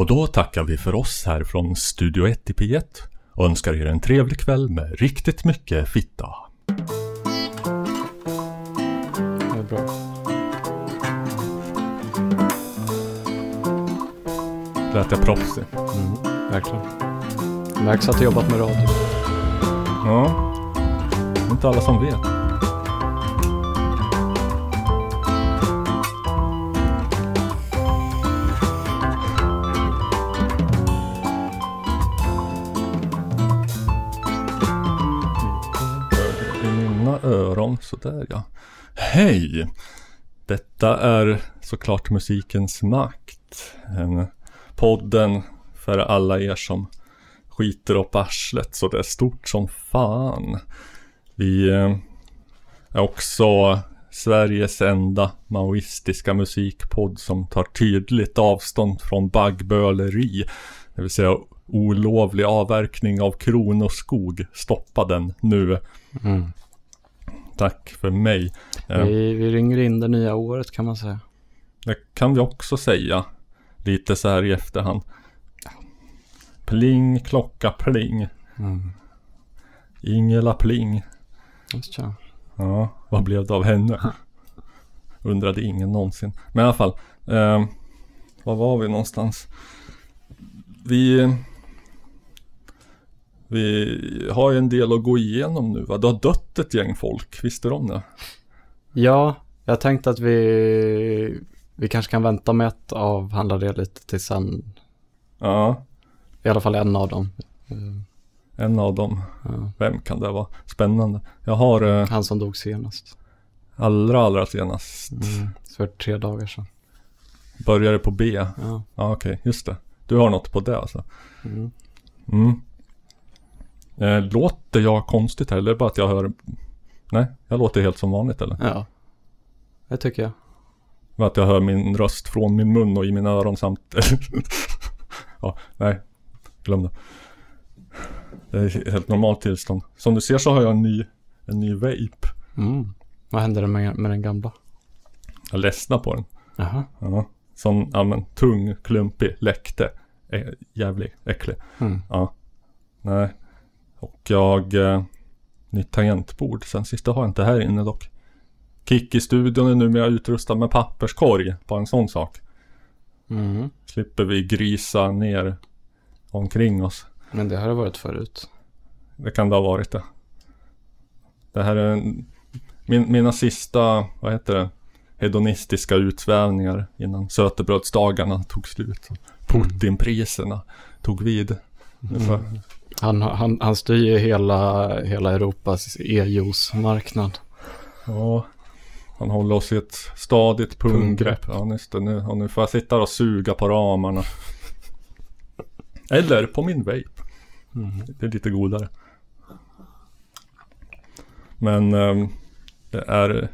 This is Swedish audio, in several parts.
Och då tackar vi för oss här från Studio 1 i P1 och önskar er en trevlig kväll med riktigt mycket fitta. Det bra. Lät jag proffsig? Mm, verkligen. Märks att du jobbat med radio. Ja. Det är inte alla som vet. Sådär ja. Hej! Detta är såklart musikens makt. En podden för alla er som skiter upp arslet så det är stort som fan. Vi eh, är också Sveriges enda maoistiska musikpodd som tar tydligt avstånd från baggböleri. Det vill säga olovlig avverkning av kronoskog. Stoppa den nu. Mm. Tack för mig. Eh, Vi, vi ringer in det nya året kan man säga. Det kan vi också säga. Lite så här i efterhand. Pling, klocka, pling. Mm. Ingela Pling. Just ja. Ja, vad blev det av henne? Undrade ingen någonsin. Men i alla fall. Eh, var var vi någonstans? Vi... Vi har ju en del att gå igenom nu va? Det har dött ett gäng folk, visste du om det? Ja, jag tänkte att vi, vi kanske kan vänta med att avhandla det lite till sen. Ja, I alla fall en av dem. En av dem. Ja. Vem kan det vara? Spännande. Jag har eh, Han som dog senast. allra, allra senast. Mm. För tre dagar sedan. Började på B. Ja, Ja. okej, just det. Du har något på det alltså. Mm. Mm. Eh, låter jag konstigt här eller är det bara att jag hör... Nej, jag låter helt som vanligt eller? ja. Det tycker jag. Bara Att jag hör min röst från min mun och i mina öron samt... ja, nej. Glöm det. Det är helt normalt tillstånd. Som du ser så har jag en ny, en ny vape. Mm. Vad hände med, med den gamla? Jag ledsnar på den. Jaha. Ja. Som, ja men tung, klumpig, läckte. Ä- jävlig, äcklig. Mm. Ja. Nej. Och jag... Eh, nytt tangentbord. Sen sista har jag inte här inne dock. Kick i studion är numera utrustad med papperskorg. På en sån sak. Mm. Slipper vi grisa ner omkring oss. Men det har det varit förut. Det kan det ha varit det. Det här är en, min, mina sista, vad heter det? Hedonistiska utsvävningar innan sötebrödsdagarna tog slut. Putinpriserna tog vid. Mm. Han, han, han styr ju hela, hela Europas e-juice-marknad. Ja, han håller oss i ett stadigt punggrepp. Ja, just det. Nu, och nu får jag sitta och suga på ramarna. Eller på min vape. Mm. Det är lite godare. Men ehm, det är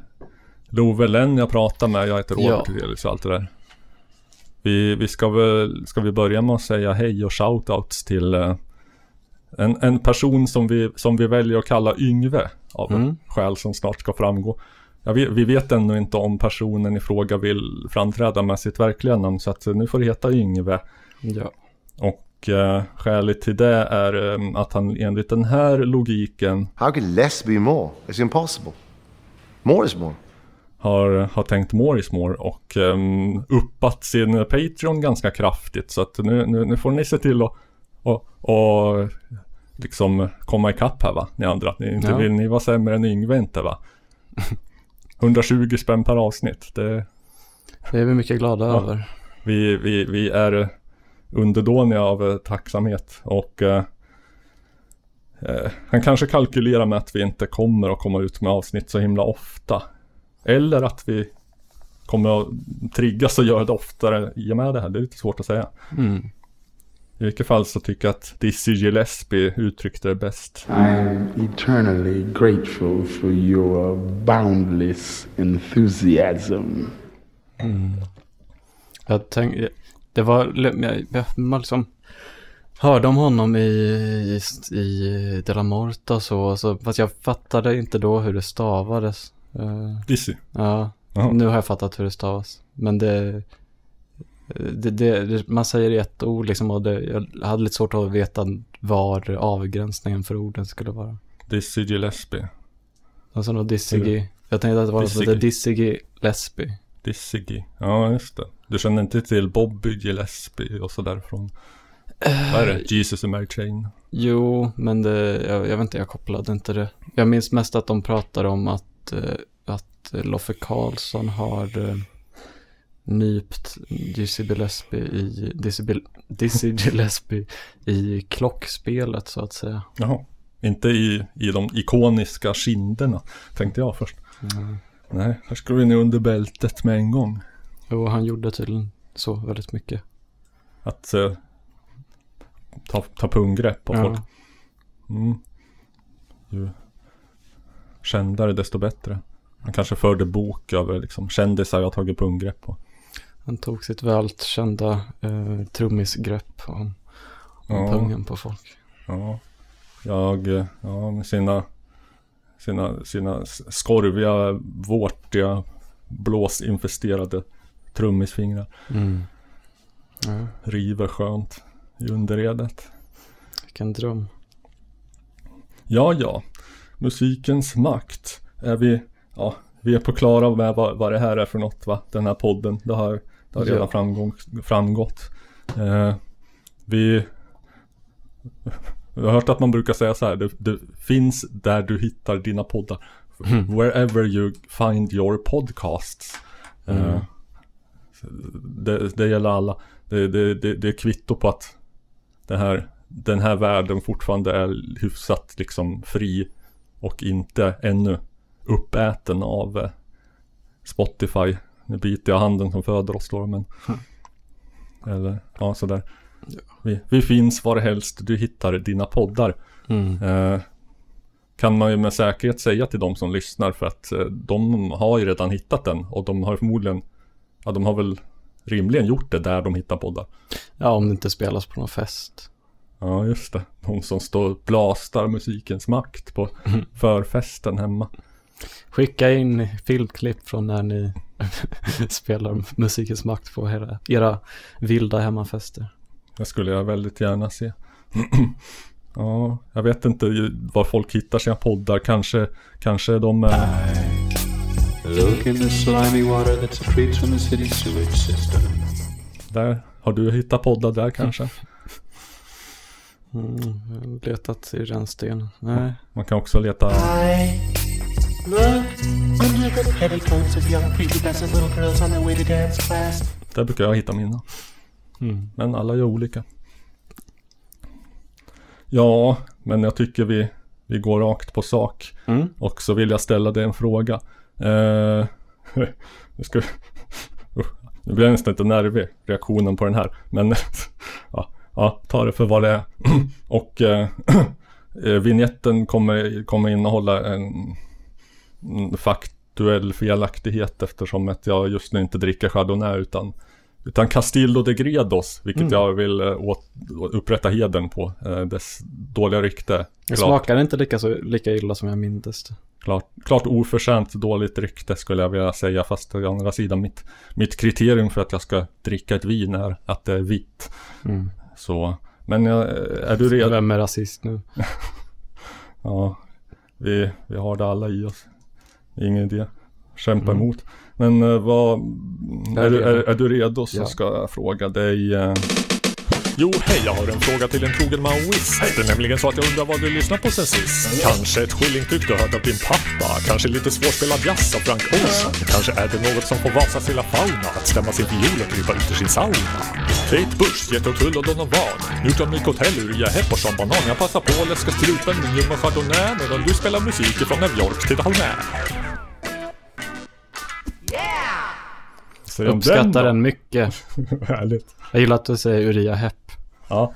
Love Lenn jag pratar med. Jag heter Ja. Robert Hurelius och allt det där. Vi, vi ska väl, ska vi börja med att säga hej och shoutouts till eh, en, en person som vi, som vi väljer att kalla Yngve. Av Mm. skäl som snart ska framgå. Ja, vi, vi vet ännu inte om personen i fråga vill framträda med sitt verkliga namn. Så att eh, nu får det heta Yngve. Ja. Och eh, skälet till det är eh, att han enligt den här logiken How could less be more? It's impossible. More is more. har, har tänkt more is more och um, uppat sin Patreon ganska kraftigt. Så att nu, nu, nu får ni se till att och, och liksom komma ikapp här va, ni andra. Ni, inte Ja. vill ni vara sämre än Yngve inte va? 120 spänn per avsnitt. Det, Det är vi mycket glada Ja. över. vi, vi, vi är underdåniga av eh, tacksamhet och eh, eh, han kanske kalkylerar med att vi inte kommer att komma ut med avsnitt så himla ofta. Eller att vi kommer att triggas och göra det oftare i och med det här. Det är lite svårt att säga. Mm. I vilket fall så tycker jag att Dizzy Gillespie uttryckte det bäst. I'm eternally grateful for your boundless enthusiasm. Jag tänkte, det var, jag, jag, man liksom hörde om honom i, i, i De La Morta och så, så, fast jag fattade inte då hur det stavades. Eh, Dizzy? ja, Jaha. nu har jag fattat hur det stavas. Men det, det, det, man säger ett ord liksom och det, jag hade lite svårt att veta var avgränsningen för orden skulle vara. Dizzy Gillespie. Alltså något Dissigi. Jag tänkte att det var något som hette Dissigi Lesby. Dizzy. Ja, just det. Du känner inte till Bobby Gillespie och sådär från... Vad är det? Jesus and Mary Chain. Jo, men det, jag, jag vet inte, jag kopplade inte det. Jag minns mest att de pratar om att, eh, att Loffe Karlsson har eh, nypt Dizzy Gillespie i, Dizzy, Gillespie i klockspelet så att säga. Jaha. Inte i, i de ikoniska kinderna, tänkte jag först. Mm. Nej, här ska vi ner under bältet med en gång. Jo, han gjorde tydligen så väldigt mycket. Att eh, ta, ta punggrepp på folk. Ja. Mm. Ju kändare desto bättre. Han kanske förde bok över liksom, kändisar jag tagit punggrepp på. Han tog sitt vält kända eh, trummisgrepp om, om Ja. pungen på folk. Ja, jag, eh, ja med sina, sina, sina skorviga, vårtiga, blåsinfesterade trummisfingrar. Mm. Ja, River skönt i underredet. vilken dröm. Ja, ja. Musikens makt. Är vi, ja, vi är på klara med vad, vad det här är för något va? Den här podden. Det har, det har redan framgång, framgått. Eh, vi, vi har hört att man brukar säga så här. Det, det finns där du hittar dina poddar. Wherever you find your podcasts. Eh, det, det gäller alla. Det, det, det, det är kvitto på att det här, den här världen fortfarande är hyfsat liksom fri och inte ännu uppäten av eh, Spotify. Nu biter jag handen som föder oss då men Eller ja sådär vi, vi finns var helst du hittar dina poddar Mm. eh, Kan man ju med säkerhet säga till de som lyssnar för att eh, de har ju redan hittat den och de har förmodligen Ja de har väl rimligen gjort det där de hittar poddar Ja, om det inte spelas på någon fest. Ja, just det. De som står och blastar musikens makt på förfesten hemma. Skicka in filmklipp från när ni spelar musikens makt på era, era vilda hemmafester. Det skulle jag väldigt gärna se. ja, jag vet inte var folk hittar sina poddar. Kanske, kanske de system. Där. Har du hittat poddar där kanske? Mm, letat i rännsten. Nej. Man kan också leta... I look Där brukar jag hitta mina. Mm. Men alla gör olika. Ja, men jag tycker vi, vi går rakt på sak. Mm. Och så vill jag ställa dig en fråga. Eh, nu, ska, Usch, nu blir jag nästan lite nervig reaktionen på den här. Men ja, ja, ta det för vad det är. Och eh, eh, vignetten kommer, kommer innehålla en, en faktuell felaktighet eftersom att jag just nu inte dricker Chardonnay utan utan Castillo de Gredos, vilket jag vill eh, åt, upprätta heden på. Eh, dess dåliga rykte. Det smakar inte lika, så, lika illa som jag mindes det. Klart, klart oförtjänt dåligt rykte skulle jag vilja säga fast å andra sidan mitt, mitt kriterium för att jag ska dricka ett vin är att det är vitt. Mm. Så, men jag, är du redo? Vem är rasist nu? Ja, vi, vi har det alla i oss. Ingen idé. Kämpa Mm. emot. Men eh, vad, är, är du- är, du redo så Ja. ska jag fråga dig. Jo, hej, jag har en fråga till en trogen maoist. Det är nämligen så att jag undrar vad du lyssnat på sen sist. Kanske ett skillingtryck du hört av din pappa. Kanske lite svårspelad jazz av Frank Ocean. Kanske är det något som får Vasas lilla fauna att stämma sin fiol och krypa ut ur sin sauna. Kate Bush, Jethro Tull och Donovan. Newton Nycotell, Uriah Hepp och Sean Banan. Jag passar på att läska strupen med ljumma chardonnay medan du spelar musik från New York till Dalmä. Säger Uppskattar då? den mycket. Härligt. Jag gillar att du säger Uriah Hepp. Ja.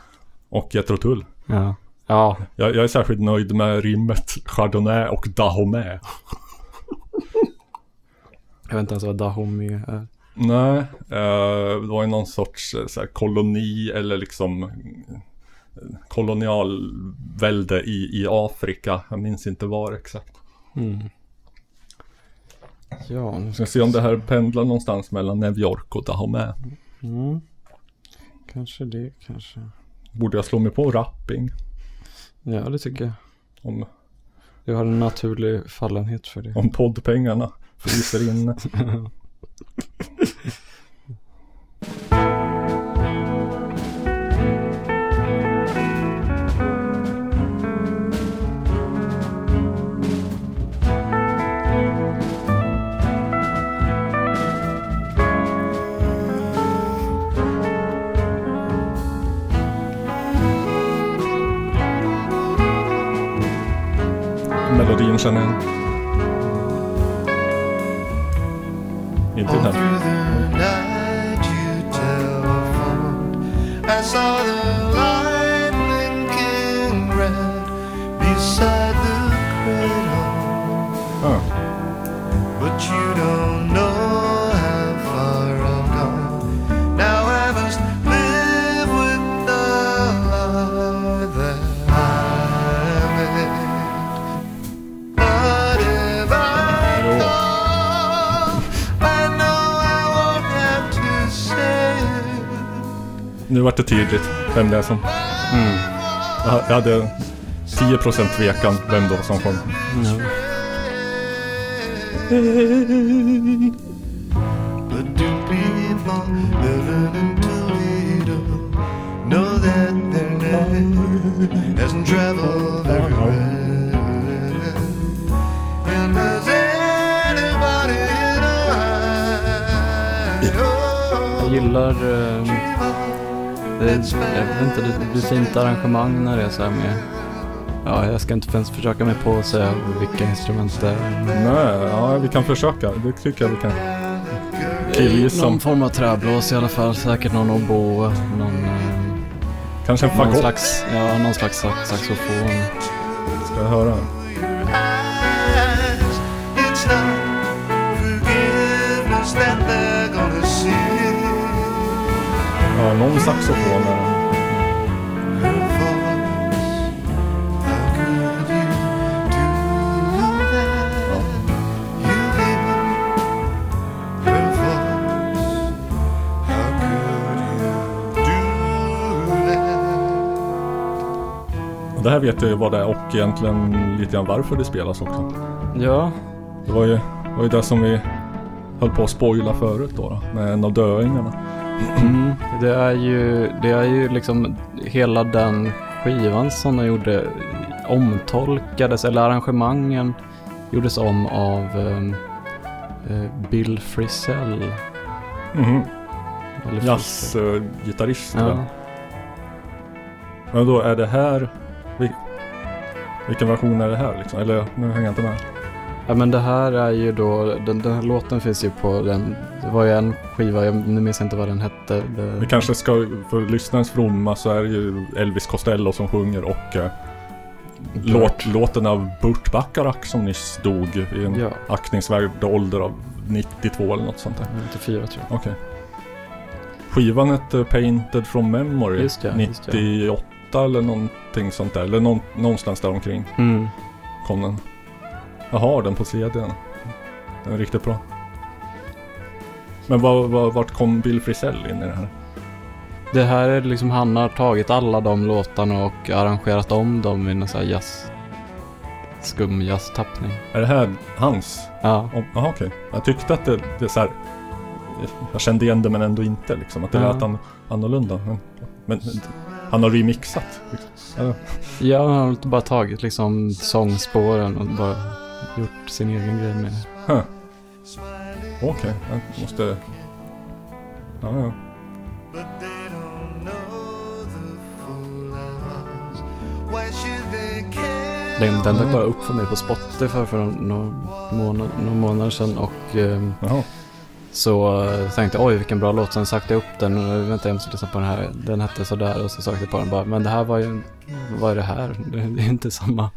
Och Jethro Tull. Ja. Ja, Jag, jag är särskilt nöjd med rimmet Chardonnay och Dahomey. jag vet inte ens vad Dahomey är. Nej, eh, det var ju någon sorts eh, här, koloni eller liksom kolonialvälde i, i Afrika. Jag minns inte var exakt. Mm. Ja, nu Ska se om det här pendlar någonstans mellan New York och Dahomey. Mm. Kanske det, kanske. Borde jag slå mig på rapping? Ja, det tycker jag. Om, Du har en naturlig fallenhet för det. om poddpengarna fryser inne. känner jag. Inte den här. Through nu vart det tydligt vem det är som... Mm. Jag jag hade 10% tvekan vem det var som know? Jag gillar... Eh, det, jag vet inte, det blir fint arrangemang när det är så här med... Ja, jag ska inte ens försöka mig på att säga vilka instrument det är. Nej, ja vi kan försöka. Det tycker jag vi kan. Killgissa. Någon form av träblås i alla fall. Säkert någon oboe, någon... Eh, Kanske en någon fagott. slags, ja, någon slags sax- saxofon. Ska jag höra? Do that? Och det här vet jag ju vad det är och egentligen lite grann varför det spelas också. Ja, Det var ju, var ju det som vi höll på att spoila förut då, då med en av döingarna. Mm, det är ju, det är ju liksom hela den skivan som de gjorde omtolkades, eller arrangemangen gjordes om av ehm, eh, Bill Frisell. Frisell. Jazzgitarrist. Ja. Men då är det här... vil- Vilken version är det här liksom? Eller nu hänger jag inte med. Ja, men det här är ju då, den, den här låten finns ju på den, det var ju en skiva, jag nu minns inte vad den hette. Vi Det, kanske ska, för lyssnarens fromma så är det ju Elvis Costello som sjunger och eh, låt, låten av Burt Bacharach som nyss dog i en Ja. aktningsvärd ålder av 92 eller något sånt där. 94 tror jag. Okej. Skivan hette Painted from Memory. Just det, just det. 98 eller någonting sånt där. Eller någon, någonstans där omkring Mm. kom den. Jag har den på CD. Den är riktigt bra. Men var, var, vart kom Bill Frisell in i det här? Det här är liksom, han har tagit alla de låtarna och arrangerat om dem i någon sån här jazz, skum jazztappning. Är det här hans? Ja, Jaha okej. Jag tyckte att det, det är så här. Jag kände igen det men ändå inte liksom. Att det Ja. lät an, annorlunda. Men, men han har remixat. Liksom. Ja han har bara tagit liksom sångspåren och bara gjort sin egen grej med det. Huh. Okej, jag måste... Ja, ja. But they don't know the fool I was. Why should they care? Den, den dök bara upp för mig på Spotify för några månad, några månader sedan och ehm, Jaha. så eh, tänkte jag oj vilken bra låt. Sen sökte jag upp den och väntade jag måste lyssna på den här. Den hette sådär och så sökte jag på den bara. Men det här var ju, vad är det här? Det det är inte samma.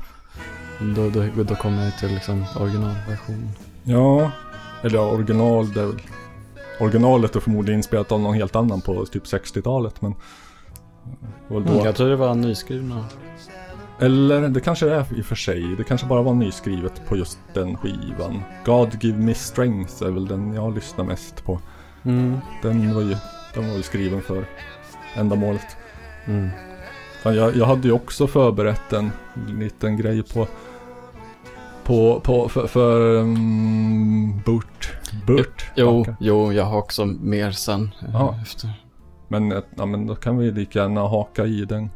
Då, då, då kom jag till liksom originalversionen. Ja, eller ja, original, det. Originalet är förmodligen inspelat av någon helt annan på typ 60-talet men... Då, Mm, jag tror det var nyskrivna. Eller det kanske det är i och för sig. Det kanske bara var nyskrivet på just den skivan. God Give Me Strength är väl den jag lyssnar mest på. Mm. Den var ju Den var ju skriven för ändamålet. Mm. Jag, jag hade ju också förberett en liten grej på på, på för, för um, Burt. Burt. Jo, jo, jag har också mer sen. eh, Ja. Efter. Men, eh, ja, men då kan vi lika gärna haka i den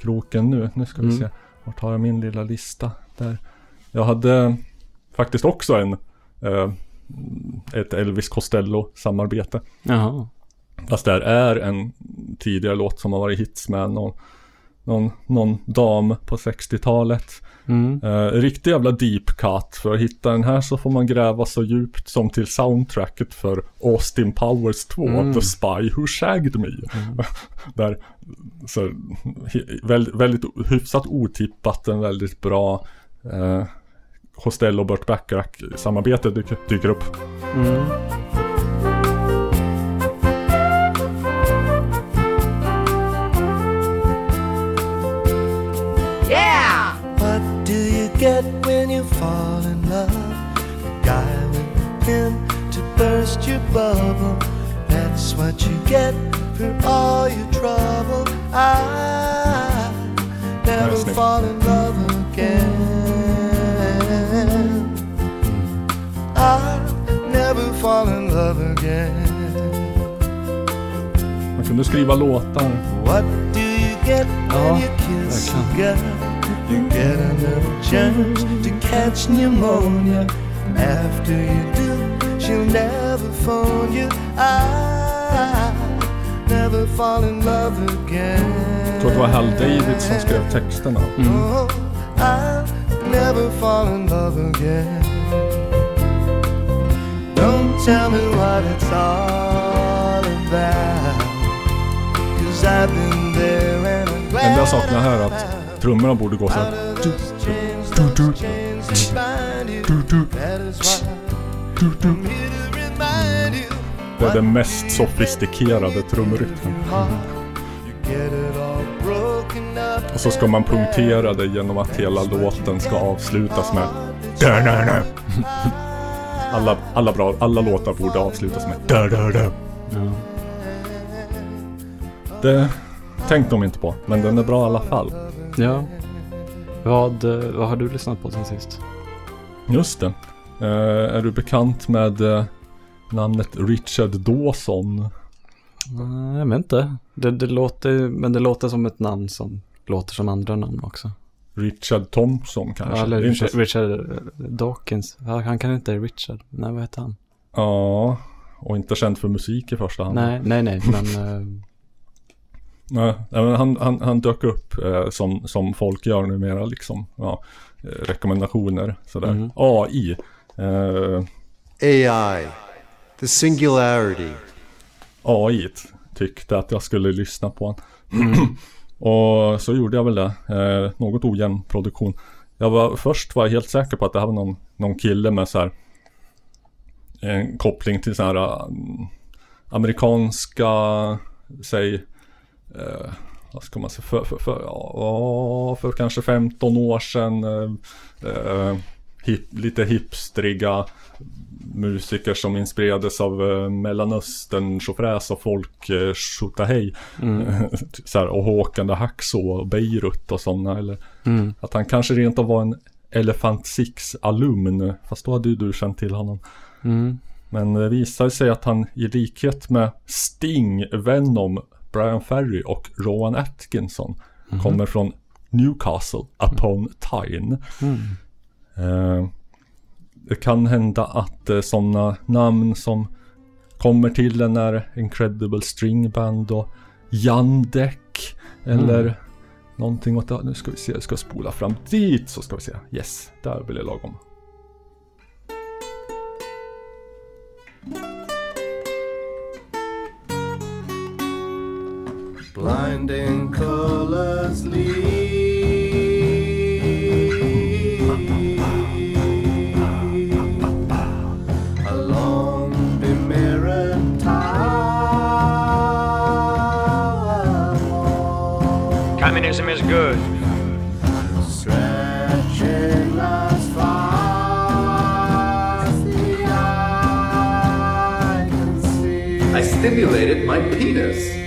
kroken nu. Nu ska vi Mm. se. Vart har jag min lilla lista? Där. Jag hade faktiskt också en eh, ett Elvis Costello samarbete. Jaha. Fast det här är en tidigare låt som har varit hits med någon, någon, någon dam på 60-talet. Mm. Eh, riktig jävla deep cut. För att hitta den här så får man gräva så djupt som till soundtracket för Austin Powers 2, Mm. The Spy Who Shagged Me. Där, så, väldigt, väldigt hyfsat otippat, en väldigt bra eh, Hostel och Burt Bacharach samarbete dyker, dyker upp. Mm. Get when you fall in love? A guy with a pen to burst your bubble. That's what you get for all your trouble. I never Nice, fall in love again. I'll never fall in love again. Man kunde skriva låtar. What get when you kiss a girl? You get another chance to catch pneumonia. After you do, she'll never phone you. I never fall in love again. Jag tror det var Hal David som skrev texterna. Oh, I never fall in love again. Don't tell me what it's all about. Enda jag saknar här är att trummorna borde gå så här. Det är den mest sofistikerade trumrytmen. Och så ska man punktera det genom att hela låten ska avslutas med alla, alla, bra, alla låtar borde avslutas med. Det tänkte de inte på, men den är bra i alla fall. ja. Vad, eh, vad har du lyssnat på sen sist? Just det. Eh, är du bekant med eh, namnet Richard Dawson? Nej, jag vet inte. Det, det låter, men det låter som ett namn som låter som andra namn också. Richard Thompson kanske? Ja, eller Richard, Richard Dawkins. Han kan inte Richard. Nej, vad heter han? Ja, och inte känd för musik i första hand. Nej, nej, nej, men... eh, Nej, han, han, han dök upp eh, som, som folk gör numera liksom. Ja, eh, rekommendationer sådär. Mhm. AI. Eh, AI, the singularity. AI tyckte att jag skulle lyssna på honom. och så gjorde jag väl det. Eh, något ojämn produktion. Jag var, först var jag helt säker på att det här var någon, någon kille med så här en koppling till så här um, amerikanska, säg, eh, vad ska man säga, för, för, för, ja, för kanske 15 år sedan. Eh, eh, hip, lite hipstriga musiker som inspirerades av eh, Mellanöstern, tjofräs och folk, eh, Tjotahej. så här, och Håkan the Hacksaw och Beirut och sådana. Eller mm. att han kanske rent av var en Elephant Six-alumn. Fast då hade ju du känt till honom. Mm. Men det visade sig att han i likhet med Sting, Venom, Brian Ferry och Rowan Atkinson kommer från Newcastle upon Tyne. Eh, det kan hända att eh, sådana namn som kommer till en är Incredible String Band och Jandek eller någonting åt det. Nu ska vi se, jag ska spola fram dit så ska vi se. Yes, där blir det lagom. Blinding colors lead along the mirrored tower Communism is good. stretching as far as the eye can see. I I stimulated my penis.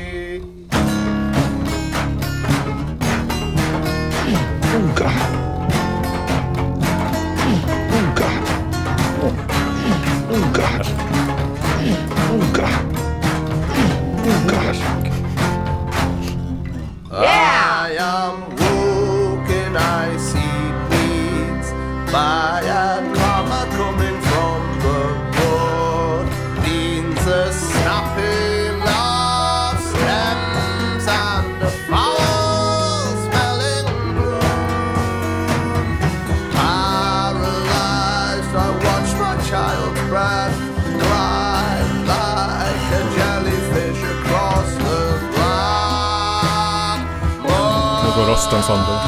Går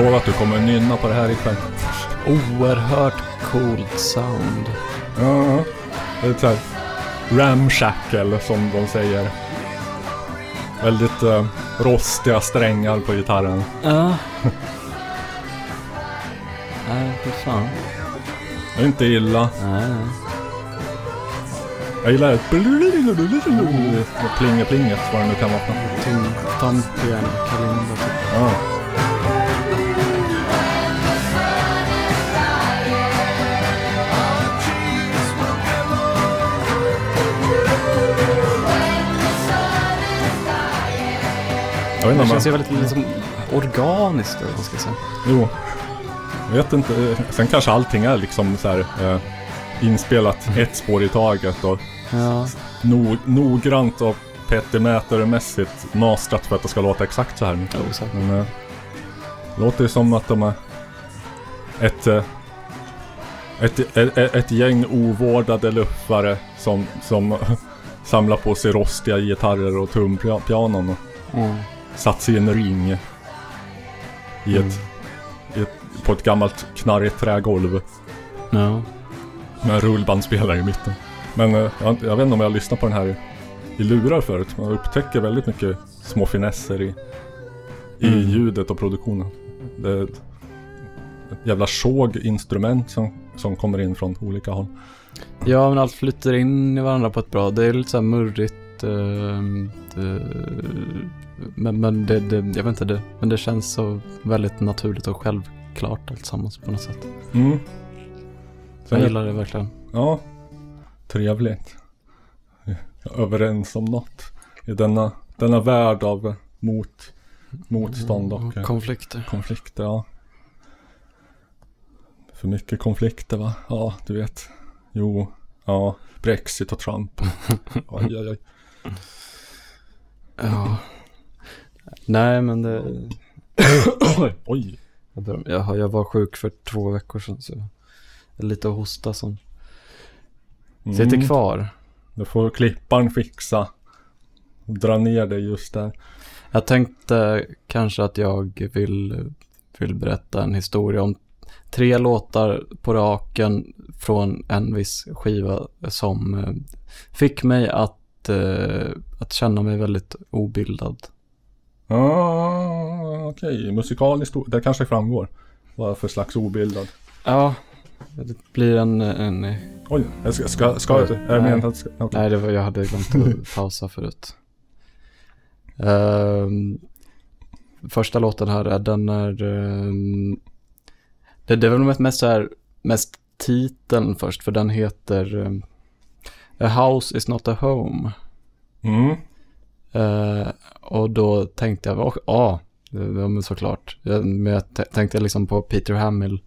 climbing. Lova att du kommer nynna på det här ikväll. Oerhört coolt sound. Ja, det är ett sånt här ramshackle som de säger. Väldigt eh, rostiga strängar på gitarren. Ja. Nej, fy fan. Det är inte illa. Nej, nej. Jag gillar det. Plinge-plinget, vad det nu kan vara för något. Tom, tom piano, kalimba typ. Ja. Jag vet Det inte om känns ju jag... väldigt liksom, organiskt, eller vad ska säga. Jo. Jag vet inte. Sen kanske allting är liksom så här eh, inspelat ett spår i taget och Ja. no, noggrant och petimätermässigt mastrat för att det ska låta exakt så här. Jo. Men eh, låter ju som att de är ett, eh, ett, ett, ett gäng ovårdade luffare som, som samlar på sig rostiga gitarrer och trumpianon och Mm. Satt sig i en ring i ett, Mm. i ett, på ett gammalt knarrigt trägolv Ja. med en rullbandspelare i mitten. Men eh, jag, jag vet inte om jag har lyssnat på den här i, lurar förut. Man upptäcker väldigt mycket små finesser i, i Mm. ljudet och produktionen. Det är ett, ett jävla såg instrument som, som kommer in från olika håll. Ja, men allt flyter in i varandra på ett bra. Det är lite så här murrigt. ehm, det, men men det, det, jag vet inte det. Men det känns så väldigt naturligt och självklart alltsammans på något sätt. Mm. Jag Sen, gillar det verkligen. Ja, trevligt. Överens om något i denna, denna värld av mot, motstånd och eh, Konflikter. konflikter. Ja. För mycket konflikter va? Ja, du vet. Jo, ja, Brexit och Trump. Oj, oj, oj. Ja. Nej, men det... Oj. Jag, jag, var sjuk för två veckor sedan så... Lite hosta som sitter Mm. kvar. Det får klipparen fixa. Dra ner det just där. Jag tänkte kanske att jag vill, vill berätta en historia om tre låtar på raken från en viss skiva som eh, fick mig att, eh, att känna mig väldigt obildad. Ah, Okej, musikaliskt. o- Det kanske framgår. Vad för slags obildad. Ja, det blir en... en Oj, jag ska, ska, ska jag, är det Nej. menat att ska, okej. nej, det var, jag hade glömt att pausa förut. Ehm, första låten här, är- den är... ehm, det, det är väl mest, så här, mest titeln först, för den heter ehm, A House is not a home. Mm. Eh, och då tänkte jag, ja, ah, men såklart. Men jag tänkte liksom på Peter Hamill,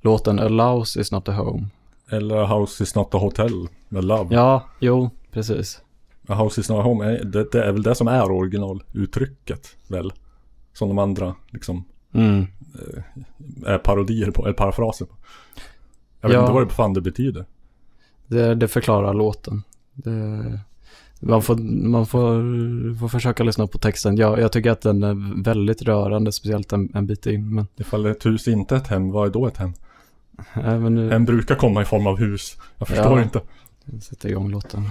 låten A Louse is not a home. Eller House is not a hotel med Love. Ja, jo, precis. A House is not a home, det, det är väl det som är originaluttrycket väl? Som de andra liksom Mm. är parodier på, eller parafraser på. Jag vet Ja. inte vad det fan det betyder. Det, det förklarar låten. Det, man får, man får, får försöka lyssna på texten. Jag, jag tycker att den är väldigt rörande, speciellt en, en bit in. Men Ifall ett hus inte är ett hem, vad är då ett hem? även nu Hem brukar komma i form av hus. Jag förstår Ja. inte. sätter igång låten.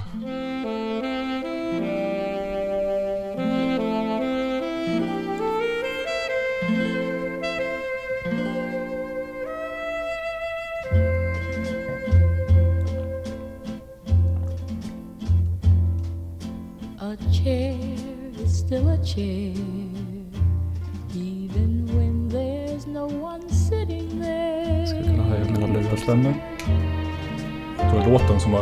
Chair is still a chair, even when there's no one sitting Skulle kunna there. höja mina Det lurar. stämmer. Så är låten som har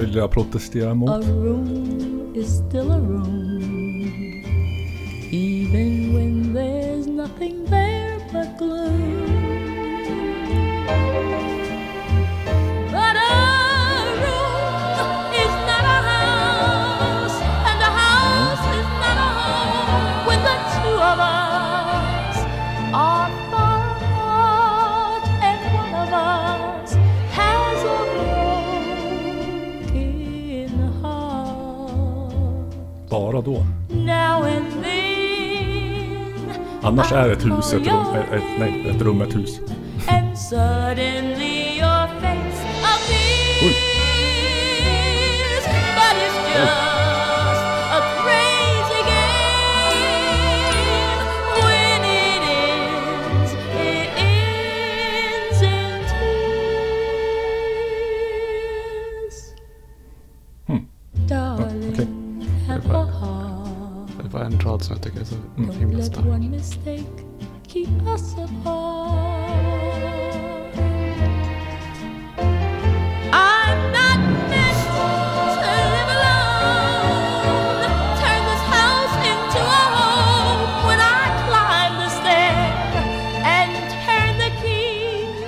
Detta vill jag protestera A mot. room is still a room, even when there's nothing there but gloom. Bara då. Now and then Annars är ett hus ett rum, ett, nej, ett rum ett hus. Det var en rad som jag tycker är så Don't himla let stark. one mistake keep us apart. I'm not meant to live alone. Turn this house into a home when I climb the stair and turn the key.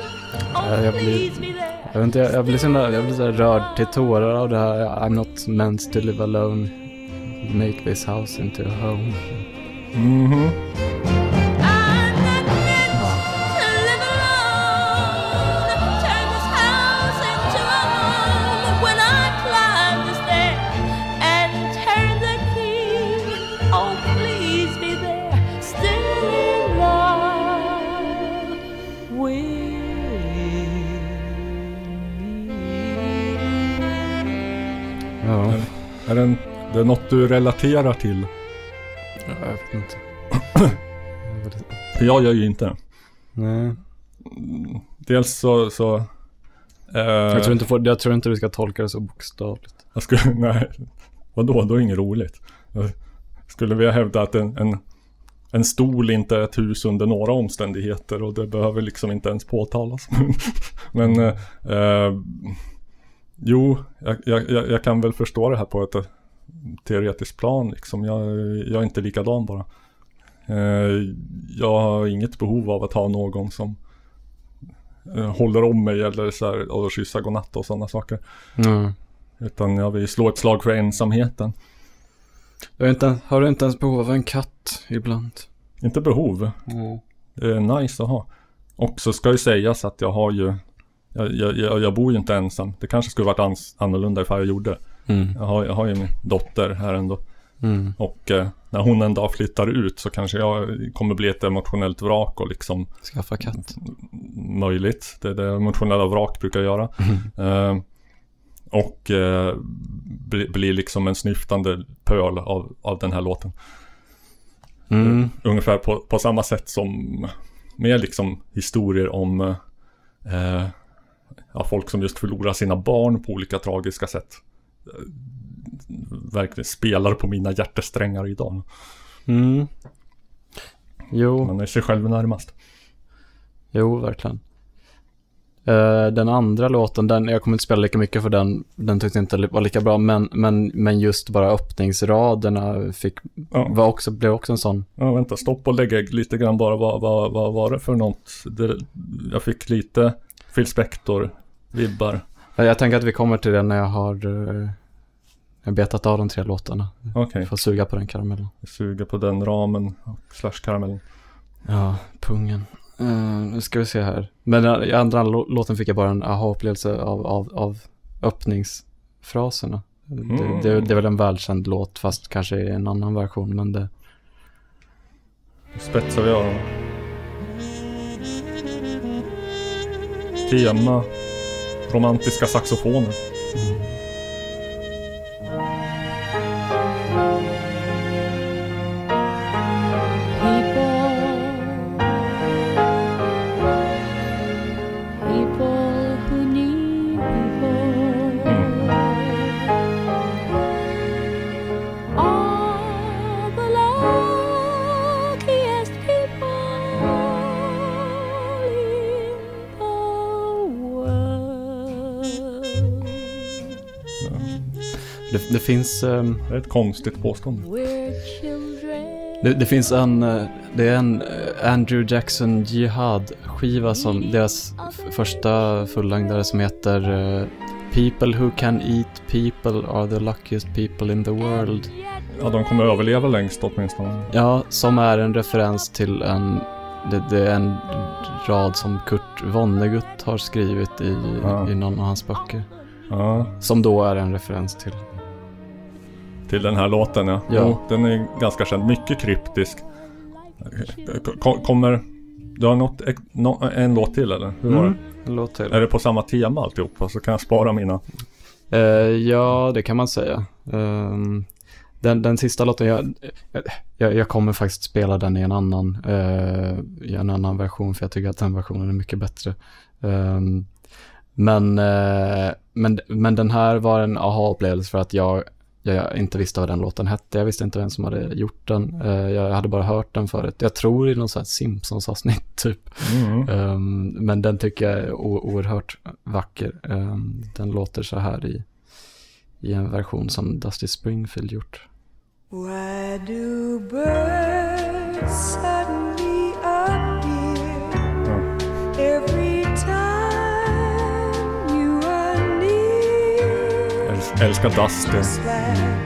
Oh, jag blir- please be there. Jag, vet inte, jag, jag blir så, jag blir så rörd till tårar av det här. I'm not meant to live alone. Make this house into a home. Mhm. Det, något du relaterar till? jag vet inte. För jag gör ju inte det. Nej. Dels så... så eh, Jag, tror inte, får- jag tror inte du ska tolka det så bokstavligt. Jag skulle, nej. Vadå, då är det inget roligt. Jag skulle vilja hävda att en, en, en stol inte är ett hus under några omständigheter och det behöver liksom inte ens påtalas. Men eh, eh, jo, jag, jag, jag jag kan väl förstå det här på ett teoretiskt plan liksom. Jag, jag är inte likadan bara. Eh, jag har inget behov av att ha någon som eh, håller om mig eller så här och kyssa godnatt och sådana saker. Mm. Utan jag vill slå ett slag för ensamheten. Du har, inte, har du inte ens behov av en katt ibland? Inte behov. Det är nice att ha. Och så ska ju sägas att jag har ju jag, jag, jag, bor ju inte ensam. Det kanske skulle varit ans, annorlunda ifall jag gjorde. Mm. Jag har, jag har ju min dotter här ändå. Mm. Och eh, när hon en dag flyttar ut så kanske jag kommer bli ett emotionellt vrak och liksom Skaffa katt. möjligt. Det är det emotionella vrak brukar göra. Eh, och eh, bli, blir liksom en snyftande pöl av, av den här låten. Mm. Ungefär på, på samma sätt som med liksom historier om eh, ja, folk som just förlorar sina barn på olika tragiska sätt. Verkligen spelar på mina hjärtesträngar idag. Mm. Jo. Man är sig själv närmast. Jo, verkligen. Eh, den andra låten, den, jag kommer inte spela lika mycket för den, den tyckte jag inte var lika bra, men, men, men just bara öppningsraderna fick, Ja. var också, blev också en sån. Ja, vänta, stopp och lägg lite grann bara. Vad, vad, vad var det för något? Det, jag fick lite Phil Spector-vibbar. Eh, Jag tänker att vi kommer till det när jag har eh, jag betat av de tre låtarna. Okej, Jag får suga på den karamellen. suger på den ramen. Slash karamellen. Ja, pungen. Eh, nu ska vi se här. Men den i andra lå- låten fick jag bara en aha-upplevelse av, av, av öppningsfraserna. Det, det, det är väl en välkänd låt fast kanske i en annan version men det... Nu spetsar vi öronen. Tema. Romantiska saxofoner. Det, finns... ehm, Det är ett konstigt påstående. Det, det finns en, eh, det är en eh, Andrew Jackson Jihad-skiva som deras första fullängdare som heter eh, People who can eat people are the luckiest people in the world. Ja, de kommer överleva längst åtminstone. Ja, som är en referens till en, det, det är en rad som Kurt Vonnegut har skrivit i, Ja. i någon av hans böcker. Ja, Som då är en referens till. Till den här låten ja. Ja. Jo, den är ganska känd. Mycket kryptisk. Ko- Kommer... Du har något, en låt till eller? Hur var det? En låt till. Är det på samma tema alltihopa så kan jag spara mina. Eh, ja, det kan man säga. Ehm, den, den sista låten, jag, jag, jag kommer faktiskt spela den i en annan, eh, i en annan version för jag tycker att den versionen är mycket bättre. Ehm, men, eh, men, men den här var en aha-upplevelse för att jag, jag inte visste vad den låten hette. Jag visste inte vem som hade gjort den. Eh, jag hade bara hört den förut. Jag tror i någon sån här Simpsons-avsnitt typ. Mm. Ehm, men den tycker jag är oerhört vacker. Ehm, den låter så här i, i en version som Dusty Springfield gjort. Why do birds älskar Dustin.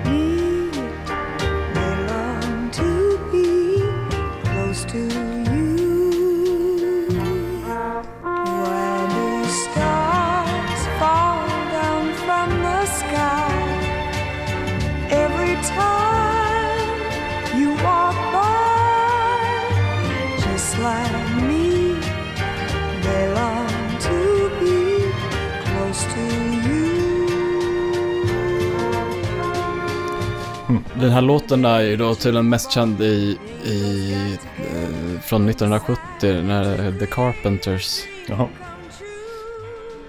Den här låten är ju då tydligen mest känd i, i, eh, från 1970 när The Carpenters Jaha.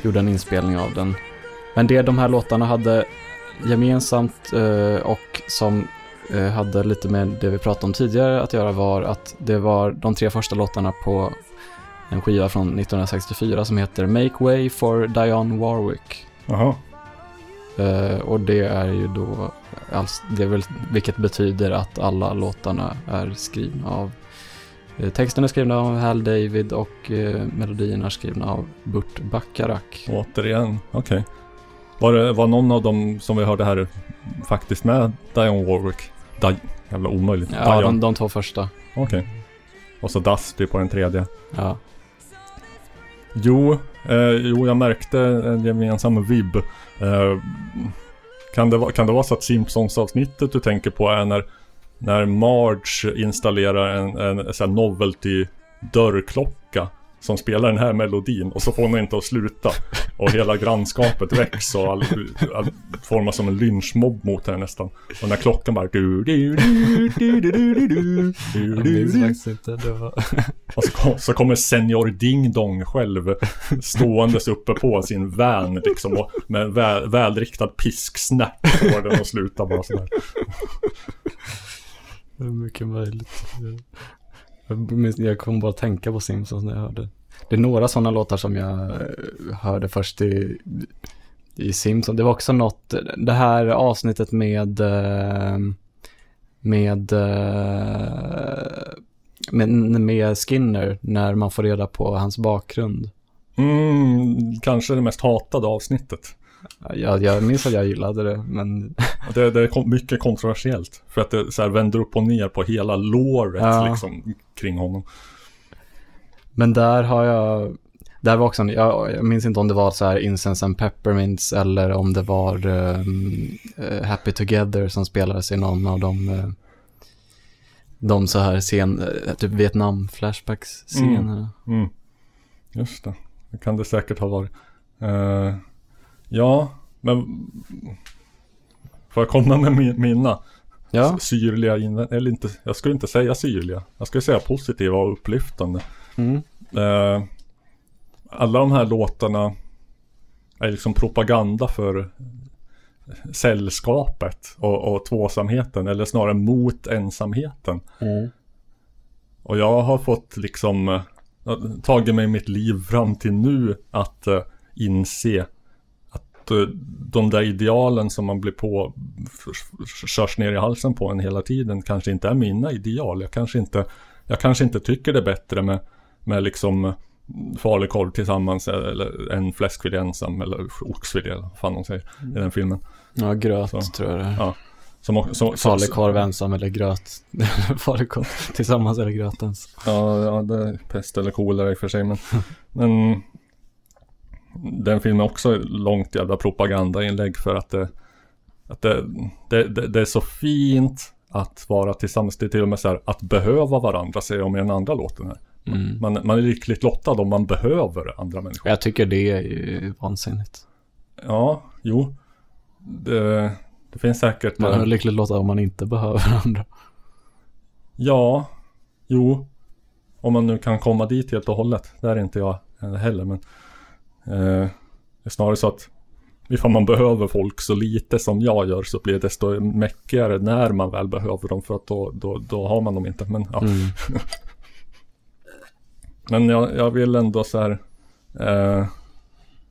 gjorde en inspelning av den. Men det de här låtarna hade gemensamt eh, och som eh, hade lite med det vi pratade om tidigare att göra var att det var de tre första låtarna på en skiva från 1964 som heter Make Way for Dionne Warwick. Jaha. Eh, och det är ju då, alls, det väl, vilket betyder att alla låtarna är skrivna av, eh, texten är skrivna av Hal David och eh, melodierna är skrivna av Burt Bacharach. Återigen. Okej. Var, det, var någon av dem som vi hörde här faktiskt med Dionne Warwick? Di jävla omöjligt. Ja, de, de två första. Okej. Och så Dusty på den tredje. Ja. Jo, eh, jo jag märkte en gemensam vibb. Eh, kan, det, kan det vara så att Simpsons-avsnittet du tänker på är när, när Marge installerar en, en, en novelty dörrklocka som spelar den här melodin och så får hon inte att sluta. Och hela grannskapet väcks och all, all, formas som en lynchmobb mot henne nästan. Och när klockan bara du, du, du, du, du, du, du, du. Och så, kom, så kommer senior Ding Dong själv ståendes uppe på sin van liksom och med en väl, välriktad pisksnärt på den och slutar bara sådär. Det är mycket möjligt. Jag, kommer bara tänka på Simpsons när jag hörde. det är några sådana låtar som jag eh, hörde först i, i Simpsons. Det var också något, det här avsnittet med, eh, med, eh, med, med Skinner, när man får reda på hans bakgrund. Mm, kanske det mest hatade avsnittet. Jag, jag minns att jag gillade det, men Det, det är mycket kontroversiellt. För att det så här vänder upp och ner på hela låret Ja. liksom, kring honom. Men där har jag, där var också, en- jag, jag minns inte om det var så här Incense and Peppermints eller om det var eh, Happy Together som spelades i någon av de, eh, de så här scen, eh, typ Vietnam-flashbacks-scenerna. Mm. Just det. Det kan det säkert ha varit. Eh, ja, men... Får jag komma med min, mina Ja. syrliga? Eller inte, jag skulle inte säga syrliga. Jag skulle säga positiva och upplyftande. Mm. Eh, alla de här låtarna är liksom propaganda för sällskapet och, och tvåsamheten. Eller snarare mot ensamheten. Mm. Och jag har fått liksom eh, tagit mig mitt liv fram till nu att eh, inse att eh, de där idealen som man blir på körs ner i halsen på en hela tiden kanske inte är mina ideal. Jag kanske inte, jag kanske inte tycker det är bättre med, med liksom eh, falukorv tillsammans eller en fläskfilé ensam eller oxfilé vad fan de säger i den filmen. Ja, gröt Så. tror jag det är. Ja. Som, som, Falukorv ensam eller gröt. Falukorv tillsammans eller gröt ens. Ja, ja, det är pest eller kolera i och för sig. Men, men den filmen också långt jävla propagandainlägg för att det, att det, det, det, är så fint att vara tillsammans. Det är till och med så här att behöva varandra, säger de i den andra låten här. Mm. Man, man är lyckligt lottad om man behöver andra människor. Jag tycker det är ju vansinnigt. Ja, jo. Det, det finns säkert... Man eh, är lyckligt lottad om man inte behöver andra. Ja, jo. Om man nu kan komma dit helt och hållet. Där är inte jag heller. Men eh, det är snarare så att ifall man behöver folk så lite som jag gör så blir det desto mäckigare när man väl behöver dem. För att då, då, då har man dem inte. Men, ja. Mm. men jag, jag vill ändå så här. Eh,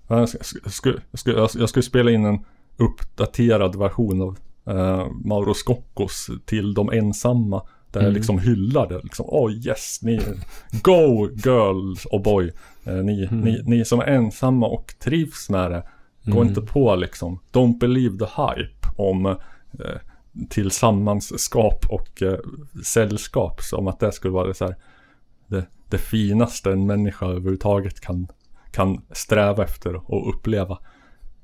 jag, sk- sk- sk- jag, jag skulle spela in en uppdaterad version av eh, Mauro Scoccos till de ensamma. Där jag Mm. liksom hyllar det. Liksom, oh yes, ni, go girls och boy. Eh, ni, Mm. ni, ni som är ensamma och trivs med det. Gå Mm. inte på liksom, don't believe the hype om eh, tillsammanskap och eh, sällskap. Som att det skulle vara det, så här, det, det finaste en människa överhuvudtaget kan, kan sträva efter och uppleva.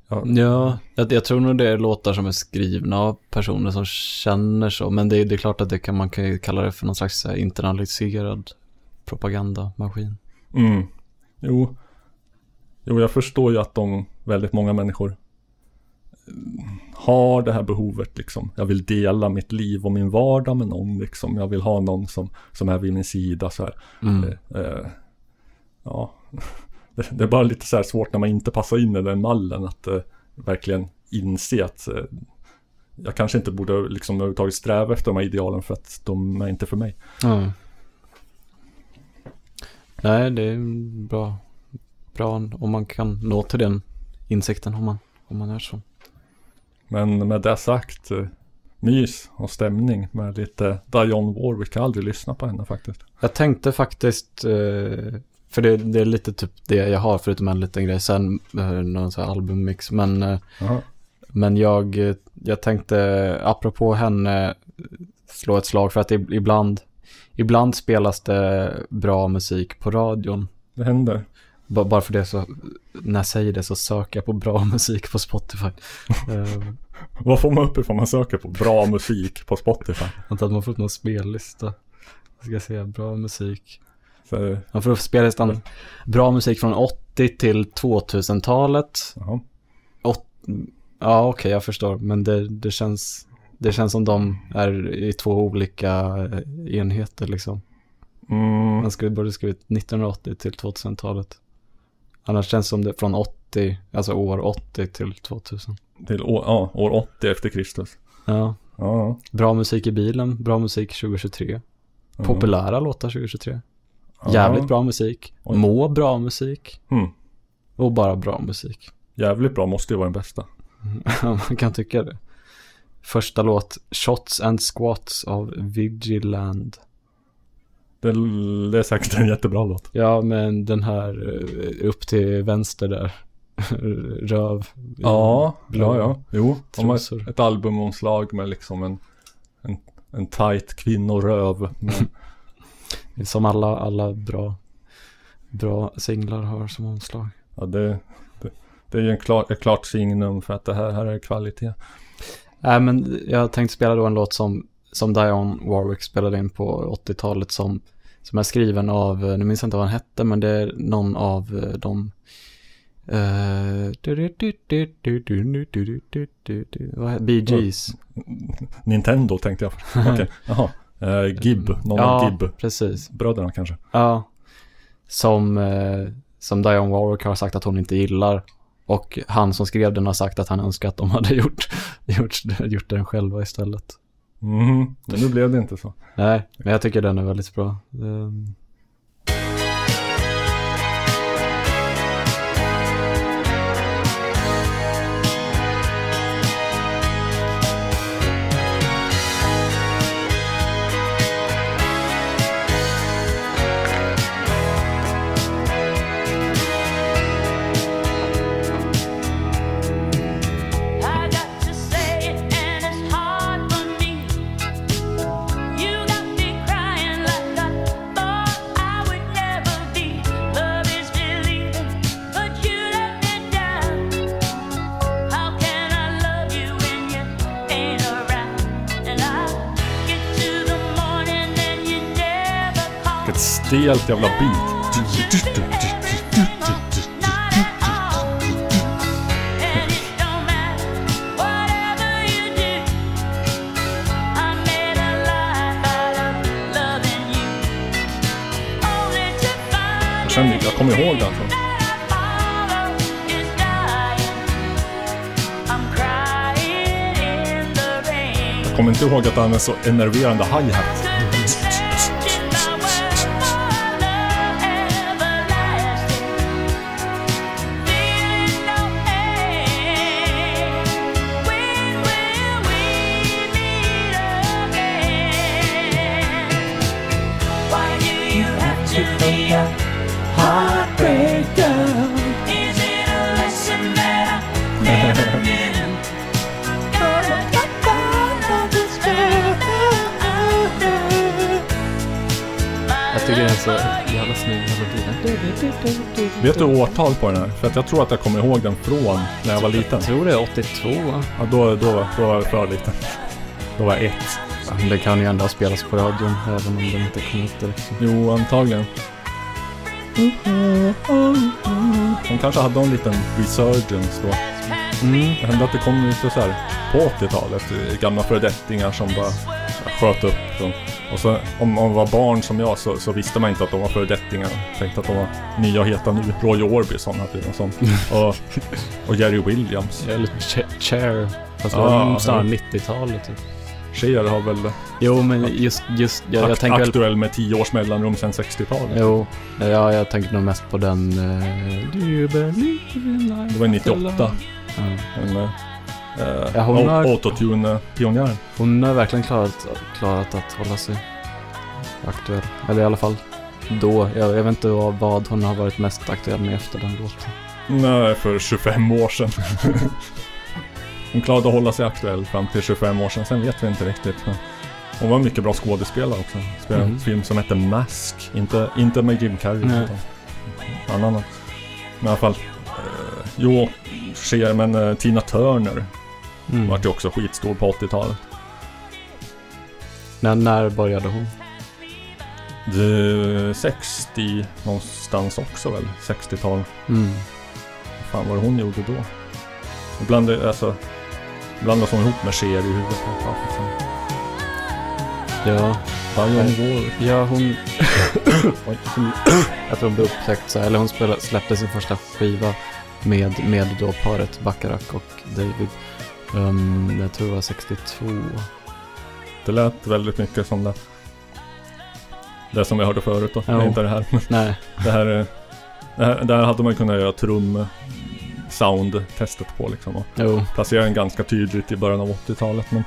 Ja, Ja, jag, jag tror nog det är låtar som är skrivna av personer som känner så. Men det, är- det är klart att det kan, man kan kalla det för någon slags här internaliserad propagandamaskin. Mm. Jo. Jo, jag förstår ju att de väldigt många människor mm, har det här behovet liksom. Jag vill dela mitt liv och min vardag med någon liksom. Jag vill ha någon som, som är vid min sida så här. Mm. Eh, eh, ja. Det, det är bara lite så här svårt när man inte passar in i den mallen att eh, verkligen inse att eh, jag kanske inte borde liksom överhuvudtaget sträva efter de här idealen för att de är inte för mig. Ja. Nej, det är bra. Bra om man kan nå till den insikten om man, om man är så. Men med det sagt, eh, mys och stämning med lite Dionne Warwick. Jag har aldrig lyssnat på henne faktiskt. Jag tänkte faktiskt, eh, för det, det är lite typ det jag har förutom en liten grej, sen eh, någon sån här albummix. Men, men jag, jag tänkte, apropå henne, slå ett slag för att ib- ibland, ibland spelas det bra musik på radion. Det händer. Ba- Bara för det så, när jag säger det så söker jag på bra musik på Spotify. Eh, Vad får man upp ifall man söker på bra musik på Spotify? Antar att man får upp någon spellista. Jag ska se, bra musik. Så, Man får upp spellistan. Bra musik från 80 till 2000-talet. jaha. Åt, ja, okej, jag förstår. Men det, det, känns, det känns som de är i två olika eh, enheter liksom. Mm, Man skulle borde skrivit 1980 till 2000-talet. Annars känns det som det från 80, alltså år 80 till 2000. till år, ja, år 80 efter Kristus. Ja, Ja, bra musik i bilen, bra musik 2023. ja. Populära låtar 2023. Jävligt bra musik. Oj. Må bra musik. Mm. Och bara bra musik. Jävligt bra måste ju vara den bästa. Man kan tycka det. Första låt, Shots and Squats av Vigiland. Det, det är säkert en jättebra låt. Ja, men den här eh, upp till vänster där. Röv. Ja, blå ja, ja. Jo, trosor. ett, albumomslag med liksom en, en, en tight kvinnoröv. Men, Som alla, alla bra, bra singlar har som omslag. ja, det, det, det är ju en klar, ett klart signum för att det här, här är kvalitet. Äh, men jag tänkte spela då en låt som, som Dionne Warwick spelade in på 80-talet som, som är skriven av, nu minns jag inte vad han hette, men det är någon av de Bee Gees. Nintendo tänkte jag. Okej, jaha. Gib, någon av Gib. Bröderna kanske. Ja. Som Dionne Warwick har sagt att hon inte gillar. Och han som skrev den har sagt att han önskar att de hade gjort, gjort, gjort den själva istället. Mhm, men nu blev det inte så. Nej, men jag tycker den är väldigt bra. Um, stelt jävla beat. Jag känner, jag kommer ihåg den. Alltså. Jag kommer inte ihåg att han är så enerverande hi-hat. Heartbreaker. Is it a lesson that I never knew? jag tycker den är så jävla snygg tiden. Vet du årtal på den här? För att jag tror att jag kommer ihåg den från när jag var liten. Jag tror det är 82. Ja, då, då, då var jag för liten. Då var jag ett. Ja, Det kan ju ändå spelas på radion även om den inte kom ut direkt. Jo, antagligen. De kanske hade en liten resurgence då. Mm. Det hände att det kom lite så här på 80-talet. eh, Gamla föredettingar som bara sköt upp dem. Och så om man var barn som jag så, så visste man inte att de var föredettingar. Tänkte att de var nya och heta nu. Roy Orbison hade ju något sånt. och, och Jerry Williams. Eller Ch- Cher. Fast det var snarare ja. 90-talet typ. Cher har väl Jo, men just, just jag, jag tänker väl... aktuell med 10 års mellanrum sedan 60-talet. Jo, ja, jag tänker nog mest på den... Uh, Do you believe in life Det var 98. Ja. En, eh, Ja, hon har- autotune-pionjären. Hon har verkligen klarat, klarat att hålla sig aktuell. Eller i alla fall då. Jag, jag vet inte vad, vad hon har varit mest aktuell med efter den låten. Nej, för 25 år sedan. Hon klarade att hålla sig aktuell fram till 25 år sedan. Sen vet vi inte riktigt. Men hon var en mycket bra skådespelare också. Spelade Mhm. en film som hette Mask. Inte, inte med Jim Carrey. Nej. Utan en annan. Men i alla fall. Eh, jo, Cher, men eh, Tina Turner Mm. vart ju också skitstor på 80-talet. När, när började hon? Det 60 någonstans också väl? 60-tal. Mm. Vad fan var det hon gjorde då? Ibland, alltså, blandas hon ihop med Cher i huvudet. Ja. Ja. Diane Warwick. Ja, hon... Oj. jag tror hon blev upptäckt så här, eller hon spelade, släppte sin första skiva med, med då paret Bacharach och David. Um, jag tror det var 62. Det lät väldigt mycket som det. Det som vi hörde förut då, Jo. är inte det här. Nej. Det här, är- det här, där hade man kunnat göra trum sound-testet på liksom. Och Jo. placera den ganska tydligt i början av 80-talet. Men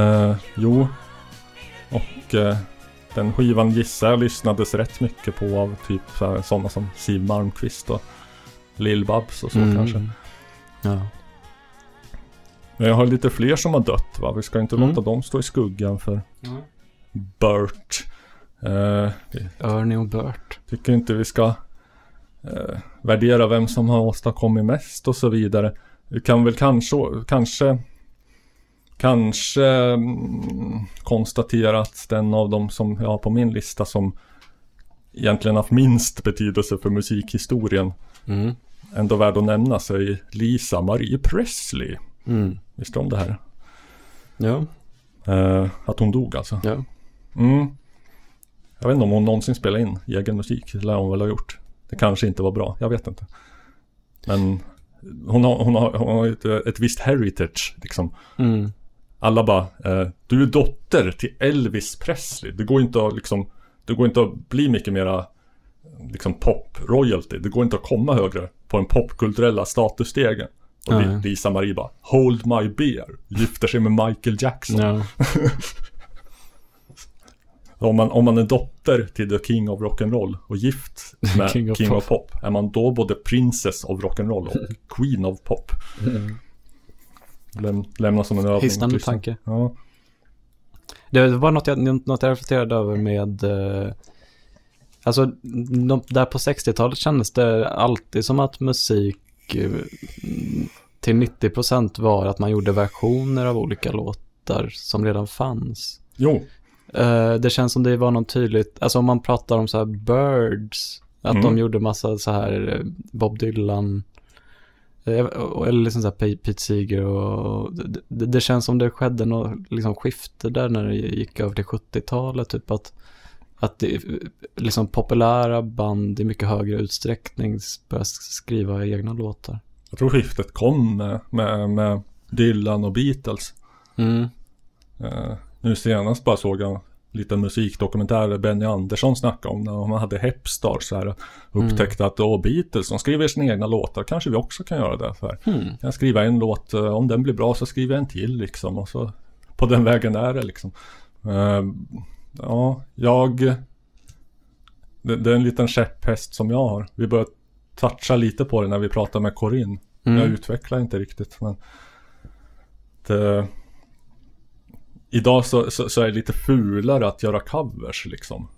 eh, jo. Och eh, den skivan gissar jag lyssnades rätt mycket på av typ sådana som Siw Malmkvist och Lill-Babs och så Mm. kanske. Ja. Men jag har lite fler som har dött va? Vi ska inte Mm. låta dem stå i skuggan för Mm. Burt. Eh, Ernie och Bert. tycker inte vi ska eh, värdera vem som har åstadkommit mest och så vidare. Vi kan väl kanske, kanske, kanske mm, konstatera att den av dem som jag har på min lista som egentligen haft minst betydelse för musikhistorien Mm. ändå värd att nämna sig Lisa Marie Presley. Mm. Visste du om det här? Ja. Eh, att hon dog alltså. Ja. Mm. Jag vet inte om hon någonsin spelade in egen musik. Det lär hon väl ha gjort. Det kanske inte var bra. Jag vet inte. Men hon har, hon har, hon har ett, ett visst heritage liksom. Mm. Alla bara, eh, du är dotter till Elvis Presley. Det går inte att liksom, det går inte att bli mycket mera liksom pop-royalty. Det går inte att komma högre på den popkulturella statusstegen. Och Lisa Marie bara, hold my beer. Gifter sig med Michael Jackson. Ja. Om man, om man är dotter till the king of rock'n'roll och gift med King king, of of, pop. Är man då både princess of rock'n'roll och queen of pop? Läm, lämna som en övning. Hisnande tystnad. tanke. Ja. Det var något jag, något jag reflekterade över med... Eh, alltså, de, där på 60-talet kändes det alltid som att musik eh, till 90% var att man gjorde versioner av olika låtar som redan fanns. Jo, Eh, det känns som det var något tydligt, alltså om man pratar om så här Birds, att Mm. de gjorde massa så här eh, Bob Dylan, eh, och- eller liksom så här Pete Seeger och det, det, känns som det skedde något liksom skifte där när det gick över till 70-talet, typ att att det, liksom populära band i mycket högre utsträckning började skriva egna låtar. jag tror skiftet kom med, med, med Dylan och Beatles. Mm. Eh, nu senast bara såg jag en liten musikdokumentär där Benny Andersson snackade om när man hade Hepstar så här. Upptäckte att då Beatles, de skriver sina egna låtar, kanske vi också kan göra det. För. Hmm. Kan jag skriva en låt, eh, om den blir bra så skriver jag en till liksom. Och så på den vägen är det liksom. Eh, ja, jag... Det, det är en liten käpphäst som jag har. Vi börjar toucha lite på det när vi pratar med Corinne. Mm. Jag utvecklar inte riktigt men... Det, idag så, så, så är det lite fulare att göra covers liksom.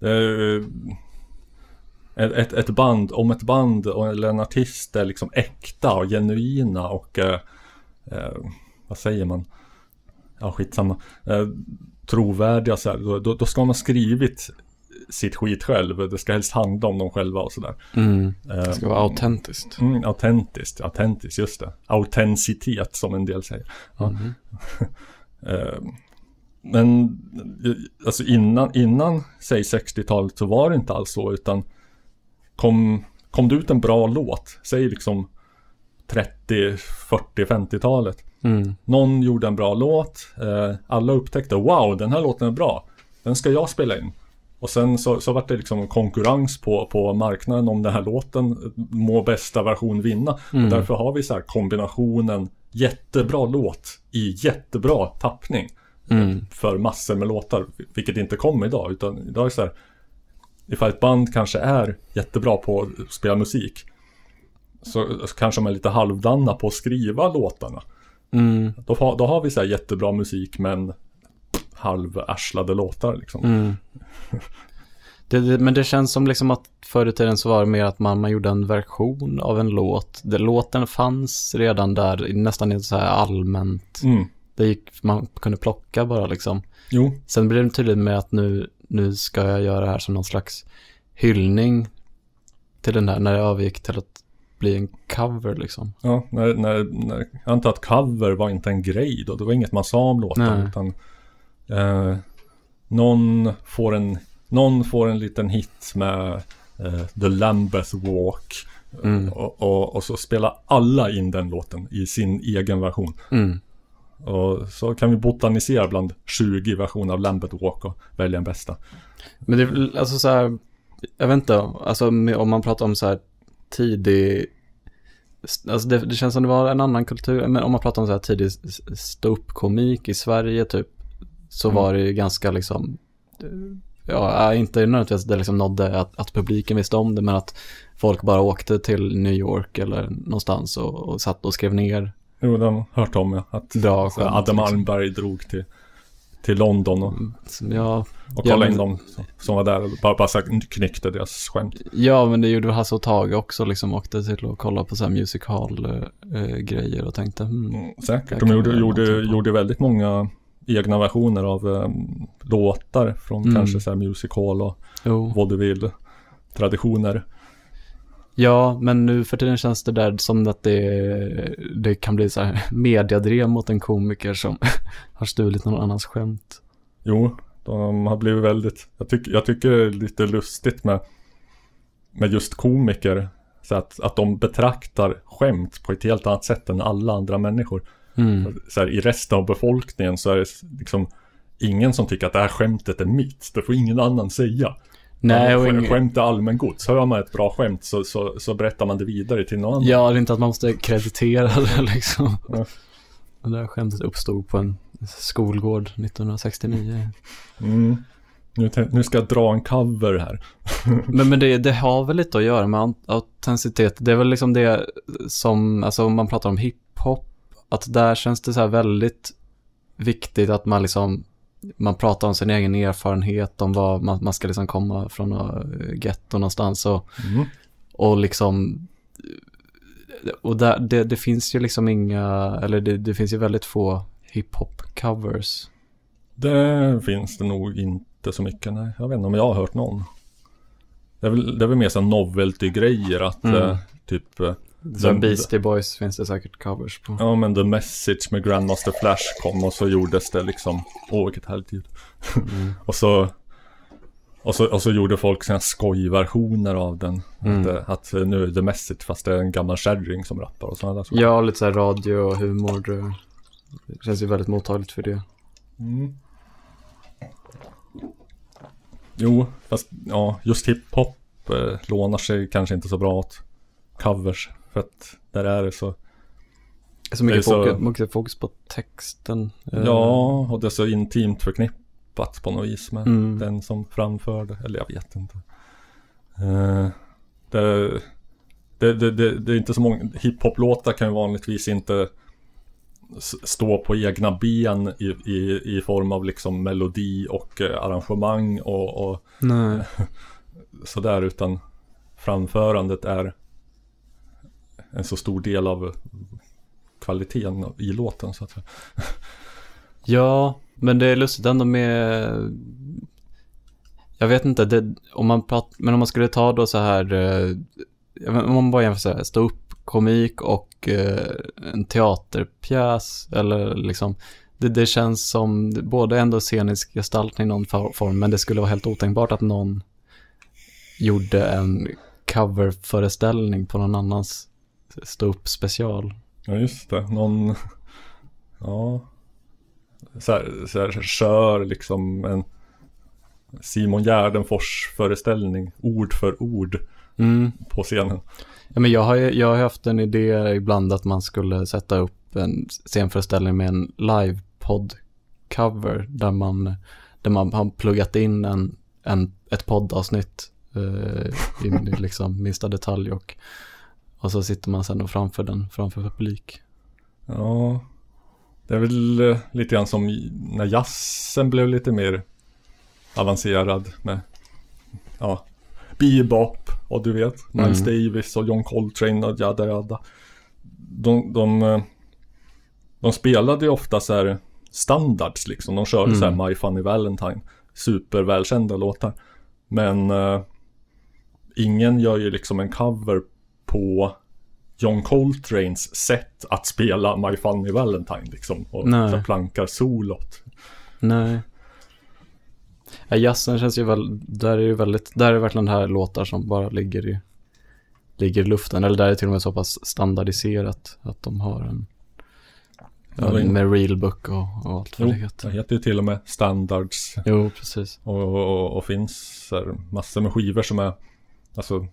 Är, eh, ett, ett, band, om ett band eller en artist är liksom äkta och genuina och eh, eh, vad säger man? Ja, skitsamma. Eh, trovärdiga så här, då, då, då ska man ha skrivit sitt skit själv. Det ska helst handla om dem själva och sådär. Mm. Eh, Det ska vara autentiskt. Mm, autentiskt, autentiskt, just det. Autenticitet som en del säger. Ja. Mhm. Eh, Men alltså innan, innan säg 60-talet så var det inte alls så utan kom, kom det ut en bra låt, säg liksom 30, 40, 50-talet. Mm. Någon gjorde en bra låt, eh, alla upptäckte wow den här låten är bra, den ska jag spela in. Och sen så, så var det liksom en konkurrens på, på marknaden om den här låten må bästa version vinna. Mm. Och därför har vi så här kombinationen jättebra låt i jättebra tappning. Mm. För massor med låtar, vilket inte kommer idag. Utan idag är det så här, ifall ett band kanske är jättebra på att spela musik. Så, så kanske de är lite halvdana på att skriva låtarna. Mm. Då, då har vi så här jättebra musik men halvärslade låtar liksom. Mm. Det, det, men det känns som liksom att förr i tiden så var det mer att man, man gjorde en version av en låt. Det, låten fanns redan där, nästan så här allmänt. Mm. Det gick, man kunde plocka bara liksom. Jo, Sen blev det tydligt med att nu, nu ska jag göra det här som någon slags hyllning till den här, när det övergick till att bli en cover liksom. ja, när, när, när, jag antar att cover var inte en grej då. Det var inget man sa om låten. Nej. Utan, eh, någon, får en, någon får en liten hit med eh, The Lambeth Walk. Mm. Och, och, och så spelar alla in den låten i sin egen version. Mm. Och så kan vi botanisera bland 20 versioner av Lambert Walk och välja den bästa. Men det är väl, alltså så här, jag vet inte, alltså om man pratar om så här tidig, alltså det, det känns som det var en annan kultur, men om man pratar om så här tidig ståuppkomik i Sverige typ, så Mm. var det ju ganska liksom, ja, inte nödvändigtvis det liksom nådde att, att publiken visste om det, men att folk bara åkte till New York eller någonstans och, och satt och skrev ner Jo, de har hört om ja, att bra skämt. Adam liksom. Almberg drog till, till London och, Ja, och Ja, kollade men- in dem som, var där och bara, bara knyckte deras skämt. Ja, men det gjorde Hasse och Tage också, liksom åkte till att kolla på så här music hall-grejer och tänkte, hmm, Mm, säkert. De gjorde, gjorde, gjorde väldigt många egna versioner av um, låtar från Mm. kanske så här music hall och jo. vaudeville traditioner. Ja, men nu för tiden känns det där som att det, det kan bli så här mediadrev mot en komiker som har stulit någon annans skämt. Jo, de har blivit väldigt, jag, tycker jag tycker det är lite lustigt med, med just komiker. Så att, att de betraktar skämt på ett helt annat sätt än alla andra människor. Mm. Så här, I resten av befolkningen så är det liksom ingen som tycker att det här skämtet är mitt. Det får ingen annan säga. Nej, och Skä- ing- Skämt är allmängods. Hör man ett bra skämt så, så, så berättar man det vidare till någon annan. Ja, det är inte att man måste kreditera det liksom. Ja. Det där skämtet uppstod på en skolgård 1969. Mm. Nu, nu ska jag dra en cover här. Men, men det, det har väl lite att göra med aut- autenticitet. Det är väl liksom det som, alltså om man pratar om hiphop, att där känns det så här väldigt viktigt att man liksom, man pratar om sin egen erfarenhet, om vad man, man ska liksom komma från något getto någonstans och, Mm. och liksom, och där, det, det finns ju liksom inga, eller det, det finns ju väldigt få hiphop-covers. Det finns det nog inte så mycket. Nej, jag vet inte om jag har hört någon. Det är väl, det är väl mer så novelty-grejer att Mm. eh, typ eh, Den- Beastie Boys finns det säkert covers på. Ja men The Message med Grandmaster Flash kom och så gjordes det liksom Åh vilket härligt ljud Mm. och, så, och så Och så gjorde folk sina skojversioner av den Mm. att, eh, att eh, nu är The Message fast det är en gammal kärring som rappar och sådana där saker Ja, lite så här radio och humor. det- Det känns ju väldigt mottagligt för det. mm. Jo fast ja just hiphop eh, lånar sig kanske inte så bra åt covers För att där är det så Så mycket, Det är så- fokus, mycket fokus på texten. Eh, Ja, och det är så intimt förknippat på något vis med Mm. den som framförde. Eller jag vet inte. Eh, det, det, det, det, är inte så många, hiphop-låtar kan ju vanligtvis inte stå på egna ben i, i, i form av liksom melodi och eh, arrangemang och, och sådär utan framförandet är en så stor del av kvaliteten i låten så att säga. Ja, men det är lustigt ändå med... Jag vet inte, det, om man prat, men om man skulle ta då så här, eh, om man bara jämför så här, stå upp komik och eh, en teaterpjäs eller liksom, det, det känns som både ändå scenisk gestaltning i någon form, men det skulle vara helt otänkbart att någon gjorde en coverföreställning på någon annans stå upp special. Ja just det, någon Ja så här, så här kör liksom en Simon Gärdenfors föreställning ord för ord Mm. på scenen. Ja, men jag har ju jag har haft en idé ibland att man skulle sätta upp en scenföreställning med en live-podd-cover där man, där man har pluggat in en, en, ett poddavsnitt eh, i liksom minsta detalj och, och så sitter man sen och framför den framför publik. Ja Det är väl eh, lite grann som när jazzen blev lite mer avancerad med Ja Bebop och du vet Miles Davis och John Coltrane och jada jada de, de, eh, de spelade ju ofta så här standards liksom. De körde så här My Funny Valentine. Supervälkända låtar. Men eh, ingen gör ju liksom en cover på John Coltranes sätt att spela My Funny Valentine liksom. Och Nej. plankar solot. Nej. Ja, jazzen känns ju väl, där är ju väldigt, där är verkligen här låtar som bara ligger i, ligger i luften. Eller där är det till och med så pass standardiserat att de har en, Ja, är- med Realbook och, och allt vad Jo, det heter. det heter ju till och med Standards Jo, precis. och, och, och finns där massor med skivor som är Alltså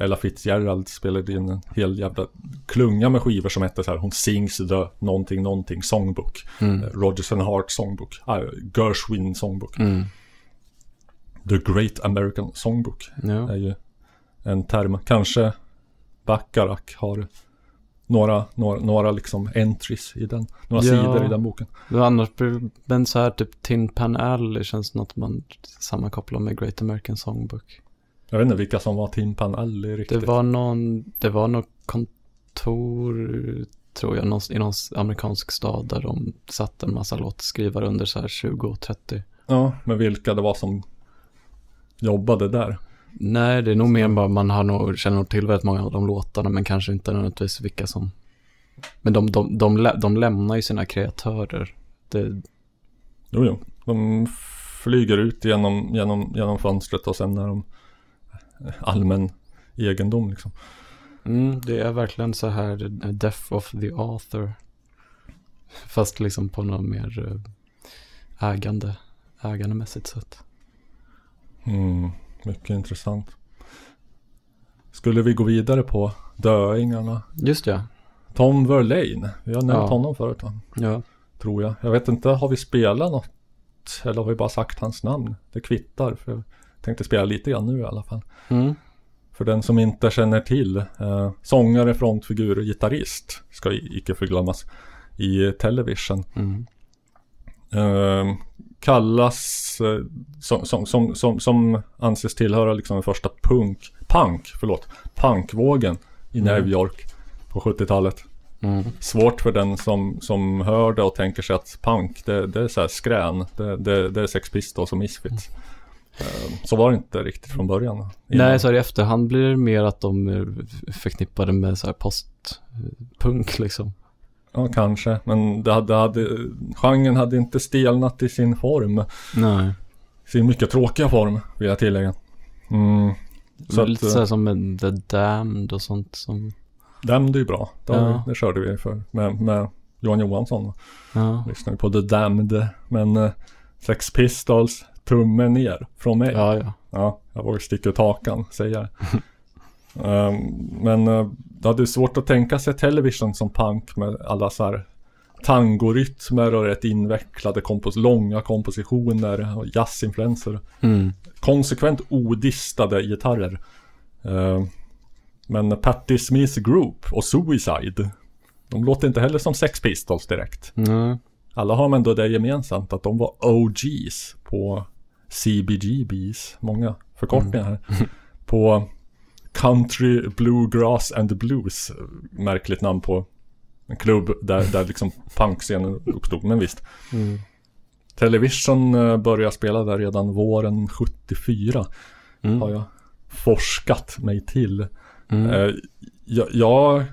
Ella Fitzgerald spelade in en hel jävla klunga med skivor som hette så här Hon sings the någonting någonting songbook Mm. Eh, Rodgers and Hart songbook ah, Gershwin songbook Mm. The Great American Songbook Ja. är ju en term. Kanske Bacharach har några, några, några liksom entries i den. Några Ja. sidor i den boken. Annars, men så här typ Tin Pan Alley känns något man sammankopplar med Great American Songbook. Jag vet inte vilka som var Timpan Alley Det riktigt. var någon, det var något kontor, tror jag, någon, i någon amerikansk stad där de satt en massa låtskrivare under så här 20 och 30. Ja, men vilka det var som jobbade där. Nej, det är nog mer bara man har nog, känner nog till väldigt många av de låtarna, men kanske inte nödvändigtvis vilka som... Men de, de, de, lä- de lämnar ju sina kreatörer. Det, Jo, jo. De flyger ut genom, genom, genom fönstret och sen är de allmän egendom liksom. mm, det är verkligen så här eh, Death of the Author. Fast liksom på något mer eh, ägande, ägandemässigt sätt. Mm, mycket intressant. Skulle vi gå vidare på döingarna? Just ja. Tom Verlaine, vi har nämnt Ja. honom förut va? Ja. Tror jag. Jag vet inte, har vi spelat något? Eller har vi bara sagt hans namn? Det kvittar, för tänkte spela lite grann nu i alla fall. Mm. För den som inte känner till, eh, sångare, frontfigur och gitarrist ska icke förglömmas i Television. Mm. Eh, kallas, eh, som, som, som, som, som anses tillhöra liksom den första punk, punk, förlåt, punkvågen i Mm. New York på 70-talet. Mm. Svårt för den som, som hör det och tänker sig att punk, det, det är så här skrän. Det, det, det är Sex Pistols och Misfits. Eh, Så var det inte riktigt från början. Innan. Nej, så här i efterhand blir det mer att de är förknippade med så här postpunk liksom. Ja, kanske. Men det hade, hade, genren hade inte stelnat i sin form. Nej. Sin mycket tråkiga form, vill jag tillägga. Mm. Så att, lite så här som The Damned och sånt som... Damned är ju bra. Det, Ja. det körde vi för med, med Johan Johansson. Ja. Lyssnade på The Damned. Men eh, Sex Pistols, tummen ner från mig. Ja, ja. Ja, jag vågar sticka ut hakan, säger jag. Ehm, men uh, det hade svårt att tänka sig Television som punk med alla så här tangorytmer och rätt invecklade kompos långa kompositioner och jazzinfluenser. Mm. Konsekvent odistade gitarrer. Ehm, men Patti Smith Group och Suicide, de låter inte heller som Sex Pistols direkt. Nej. Alla har ändå det gemensamt att de var OGs på CBGBs, många förkortningar här. På Country Bluegrass and Blues, märkligt namn på en klubb där, där liksom punkscenen uppstod, men visst. Mm. Television eh, började spela där redan våren 74, Mm. har jag forskat mig till. Mm. Eh, jag, jag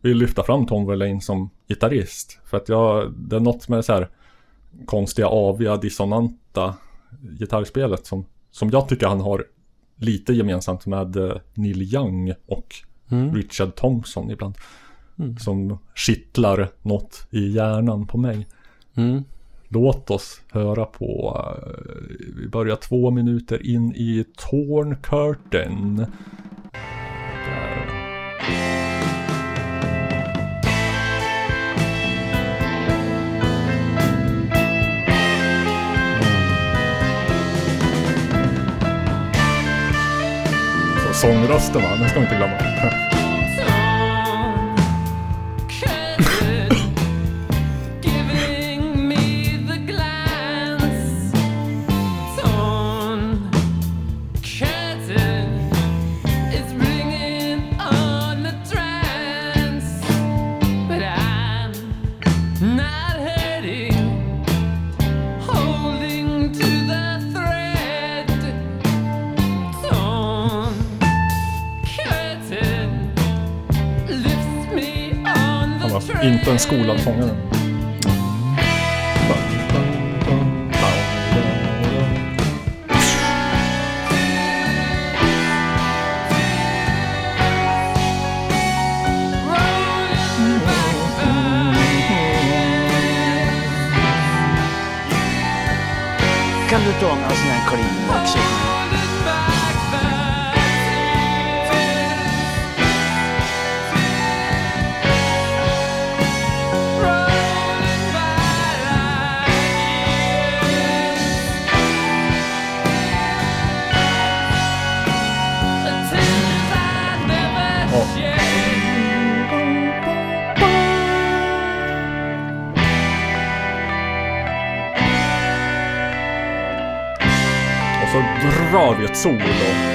vill lyfta fram Tom Verlaine som gitarrist. För att jag, det är något med så här konstiga, aviga, dissonanta gitarrspelet som, som jag tycker han har lite gemensamt med eh, Neil Young och Mm. Richard Thompson ibland. Mm. Som kittlar något i hjärnan på mig. Mm. Låt oss höra på, eh, vi börjar två minuter in i Torn Curtain. Sångrösten va, den ska vi inte glömma. Inte en skola fångar den. Kan du dra några sådana här kliv? Så drar ett solo.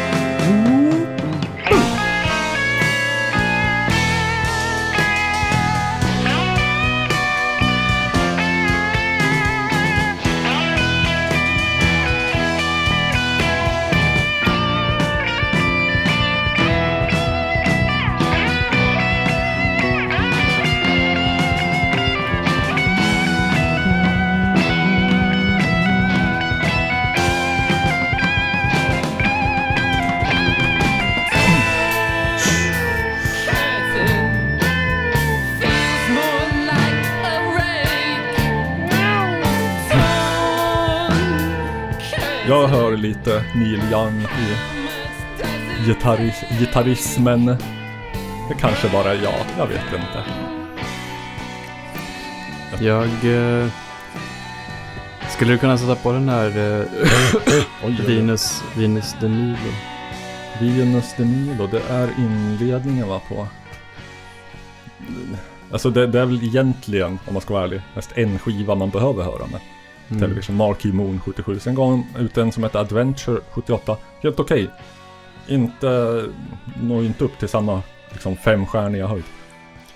Jag hör lite Neil Young i gitarris gitarrismen. Det kanske bara är jag, jag vet inte. Jag... Eh, skulle du kunna sätta på den här eh, Oj. Venus, Venus de Milo? Venus de Milo, det är inledningen va på... Alltså det, det är väl egentligen, om man ska vara ärlig, mest en skiva man behöver höra med. Mm. Television, Marquee Moon 77. Sen gav hon ut en som hette Adventure 78. Helt okej. Inte, når inte upp till samma liksom femstjärniga höjd.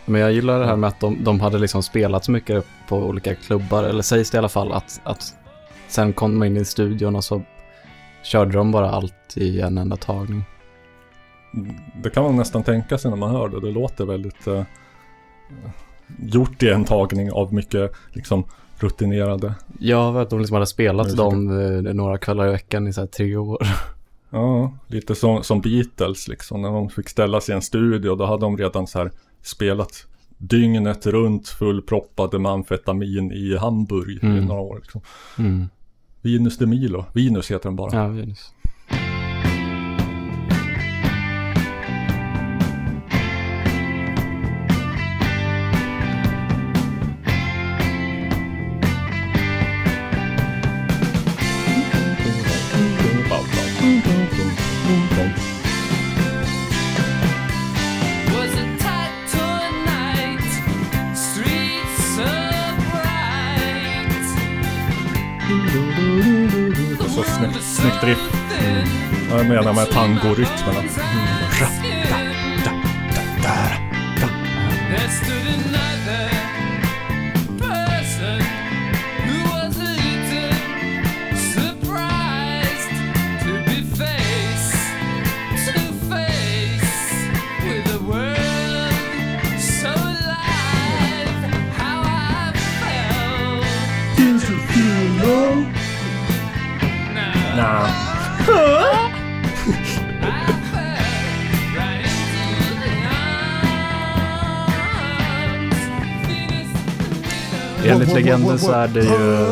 Men jag gillar det här med att de, de hade liksom spelat så mycket på olika klubbar, eller sägs det i alla fall att, att sen kom de in i studion och så körde de bara allt i en enda tagning. Det kan man nästan tänka sig när man hör det. Det låter väldigt eh, gjort i en tagning av mycket liksom rutinerade. Ja, att de liksom hade spelat Musiker. dem eh, några kvällar i veckan i så här tre år. Ja, lite som, som Beatles liksom. När de fick ställa sig i en studio då hade de redan så här spelat dygnet runt fullproppade med amfetamin i Hamburg i Mm. några år. Liksom. Mm. Venus de Milo. Venus heter den bara. Ja, Venus. Gärna med tangorytmerna. Mm. Legenden så är det ju...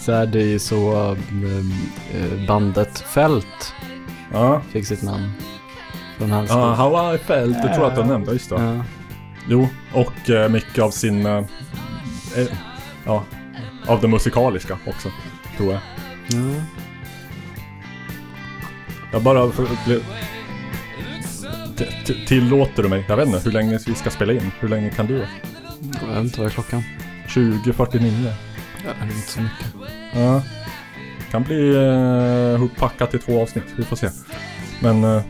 så är det ju så bandet Fält Ja. fick sitt namn. Från hans Ja, How I Felt, det tror jag att jag nämnde, just det. Ja. Jo, och eh, mycket av sin... Eh, eh, ja, av det musikaliska också, tror jag. Ja. Jag bara... För, ble, t- t- tillåter du mig? Jag vet inte hur länge vi ska spela in. Hur länge kan du? Jag vet inte vad är klockan? 20.49. Ja, det är inte så mycket. Ja. Kan bli eh, hopackat i två avsnitt. Vi får se. Men eh,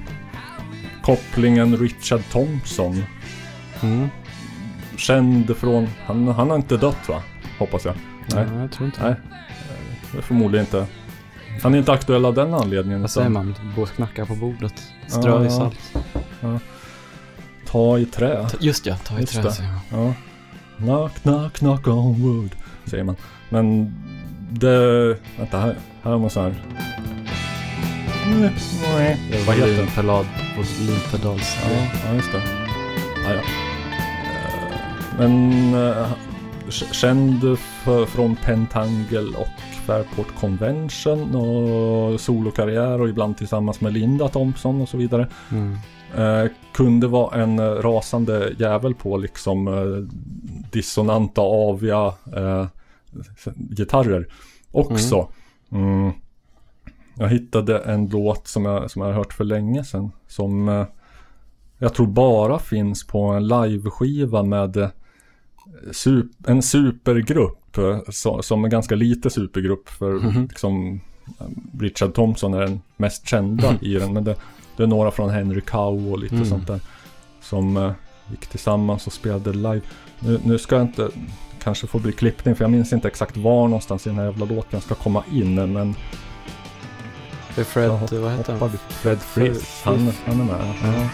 kopplingen Richard Thompson. Mm. Känd från... Han, han har inte dött va? Hoppas jag. Nej, jag tror inte Nej. Det är förmodligen inte. Han är inte aktuell av den anledningen. Vad säger man? Gå knacka på bordet. Strö i Ja. salt. Ja. Ta i trä. Just ja, ta i Just trä. Ja. Knock, knock, knock on wood. Säger man. Men det... Vänta, här, här har man så här... Vad heter den? Volym- Volympedals. Ja, ja just det. Ja, ja. Eh, Men eh, känd för, från Pentangle och Fairport Convention och solokarriär och ibland tillsammans med Linda Thompson och så vidare. Mm. Eh, kunde vara en rasande jävel på liksom dissonanta, aviga eh, gitarrer också. Mm. Jag hittade en låt som jag, som jag har hört för länge sedan. Som eh, jag tror bara finns på en liveskiva med eh, sup- en supergrupp. eh, Så, som en ganska lite supergrupp för Mhm. liksom eh, Richard Thompson är den mest kända i den. Men det, det är några från Henry Cow och lite Mm. sånt där. Som eh, gick tillsammans och spelade live. Nu, nu ska jag inte kanske få bli klippning för jag minns inte exakt var någonstans i den här jävla låten ska komma in. Men Det är Fred, hopp- vad heter han? Fred Friss. Han, han är med. Ja.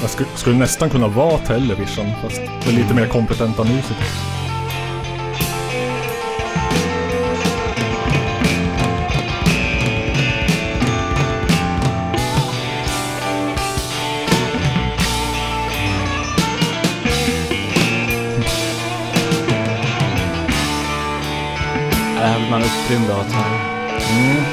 Jag skulle, skulle nästan kunna vara Television fast med lite mer kompetenta musiker. Man upprymd av att han... Mm.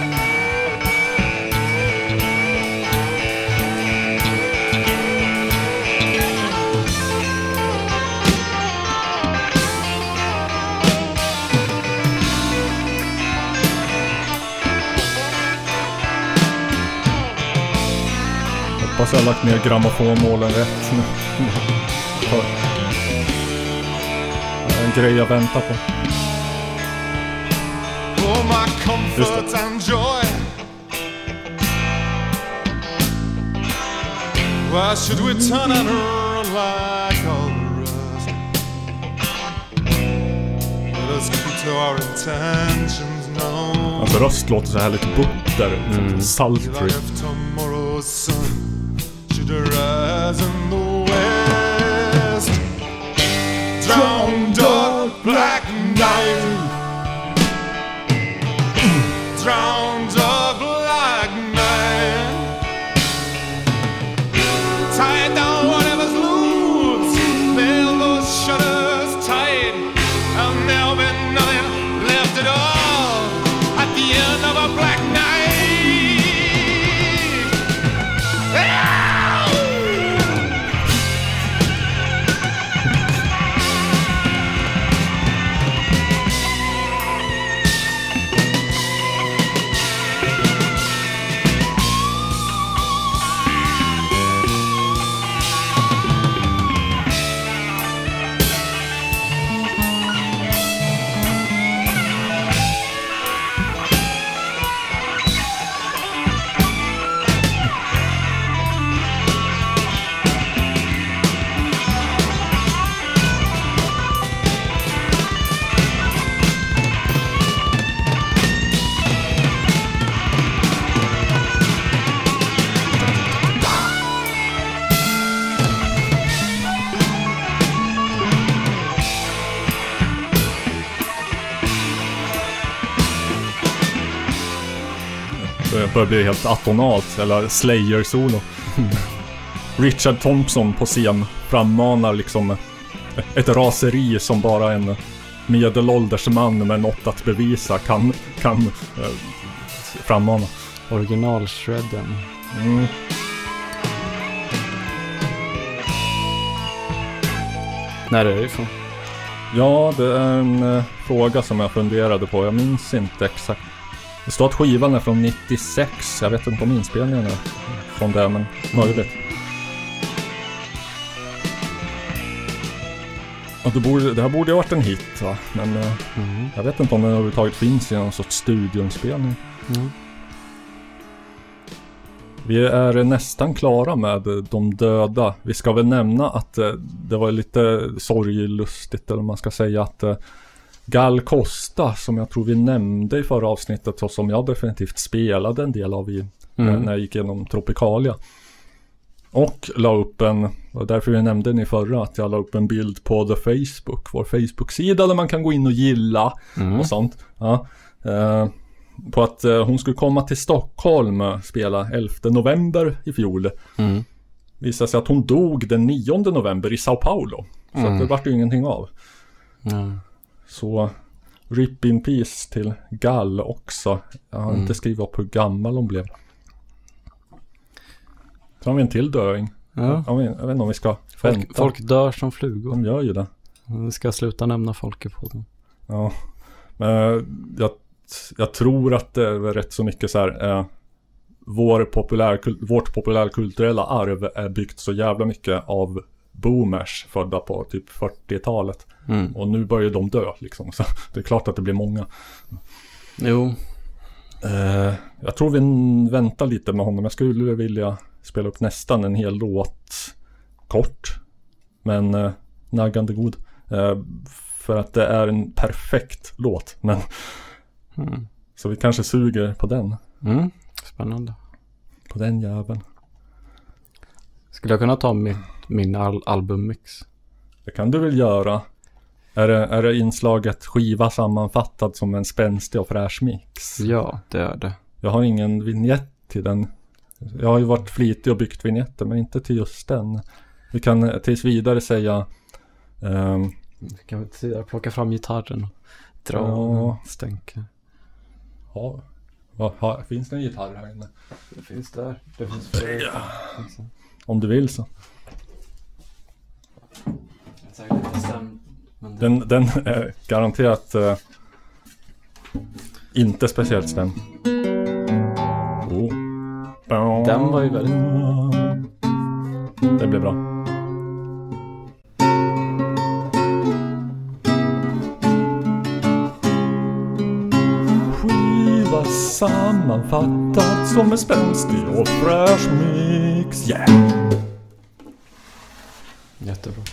Hoppas jag har lagt ner grammofonmålen rätt nu. Det är En grej jag väntar på. For my comfort and joy. Why should we turn and run like all the rest? Let us keep to our intentions now. Hans röst låter så här lite butter, mm. sultry. Det börjar bli helt atonalt, eller Slayer-solo. Richard Thompson på scen frammanar liksom ett raseri som bara en medelålders man med något att bevisa kan, kan eh, frammana. Original-shredden. Mm. När är det ifrån? Ja, det är en eh, fråga som jag funderade på. Jag minns inte exakt. Det står att skivan är från 96. Jag vet inte om inspelningen är från det, men möjligt. Och det, borde, det här borde ju ha varit en hit va? Men eh, Mm. jag vet inte om den överhuvudtaget finns i någon sorts studioinspelning. Mm. Vi är nästan klara med de döda. Vi ska väl nämna att eh, det var lite sorglustigt eller man ska säga att eh, Gal Costa som jag tror vi nämnde i förra avsnittet och som jag definitivt spelade en del av i Mm. när, jag gick igenom Tropicalia. Och la upp en, därför vi nämnde den i förra, att jag la upp en bild på The Facebook, vår Facebook-sida där man kan gå in och gilla Mm. och sånt. Ja, eh, på att eh, hon skulle komma till Stockholm och spela 11 november i fjol. Mm. visade sig att hon dog den 9 november i Sao Paulo. Så Mm. att det vart ju ingenting av. Ja. Så RIP in peace till Gall också. Jag har Mm. inte skrivit upp hur gammal hon blev. Så har vi en till döing. Ja. Jag, vet, jag vet inte om vi ska Folk, vänta. folk dör som flugor. De gör ju det. Vi ska sluta nämna folk i podden. Ja. Men jag, jag tror att det är rätt så mycket så här. Eh, vår populärkul- vårt populärkulturella arv är byggt så jävla mycket av boomers födda på typ 40-talet. Mm. Och nu börjar de dö liksom. Så det är klart att det blir många. Jo. Eh, jag tror vi väntar lite med honom. Jag skulle vilja spela upp nästan en hel låt kort. Men eh, naggande god. Eh, för att det är en perfekt låt. Men Mm. så vi kanske suger på den. Mm. Spännande. På den jäveln. Skulle jag kunna ta mitt, min al- albummix? Det kan du väl göra. Är det, är det inslaget skiva sammanfattad som en spänstig och fräsch mix? Ja, det är det. Jag har ingen vignett till den. Jag har ju varit flitig och byggt vignetter men inte till just den. Vi kan tills vidare säga ehm, Kan vi plocka fram gitarren och dra Ja. ja. stänka? ja, ha, Finns det en gitarr här inne? Det finns där. Det finns fler. Ja. Om du vill så. Den, den är garanterat eh, inte speciellt stämd. Oh. Den var ju väldigt... Det blir bra. Skiva sammanfattad som en spänstig och fräsch mix. Yeah! Jättebra.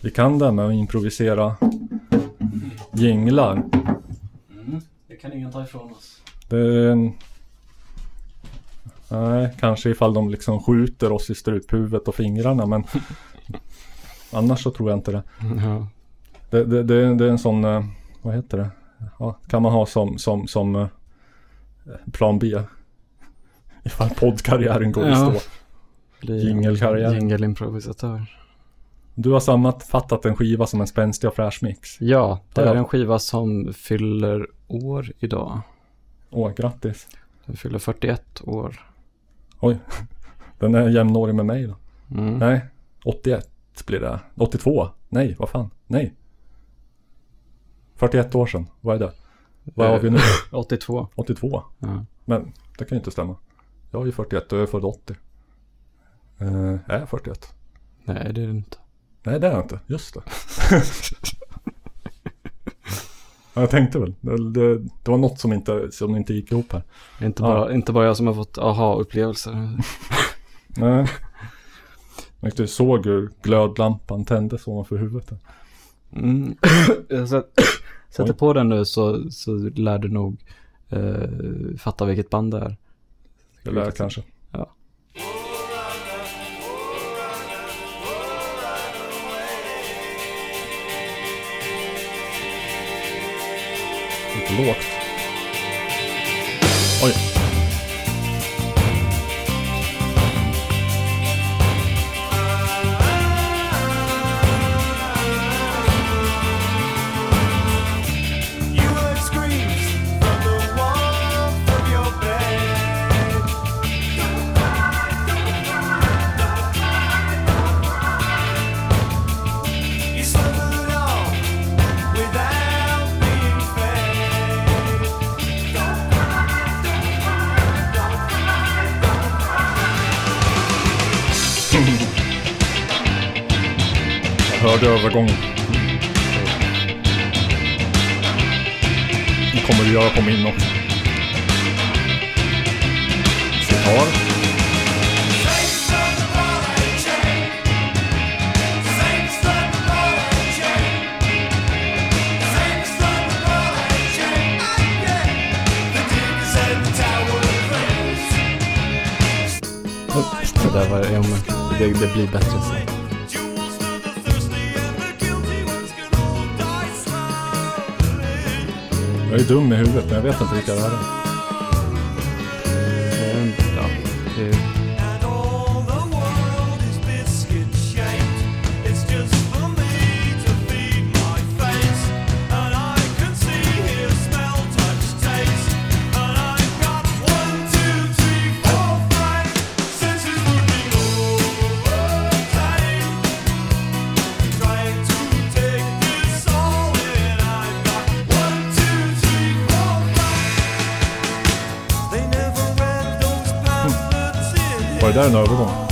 Vi kan det med att improvisera jinglar. Det kan ingen ta ifrån oss. Det är en... Nej, kanske ifall de liksom skjuter oss i struphuvudet och fingrarna men annars så tror jag inte det. Ja. Det, det, det, det är en sån, eh, vad heter det? Ja, kan man ha som, som, som eh, plan B. Ifall poddkarriären går i Ja. stå. Bli Jingelkarriär. Jingelimprovisatör. Du har sammanfattat en skiva som en spänstig och fräsch mix. Ja, det är en skiva som fyller år idag. Åh, grattis. Den fyller 41 år. Oj, den är jämnårig med mig då. Mm. Nej, 81 blir det. 82? Nej, vad fan? Nej. 41 år sedan, vad är det? Vad har vi nu? 82. 82? Ja. Men det kan ju inte stämma. Jag är ju 41 och jag är född 80. Eh, är jag 41? Nej, det är det inte. Nej, det är jag inte. Just det. Ja, jag tänkte väl. Det, det, det var något som inte, som inte gick ihop här. Inte Ja. bara, inte bara jag som har fått aha-upplevelser. Nej. Du såg hur glödlampan tändes ovanför huvudet. Mm. sätter på den nu så, så lär du nog eh, fatta vilket band det är. Det lär kanske. Lågt. Oj. Hörde övergången. Det kommer du göra på min också. Sitar. Det där var, ja, men det, det blir bättre sen. Jag är dum i huvudet men jag vet inte vilka det här är. Det där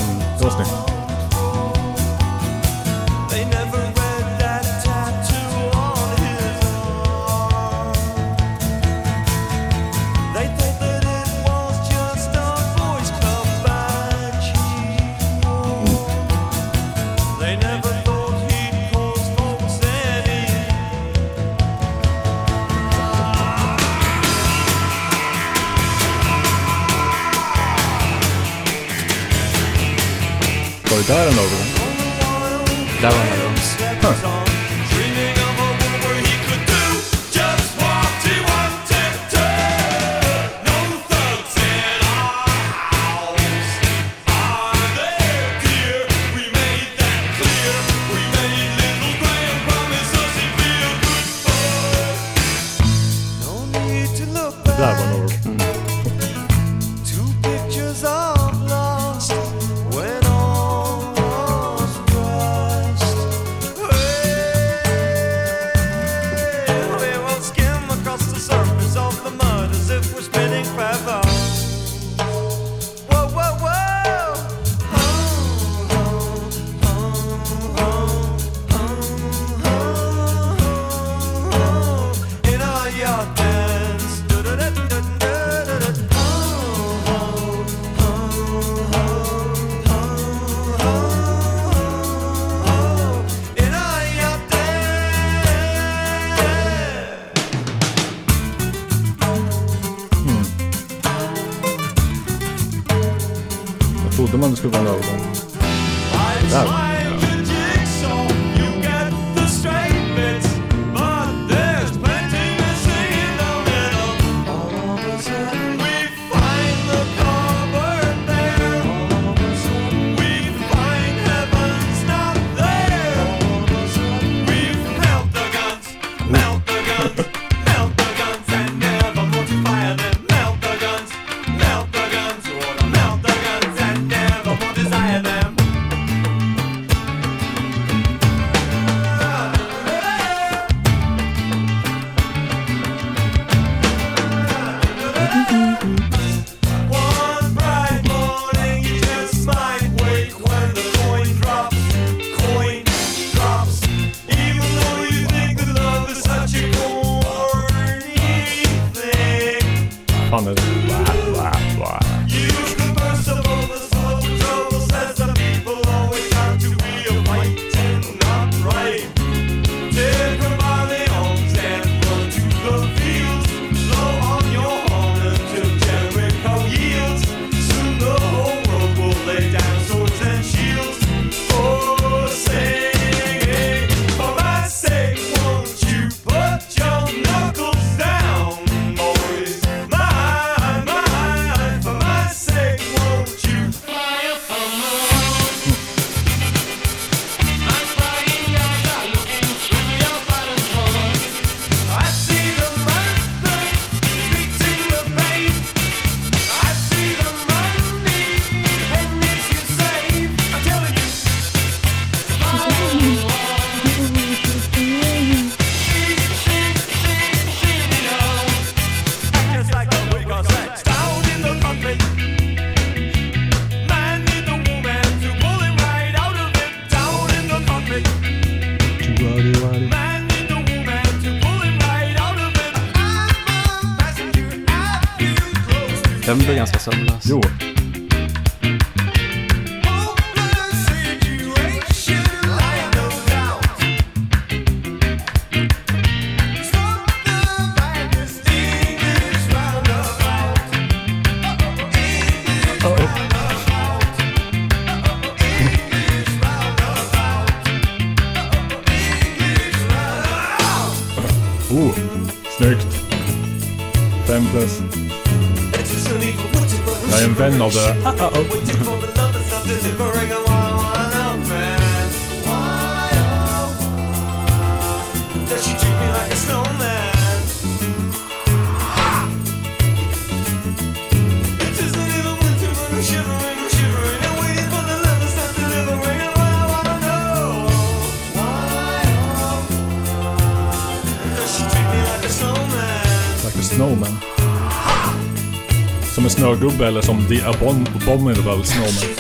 The Abom- Abominable Snowman.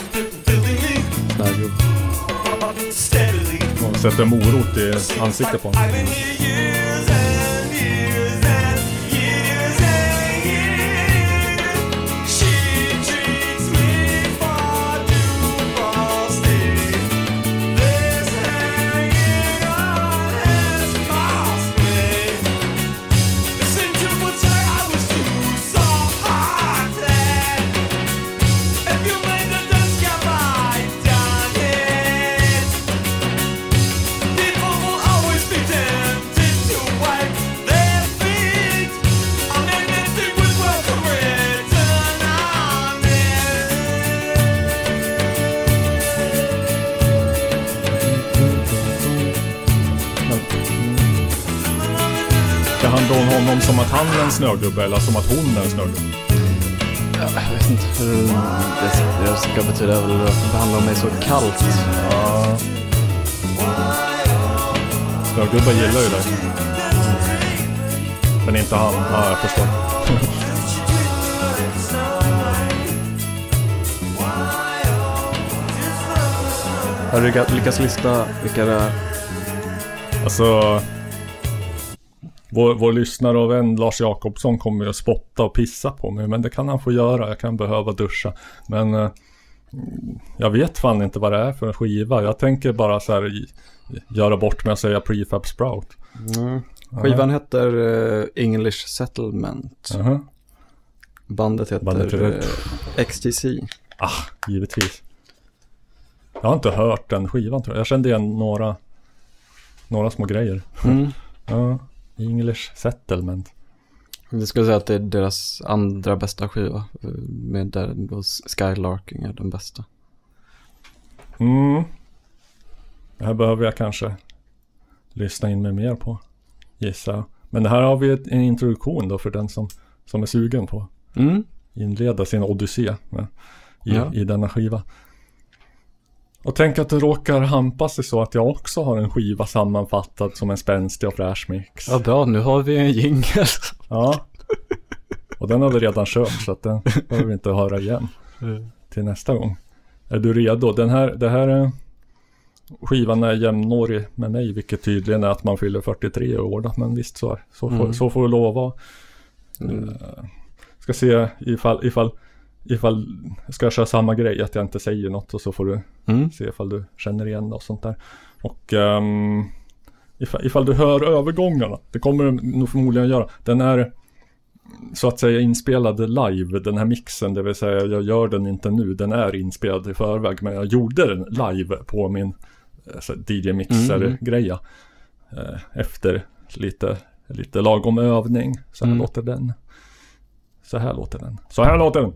Och sätter morot i ansiktet på honom. Snögubbe eller som att hon är en snögubbe? Jag vet inte hur det, det ska betyda väl att behandla mig så kallt. Ja. Snögubbar gillar ju det. Men inte han. Ja, jag förstår. Har du lyckats lista vilka det är? Alltså... Vår, vår lyssnare och vän Lars Jakobsson kommer ju att spotta och pissa på mig. Men det kan han få göra. Jag kan behöva duscha. Men... eh, Jag vet fan inte vad det är för en skiva. Jag tänker bara så här i- göra bort med att säga Prefab Sprout. Mm. Skivan heter eh, English Settlement. Jaha. Bandet heter Bandet heter- eh, XTC. Ah, givetvis. Jag har inte hört den skivan tror jag. Jag kände igen några, några små grejer. Mm. Ja, English Settlement. Jag skulle säga att det är deras andra bästa skiva. Med där då Skylarking är den bästa. Mm. Det här behöver jag kanske lyssna in mig mer på. Gissar jag. Men här har vi ett, en introduktion då för den som, som är sugen på Mm. inleda sin odyssé med, i, Ja. i denna skiva. Och tänk att det råkar hampa sig så att jag också har en skiva sammanfattad som en spänstig och fräsch mix. Ja bra, nu har vi en jingel. Ja. Och den har vi redan kört så att den behöver vi inte höra igen Mm. till nästa gång. Är du redo? Den här, det här är skivan är jämnårig med mig vilket tydligen är att man fyller 43 år då. Men visst så, så, får, Mm. så får det lov att vara. Mm. Eh, ska se ifall, ifall, ifall, ska jag köra samma grej att jag inte säger något och så får du Mm. se ifall du känner igen det och sånt där. Och um, ifall, ifall du hör övergångarna, det kommer du nog förmodligen göra. Den är så att säga inspelad live, den här mixen, det vill säga jag gör den inte nu, den är inspelad i förväg, men jag gjorde den live på min eh, DJ-mixer-greja. Eh, efter lite, lite lagom övning, så här Mm. låter den. Så här låter den. Så här låter den.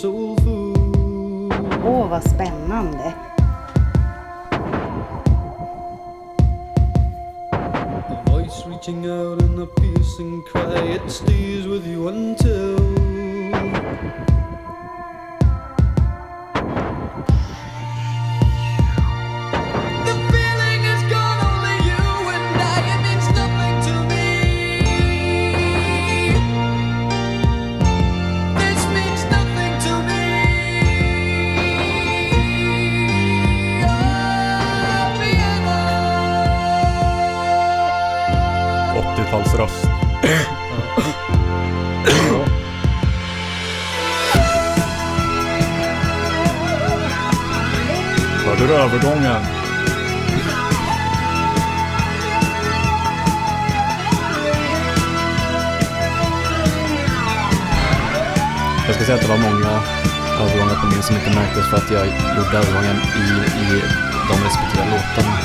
Soulful. Åh, vad spännande. Reaching out in a piercing cry, it stays with you until. 80-talsröst. Hörde du övergången? Jag ska säga att det var många övergångar på min som inte märktes för att jag gjorde övergången i, i de respektive låtarna.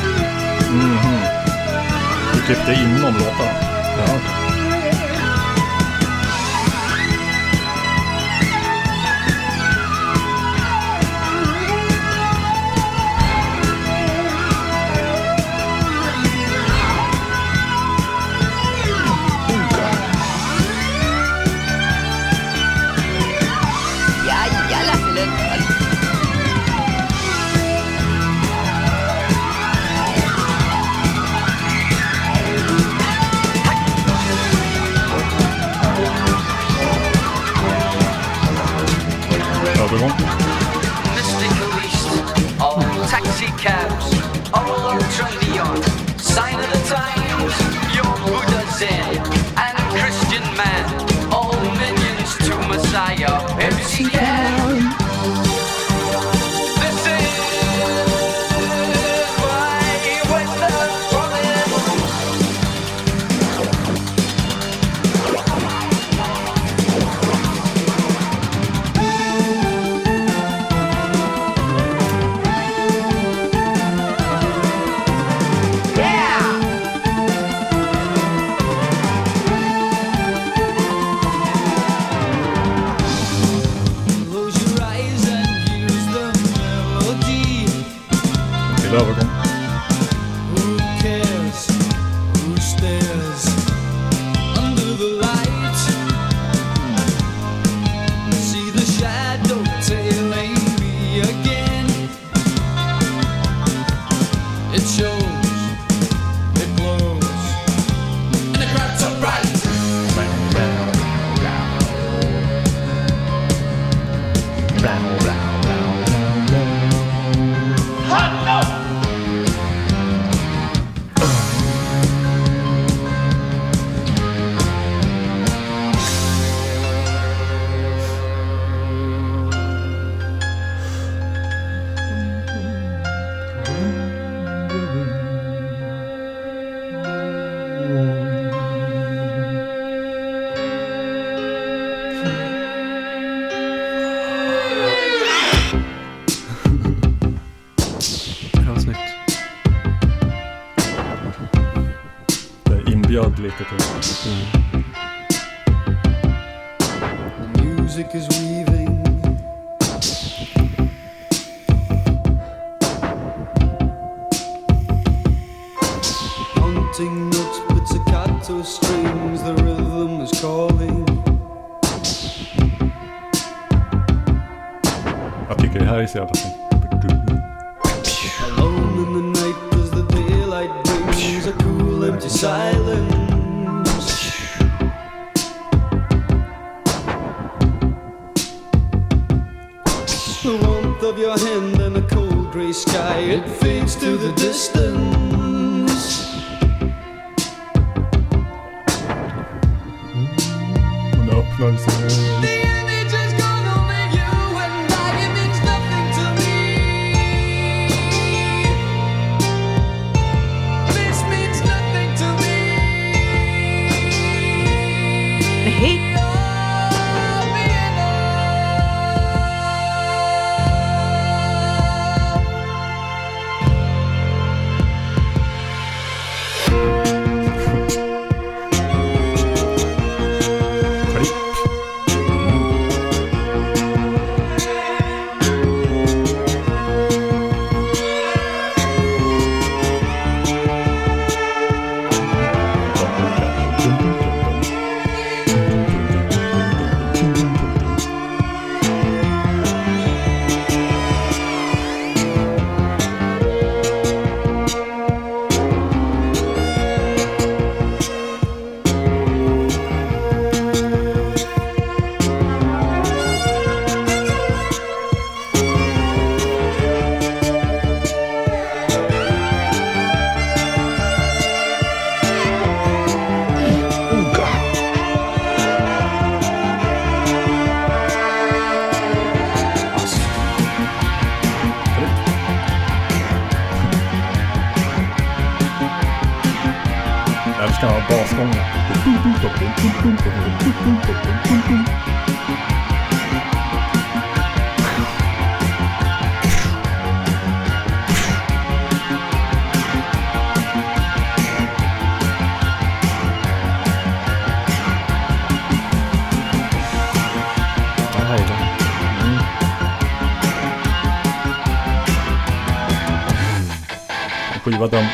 Mhm. klippte inom låtarna. Ja, okej. Tycker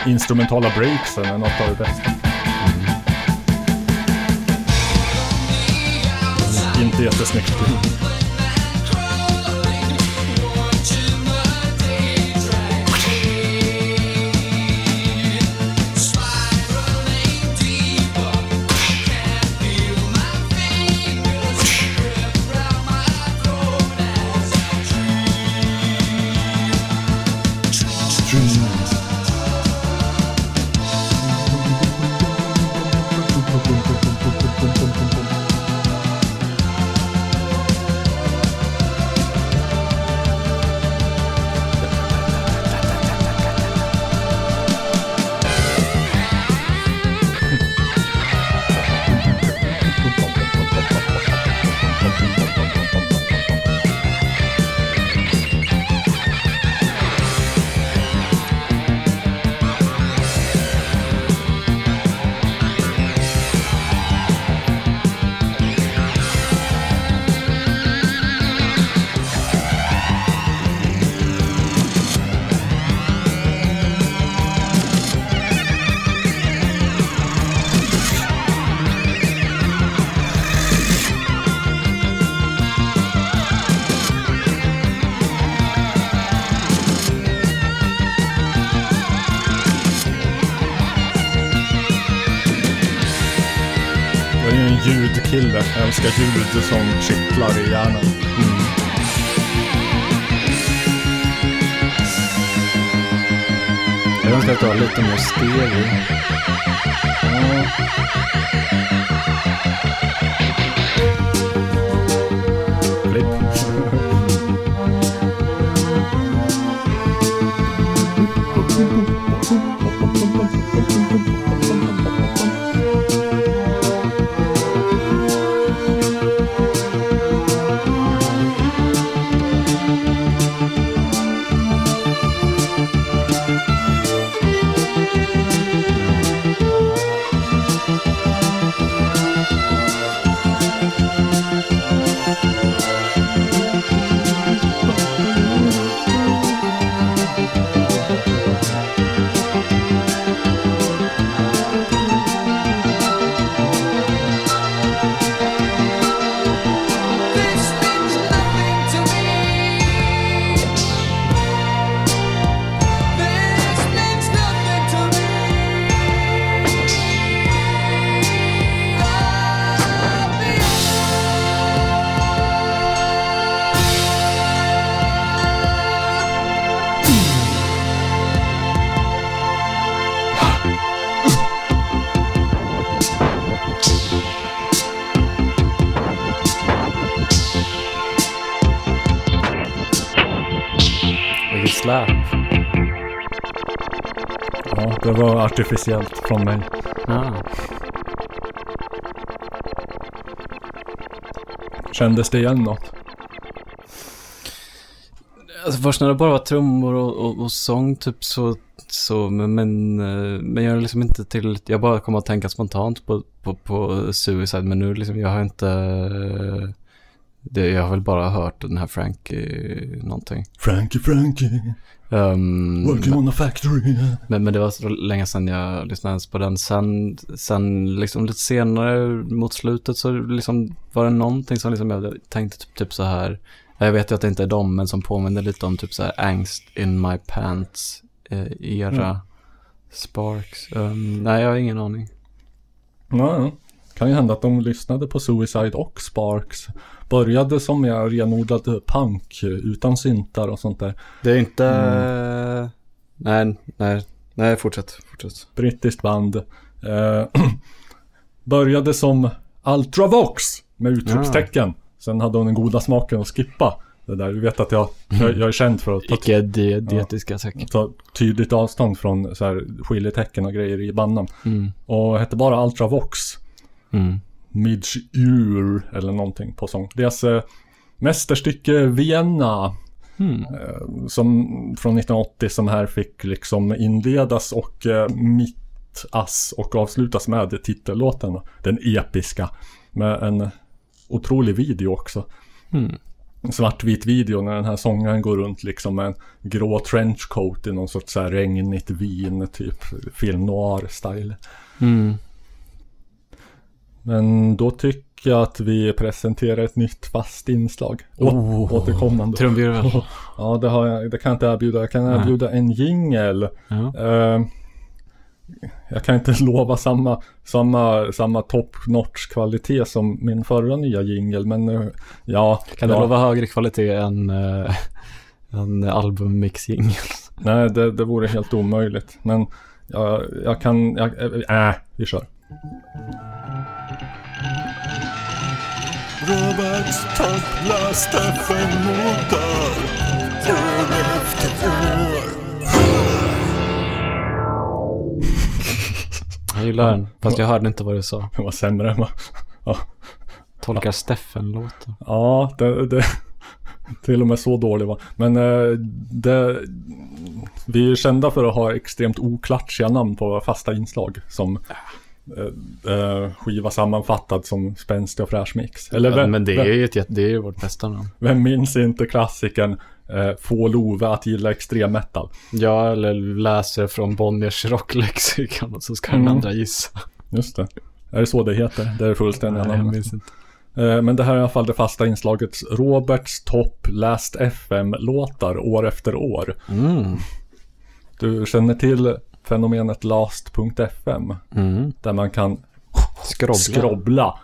instrumentala breaksen är något av det bästa. Inte jättesnyggt. Ljudkille. Som kittlar i hjärnan. Mm. Jag önskar att du har lite mer steg i. var artificiellt från mig. Ja. Kändes det igen något? Alltså först när det bara var trummor och, och, och sång typ så, så men, men, eh, men jag är liksom inte till, jag bara kommer att tänka spontant på, på, på Suicide men nu liksom, jag har inte, det, jag har väl bara hört den här Frankie någonting. Frankie, Frankie, Um, working on a factory. men, men det var så länge sedan jag lyssnade ens på den. Sen, sen liksom lite senare mot slutet så liksom var det någonting som liksom jag tänkte typ, typ så här. Jag vet ju att det inte är dem, men som påminner lite om typ så här angst in my pants eh, era. Mm. Sparks. Um, nej, jag har ingen aning. Ja, kan ju hända att de lyssnade på Suicide och Sparks. Började som jag renodlad punk utan syntar och sånt där. Det är inte... Mm. Nej, nej, nej, fortsätt, fortsätt. Brittiskt band. Eh, började som Ultravox med utropstecken. Sen hade hon den goda smaken att skippa det där. Du vet att jag, jag, jag är känd för att ta, Icke di- dietiska tecken. ta tydligt avstånd från så här skiljetecken och grejer i banden. Mm. Och hette bara Ultravox. Mm. Midge-ur eller någonting på sång. Deras eh, mästerstycke Vienna. Mm. Som från 1980 som här fick liksom inledas och eh, mittas och avslutas med titellåten. Den episka. Med en otrolig video också. Mm. en svartvit video när den här sångaren går runt liksom med en grå trenchcoat i någon sorts så här regnigt vin, typ film noir-style. Mm. Men då tycker jag att vi presenterar ett nytt fast inslag. Oh. återkommande. Trumvirvel. Ja, det, har jag, det kan jag inte erbjuda. Jag kan Nej. erbjuda en jingel. Ja. Eh, jag kan inte lova samma, samma, samma top notch kvalitet som min förra nya jingel, men eh, ja. Kan du ja. lova högre kvalitet än uh, en albummixing? Nej, det, det vore helt omöjligt. Men jag, jag kan, jag, äh, vi kör. Roberts topplösta FM-låtar år efter år. Jag gillar den, fast jag hörde inte vad du sa. Det var sämre än vad... Ja, Tolkar Steffen-låten. ja det, det, till och med så dålig var. Men eh, det, vi är kända för att ha extremt oklatschiga namn på fasta inslag. Som eh, eh, skiva sammanfattad som spänstig och fräsch mix. Eller Ja, vem, men det är ju ett, det är ju vårt bästa namn. vem minns inte klassikern eh, Få Love att gilla extrem metal? Jag eller läser från Bonniers rocklexikon och så ska den Mm. andra gissa. Just det. Är det så det heter? Det är det fullständiga jag minns inte. Eh, Men det här är i alla fall det fasta inslaget Roberts topp Last FM-låtar år efter år. Mm. Du känner till fenomenet last.fm? Mm. Där man kan Skrobbla. skrobbla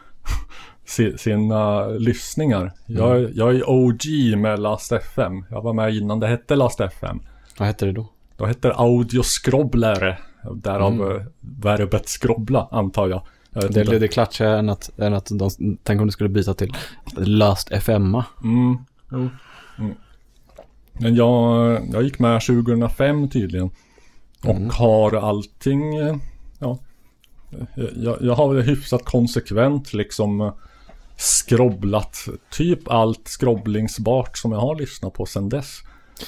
si- sina lyssningar. Jag, Mm. jag är OG med Last FM. Jag var med innan det hette Last FM. Vad heter det då? Då hette det Audioskrobblare. Därav Mm. eh, verbet skrobbla, antar jag. jag Det det klatschigare än att, än att de, tänk om du skulle byta till Last FMA. Mm. Mm. Men jag, jag gick med 2005 tydligen. Och Mm. har allting, eh, ja. Jag, jag har väl hyfsat konsekvent liksom eh, skrobblat typ allt skrobblingsbart som jag har lyssnat på sedan dess.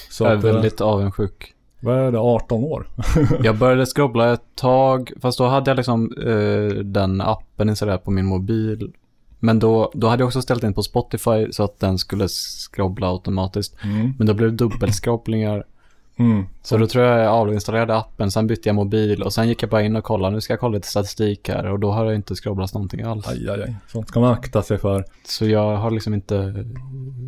Så Jag är att, eh, väldigt avundsjuk. vad är det, 18 år? Jag började skrobbla ett tag, fast då hade jag liksom eh, den appen installerad på min mobil. Men då, då hade jag också ställt in på Spotify så att den skulle skrobbla automatiskt. Mm. Men då blev det dubbelskrobblingar. Mm. Så då tror jag jag avinstallerade appen, sen bytte jag mobil och sen gick jag bara in och kollade. Nu ska jag kolla lite statistik här och då har jag inte skrobblat någonting alls. Aj, aj, aj. Sånt ska man akta sig för. Så jag har liksom inte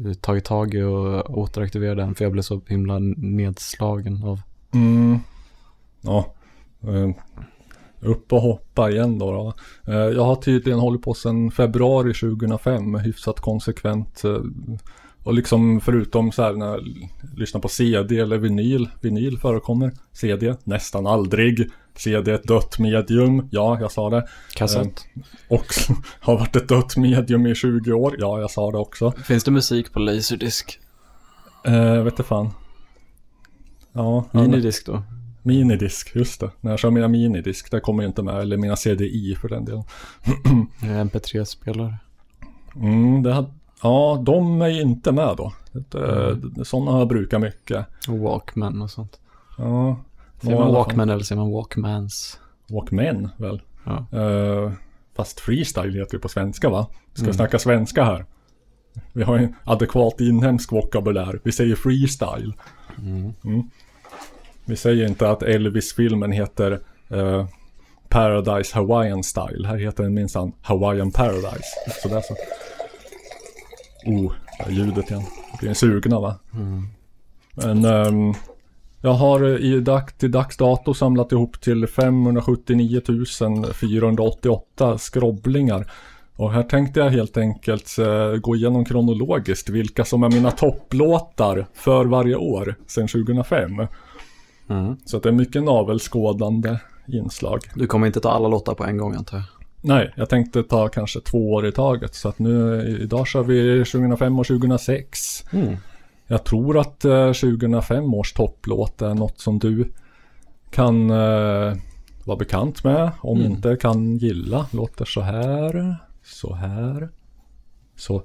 eh, tagit tag i och återaktivera den för jag blev så himla nedslagen av. Mm. Ja. Eh, upp och hoppa igen då. då. Eh, jag har tydligen hållit på sedan februari 2005 hyfsat konsekvent. Och liksom förutom så här när jag lyssnar på CD eller vinyl. Vinyl förekommer. CD nästan aldrig. CD ett dött medium. Ja, jag sa det. Kassett. Eh, och har varit ett dött medium i 20 år. Ja, jag sa det också. Finns det musik på Laserdisc? Eh, vet du fan. Ja, Minidisk då? Minidisk, just det. När jag kör mina minidisk, det kommer ju inte med. Eller mina CDI för den delen. MP3-spelare. Mm, det hade, ja, de är ju inte med då. Det, Sådana har jag brukat mycket. Och Walkman och sånt. Ja. Säger man. Walkman eller säger man Walkmans? Walkman väl? Ja. Eh, fast freestyle heter det på svenska va? Vi ska Mm. snacka svenska här. Vi har en adekvat inhemsk vokabulär. Vi säger freestyle. Mm. Mm. Vi säger inte att Elvis-filmen heter eh, Paradise Hawaiian Style. Här heter den minsann Hawaiian Paradise. Sådär så. Oh, ljudet igen. Det blir sugna va? Mm. Men ehm, jag har i dag, till dags dato samlat ihop till 579 488 skrobblingar. Och här tänkte jag helt enkelt eh, gå igenom kronologiskt vilka som är mina topplåtar för varje år sedan 2005. Mm. Så det är mycket navelskådande inslag. Du kommer inte ta alla låtar på en gång antar jag? Nej, jag tänkte ta kanske två år i taget. Så att nu, idag kör vi 2005 och 2006. Mm. Jag tror att eh, 2005 års topplåt är något som du kan eh, vara bekant med. Om Mm. inte kan gilla. Låter så här. Så här. Så.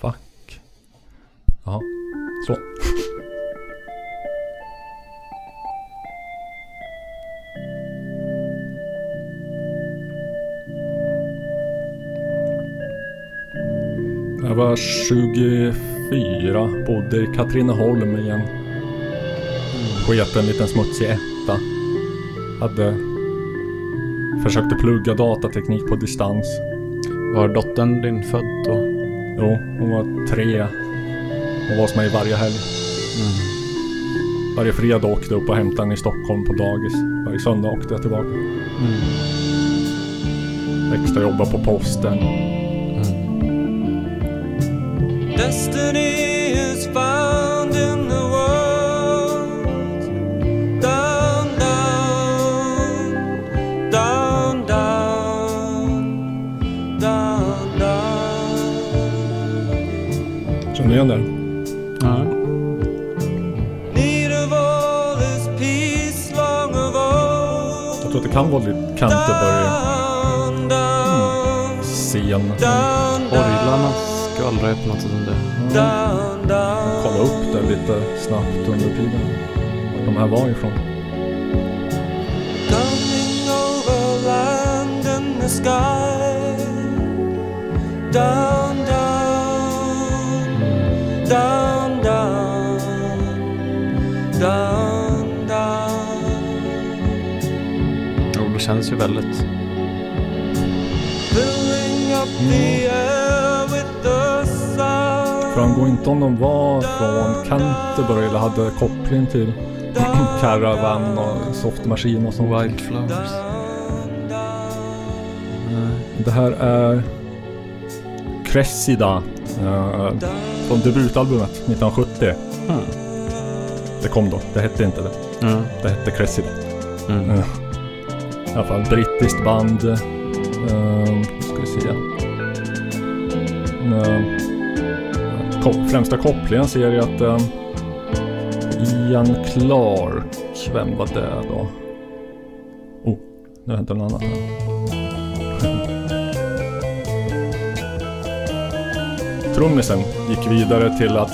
Fuck. Ja, så. Det var 1924 bodde i Katrineholm i en sketen liten smutsig etta. Hade försökte plugga datateknik på distans. Var dottern din född då? Jo, hon var tre. Hon var hos mig varje helg. Varje fredag åkte jag upp och hämtade henne i Stockholm på dagis. Varje söndag åkte jag tillbaka. Extra jobba på posten. Destiny is found in the world. Down, down, down, down, down, down. Känner du igen den? Ja. Jag tror att det kan vara lite Canterbury scen. down, Orglarna något sätt om det. down, down. Kolla upp det lite snabbt under tiden. Var de här var ifrån. Coming over land and the sky. Down, down, down, down, down, down. Jo, det känns ju väldigt... Filling Framgår inte om de var från Canterbury eller hade koppling till Caravan och Soft Machine och sånt. Wildflowers. Det här är Cressida. Uh, från debutalbumet 1970. Mm. Det kom då. Det hette inte det. Mm. Det hette Cressida. Mm. Eh, I alla fall brittiskt band. Uh, ska vi se. Ko- främsta kopplingen ser jag att eh, Ian Clark. Vem var det då? Oh, nu händer något annat här. Trummisen gick vidare till att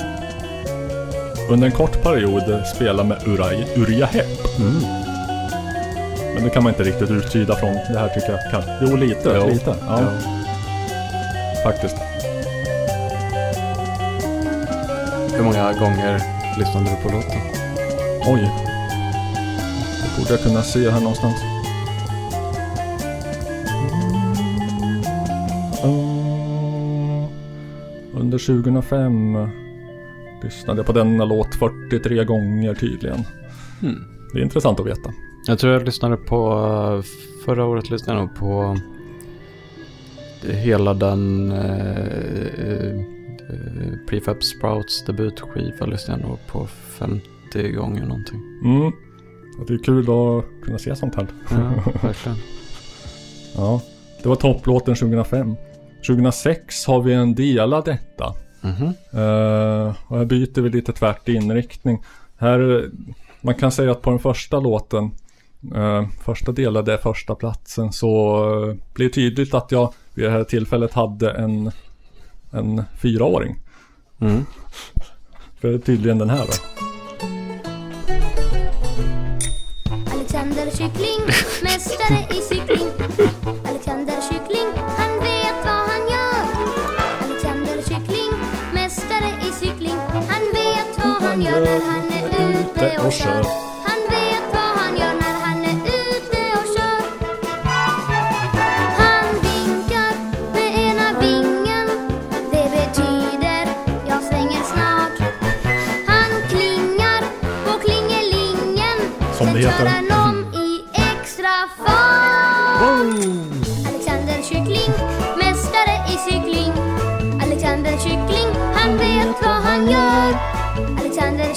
under en kort period spela med Uriah, Uriah Heep. Men det kan man inte riktigt uttyda från det här tycker jag kanske. Jo, lite. Jo. lite. Ja. Faktiskt. Många gånger lyssnade du på låten? Oj. Det borde jag kunna se här någonstans. Mm. Under 2005 lyssnade jag på denna låt 43 gånger tydligen. Mm. Det är intressant att veta. Jag tror jag lyssnade på... Förra året lyssnade jag på hela den eh, eh, Prefab Sprouts debutskiva lyssnade jag nog på 50 gånger någonting. Mm. Det är kul att kunna se sånt här. Ja, verkligen. Ja, det var topplåten 2005. 2006 har vi en del av detta. Mhm. Eh, och här byter vi lite tvärt inriktning. Här, eh, man kan säga att på den första låten, eh, första delen, det är första platsen, så uh, blir det tydligt att jag vid det här tillfället hade en, en fyraåring. Mm. För det är tydligen den här då. Alexander Kyckling, mästare i cykling. Alexander Kyckling, han vet vad han gör. Alexander Kyckling, mästare i cykling. Han vet vad han gör när han är ute och kör.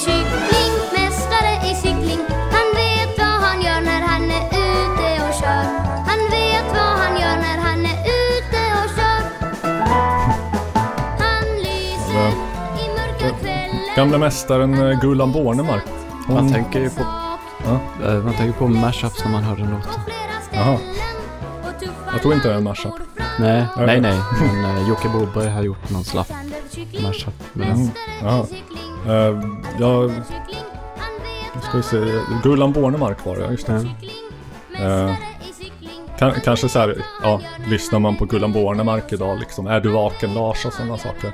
Alexander Kyckling, mästare i cykling. Han vet vad han gör när han är ute och kör. Han vet vad han gör när han är ute och kör. Han lyser i mörka kvällen. Gamla mästaren eh, Gullan Bornemark. Hon- Man tänker ju på, Ja. eh, man tänker på mashups när man hör den låten. Jaha. Jag tror inte det är en mashup. Nej, nej, nej. Men uh, Jocke Boberg har gjort någon slapp mashup med den. Mm. Ja. Uh, jag... Nu ska vi se. Gullan Bornemark var det, just det. Eh, Kan, kanske så här, ja, lyssnar man på Gullan Bornemark idag liksom. Är du vaken Lars och sådana saker.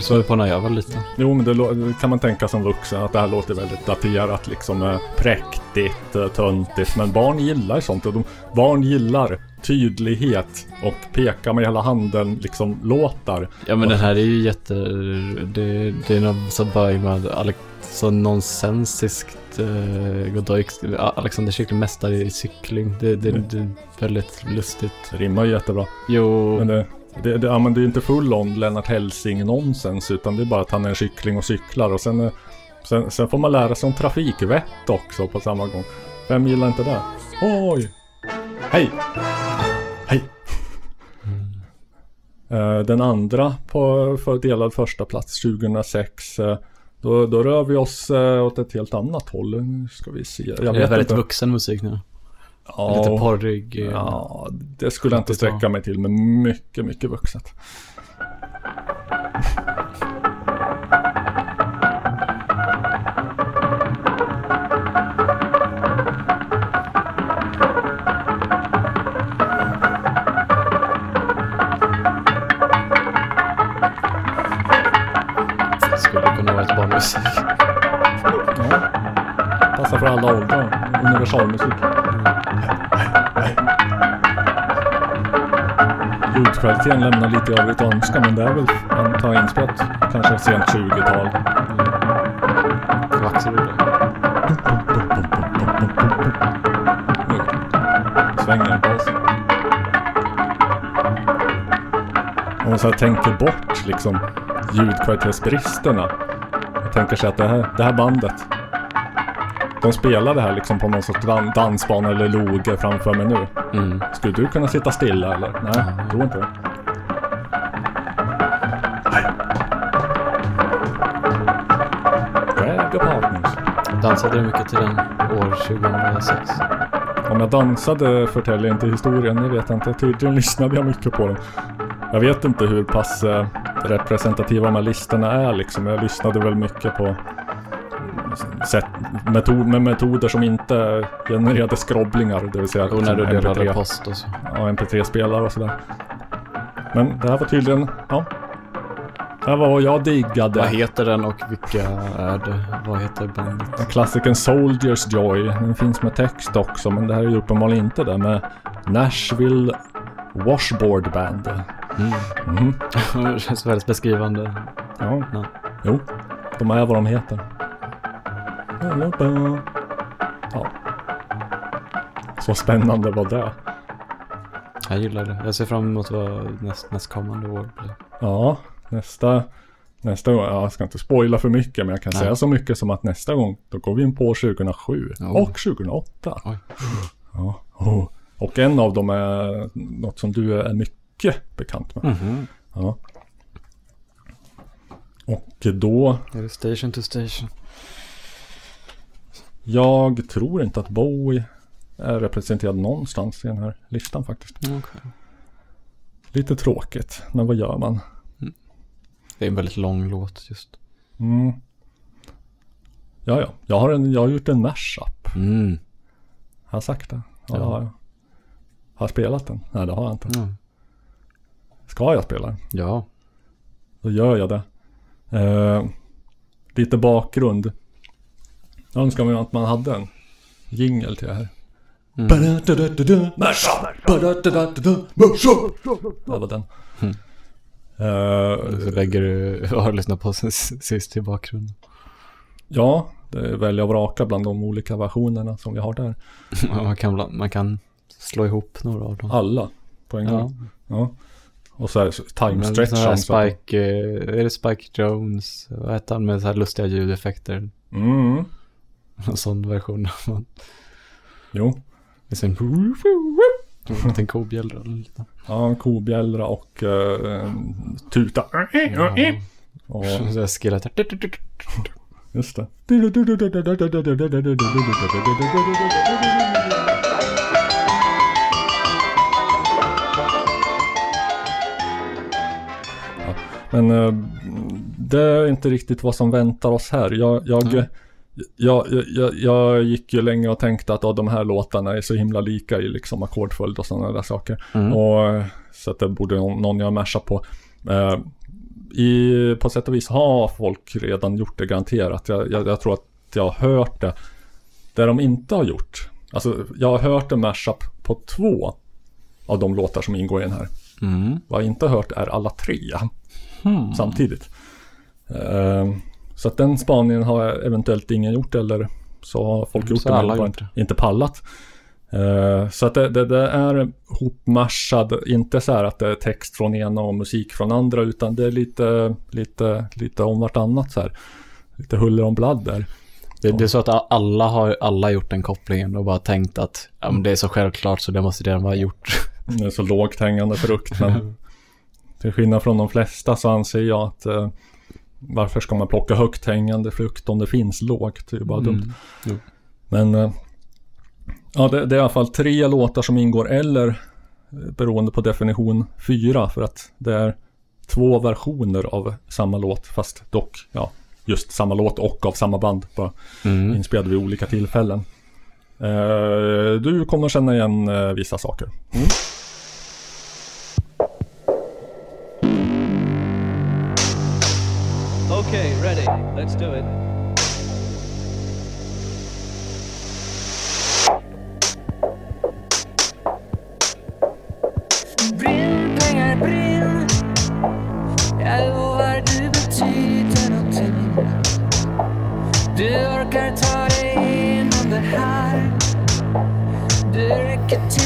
Så på när jag var liten. Jo, men det kan man tänka som vuxen att det här låter väldigt daterat, liksom eh, präktigt, eh, töntigt. Men barn gillar sånt och de, barn gillar tydlighet och peka med hela handen, liksom låtar. Ja men den här är ju jätte... Det, det är något så Bergman, Alex, så nonsensiskt. Uh, Godoy, Alexander Kyckling mästare i cykling. Det, det, det är väldigt lustigt. Det rimmar ju jättebra. Jo. Men det, det, det, ja, men det är ju inte full on Lennart Hellsing nonsens utan det är bara att han är en kyckling och cyklar och sen, eh, sen, sen får man lära sig om trafikvett också på samma gång. Vem gillar inte det? Oj! Hej! Eh, Den andra på för delad första plats 2006 eh, då, då rör vi oss eh, åt ett helt annat håll. Nu ska vi se. Jag det är vet väldigt inte. vuxen musik nu. Ja. Lite porrig. Ja, det skulle jag inte sträcka mig till, men mycket, mycket vuxet. Barnmusik. Ja. Passar för alla åldrar. Universalmusik. Ljudkvaliteten lämnar lite övrigt att önska, men det är väl antar jag inspelat kanske sent 20-tal. Svänger en bas. Om man så här tänker bort liksom ljudkvalitetsbristerna. Tänker sig att det här, det här bandet. De spelar det här liksom på någon sorts dan- dansbana eller loge framför mig nu. Mm. Skulle du kunna sitta stilla eller? Nej, jag tror inte det. Dansade du mycket till den år 2006? Om jag dansade förtäljer inte historien, det vet jag inte. Tydligen lyssnade jag mycket på den. Jag vet inte hur pass eh, representativa de här listorna är liksom. Jag lyssnade väl mycket på sätt, metod, med metoder som inte genererade skrobblingar. Det vill säga Och när du som delade post och så. Ja, MP3-spelare och sådär. Men det här var tydligen, ja. Det här var vad jag diggade. Vad heter den och vilka är det? Vad heter bandet? Klassikern Soldiers Joy. Den finns med text också, men det här är ju uppenbarligen inte det. Med Nashville Washboard Band. Mhm. det känns väldigt beskrivande. Ja. Ja. Jo, de är vad de heter. Ja. Så spännande var det. Jag gillar det. Jag ser fram emot vad näst, nästkommande år blir. Ja, nästa, nästa gång, ja, jag ska inte spoila för mycket men jag kan Nej. säga så mycket som att nästa gång då går vi in på 2007 Ja. och 2008. Oj. Ja. Oh. Och en av dem är något som du är mycket bekant med. Mhm. Ja. Och då, Är det Station to Station? jag tror inte att Bowie är representerad någonstans i den här listan faktiskt. Okej. Lite tråkigt, men vad gör man? Det är en väldigt lång låt just. Mm. Ja, ja. Jag har, en, jag har gjort en mashup. Mm. Har jag sagt det? Ja, Ja. har jag. Har jag spelat den? Nej, det har jag inte. Mm. Ska jag spela? Ja. Då gör jag det. Eh, lite bakgrund. Jag önskar mig att man hade en jingel till det här. Mm. Det var den. Mm. Eh, Så lägger du, har lyssnat på sist i bakgrunden. ja, det är välja och vraka bland de olika versionerna som vi har där. Ja, man, kan, man kan slå ihop några av dem. Alla på en Ja. gång. Ja. Och så är det time Men stretch. här som- så att- Spike, eh, är det Spike Jones? Vad heter han med så här lustiga ljudeffekter? Mm. En sån version. Jo. Det är en kobjällra. Ja, en kobjällra och uh, tuta. Och, Så här skillet. just det. Men eh, det är inte riktigt vad som väntar oss här. Jag, jag, jag, jag, jag, jag gick ju länge och tänkte att de här låtarna är så himla lika i liksom ackordföljd och sådana där saker. Mm. Och, eh, så att det borde någon, jag mashat på. Eh, i, på sätt och vis har folk redan gjort det garanterat. Jag, jag, jag tror att jag har hört det. Det de inte har gjort. Alltså jag har hört en mashup på två av de låtar som ingår i den här. Mm. Vad jag inte har hört är alla tre Hmm. samtidigt. Eh, så att den spaningen har eventuellt ingen gjort eller så har folk Mm, gjort så det men inte, inte pallat. Eh, så att det, det, det är hopmarsad, inte så här att det är text från ena och musik från andra utan det är lite, lite, lite om vartannat så här. Lite huller om bladd där. Det, det är så att alla har alla gjort den kopplingen och bara tänkt att ja, det är så självklart så det måste redan vara gjort. Det är så lågt hängande frukt men till skillnad från de flesta så anser jag att eh, varför ska man plocka högt hängande frukt om det finns lågt? Det är ju bara dumt. Mm. Men eh, ja, det, det är i alla fall tre låtar som ingår eller eh, beroende på definition fyra för att det är två versioner av samma låt fast dock ja, just samma låt och av samma band bara Mm. inspelade vid olika tillfällen. Eh, du kommer känna igen eh, vissa saker. Okay, ready. Let's do it. Pengar, Jag du betyder Du orkar ta dig igenom det här Du räcker till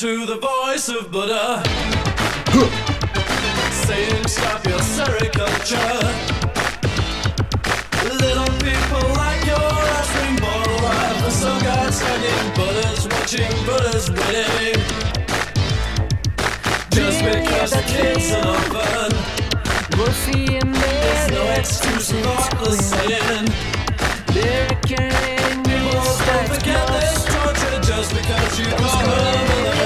to the voice of Buddha saying, Stop your sericulture. Little people like your offspring born alive. The sun god studying Buddha's watching, Buddha's waiting. Just because the kid's an orphan, Vår fiende there's no excuse for thoughtless sin. Det räcker en People don't forget there's torture just because you call her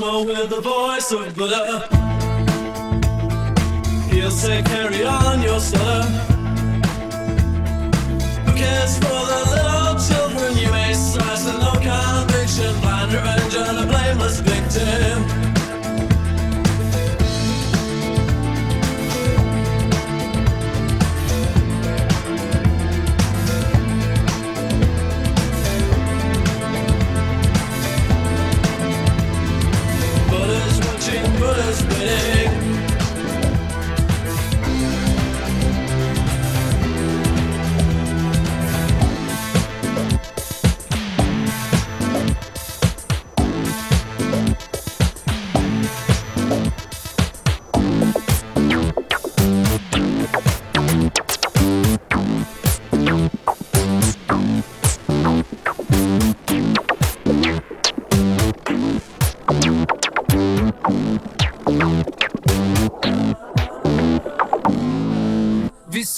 Once with the voice of Buddha. He'll say, carry on your stutter. Who cares for the little children you may slice with no conviction, blind revenge on a blameless victim.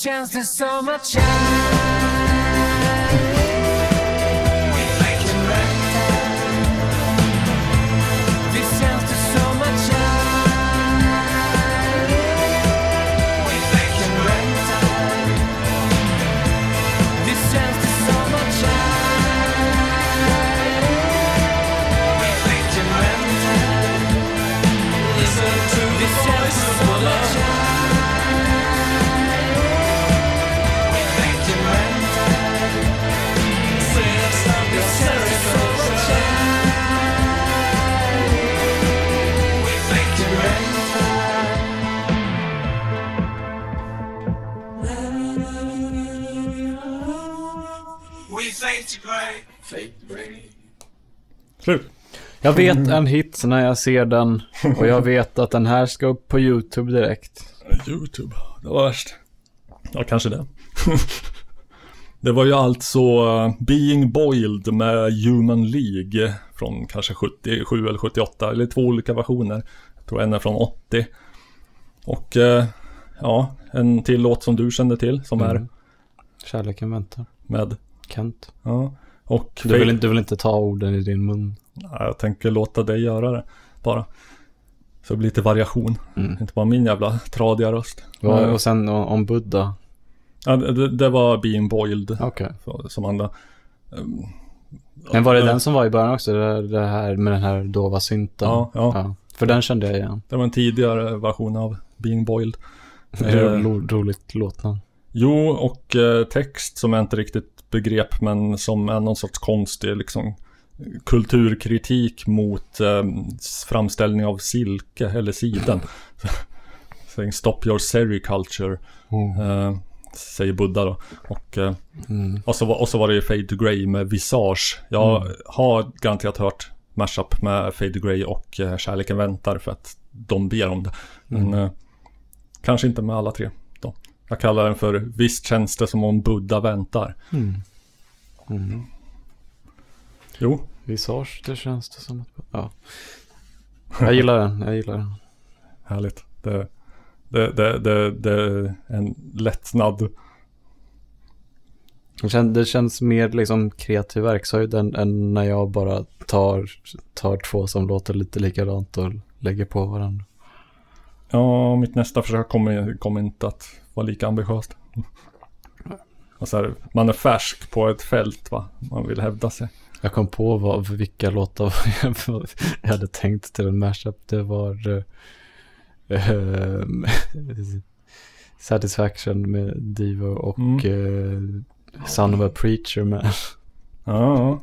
Visst känns det som att Jag vet en hit när jag ser den och jag vet att den här ska upp på YouTube direkt. YouTube, det var värst. Ja, kanske det. det var ju alltså uh, Being Boiled med Human League från kanske 77 eller 78, eller två olika versioner. Jag tror en är från 80. Och uh, ja, en till låt som du kände till som är Mm. Kärleken väntar. med Kent. Ja. Och Du vill, inte- du vill inte ta orden i din mun. Jag tänker låta dig göra det bara. Så det blir lite variation. Inte bara min jävla tradiga röst. Och, Men- och sen om Buddha. Ja, det, det var Being Boiled. Så- Som andra. Um, Men var det ja, den som var i början också? Det, det här med den här dova synten? Ja, ja. För den kände jag igen. Det var en tidigare version av Being Boiled. Det är Eh, ro, roligt låtnamn. Jo, och eh, text som jag inte riktigt begrep men som är någon sorts konstig liksom kulturkritik mot eh, framställning av silke eller siden. Stop your sericulture. Eh, säger Buddha då. Och, eh, Mm. och, så, var- och så var det ju Fade to Grey med Visage. Jag Mm. har garanterat hört mashup med Fade to Grey och eh, Kärleken väntar för att de ber om det. Men Mm. eh, kanske inte med alla tre. Då. Jag kallar den för Visst känns det som om Buddha väntar. Mm. Jo. Visage, det känns det som att... Ja. Jag gillar den, jag gillar den. Härligt. Det, det, det, det, det är en lättnad. Det känns, det känns mer liksom kreativ verkshöjd än, än när jag bara tar, tar två som låter lite likadant och lägger på varandra. Ja, mitt nästa försök kommer, kommer inte att vara lika ambitiöst. Och så här, man är färsk på ett fält va. Man vill hävda sig. Jag kom på vad, vilka låtar jag, hade tänkt till en mashup. Det var ehm, Satisfaction med Divo och eh, Son of a Preacher Man. Ja.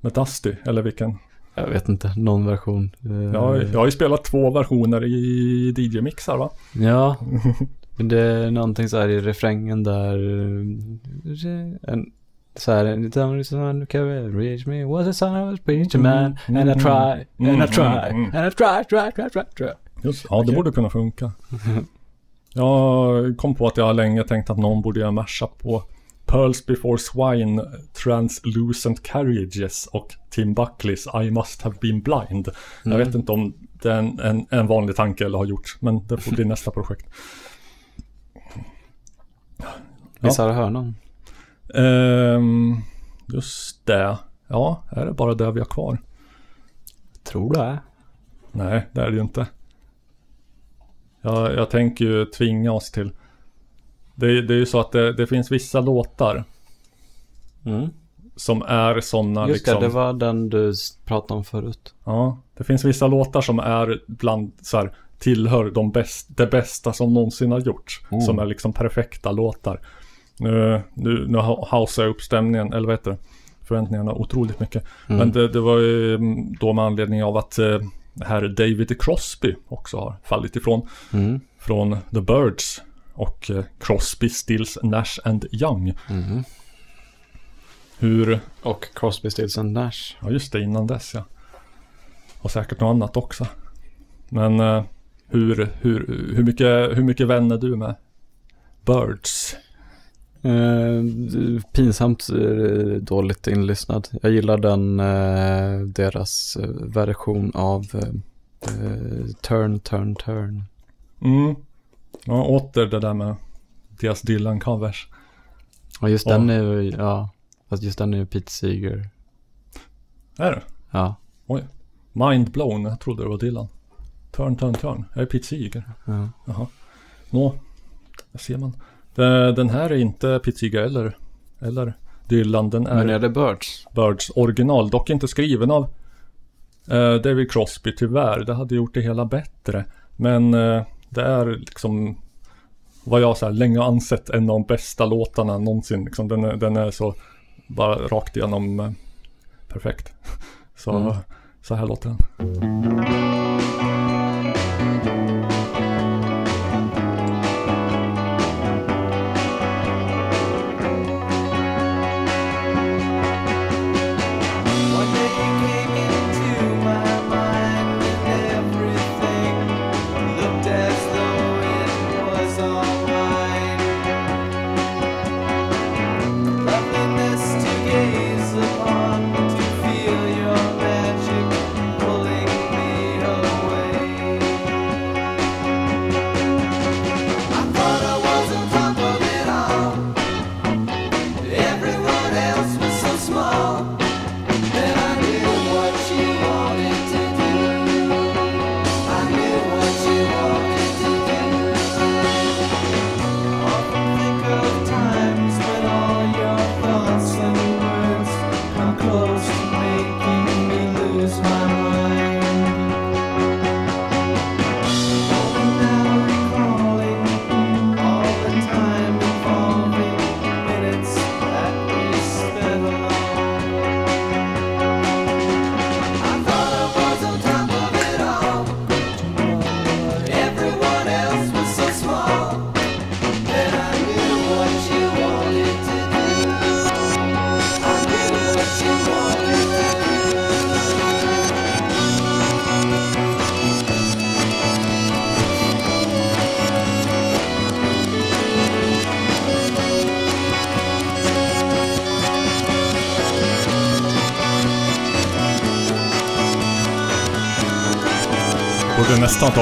Med Dusty, eller vilken? Jag vet inte, någon version. Ja, jag har ju spelat två versioner i DJ-mixar va? Ja, det är någonting så här i refrängen där. En, så här, "And the who can reach me was a son of a preacher man. And I try, and I try, and I try, try, try, try, try. Just, ja, det borde kunna funka. Jag kom på att jag länge tänkt att någon borde göra mashup på Pearls before swine, translucent carriages och Tim Buckleys I must have been blind. Jag Mm. vet inte om det är en, en, en vanlig tanke eller har gjorts, men det får bli nästa projekt. Missade hörnan. Ehm, just det. Ja, är det bara det vi har kvar? Tror det. Nej, det är det ju inte. Jag, jag tänker ju tvinga oss till. Det, det är ju så att det, det finns vissa låtar. Mm. Som är sådana Just liksom. det, det var den du pratade om förut. Ja, det finns vissa låtar som är bland så här tillhör de bäst, det bästa som någonsin har gjorts. Mm. Som är liksom perfekta låtar. Nu, nu, nu hausar jag upp stämningen, eller vad heter det? Förväntningarna otroligt mycket. Mm. Men det, det var ju mm, då med anledning av att eh, herr David Crosby också har fallit ifrån. Mm. Från The Birds. Och eh, Crosby, Stills, Nash and Young. Mm. Hur... Och Crosby, Stills and Nash. Ja, just det, innan dess ja. Och säkert något annat också. Men eh, hur, hur, hur, mycket, hur mycket vän är du med Birds? Eh, pinsamt eh, dåligt inlyssnad. Jag gillar den, eh, deras version av Turn, Turn, Turn. Mm. Ja, åter det där med deras Dylan-covers. Och just Ja. den är ju, ja, fast just den är ju Pete Seeger. Är det? Ja. Oj. Mind blown, jag trodde det var Dylan. Turn, turn, turn. Jag är Pete Seeger. Ja. Jaha. Nå, där ser man. Det- Den här är inte Seeger eller, eller Dylan. Den är, Men är det Birds? Birds original. Dock inte skriven av eh, David Crosby tyvärr. Det hade gjort det hela bättre. Men eh, det är liksom vad jag så här länge har ansett en av de bästa låtarna någonsin. Liksom, den, är, den är så bara rakt igenom eh, perfekt. Så, Mm. så här låter den.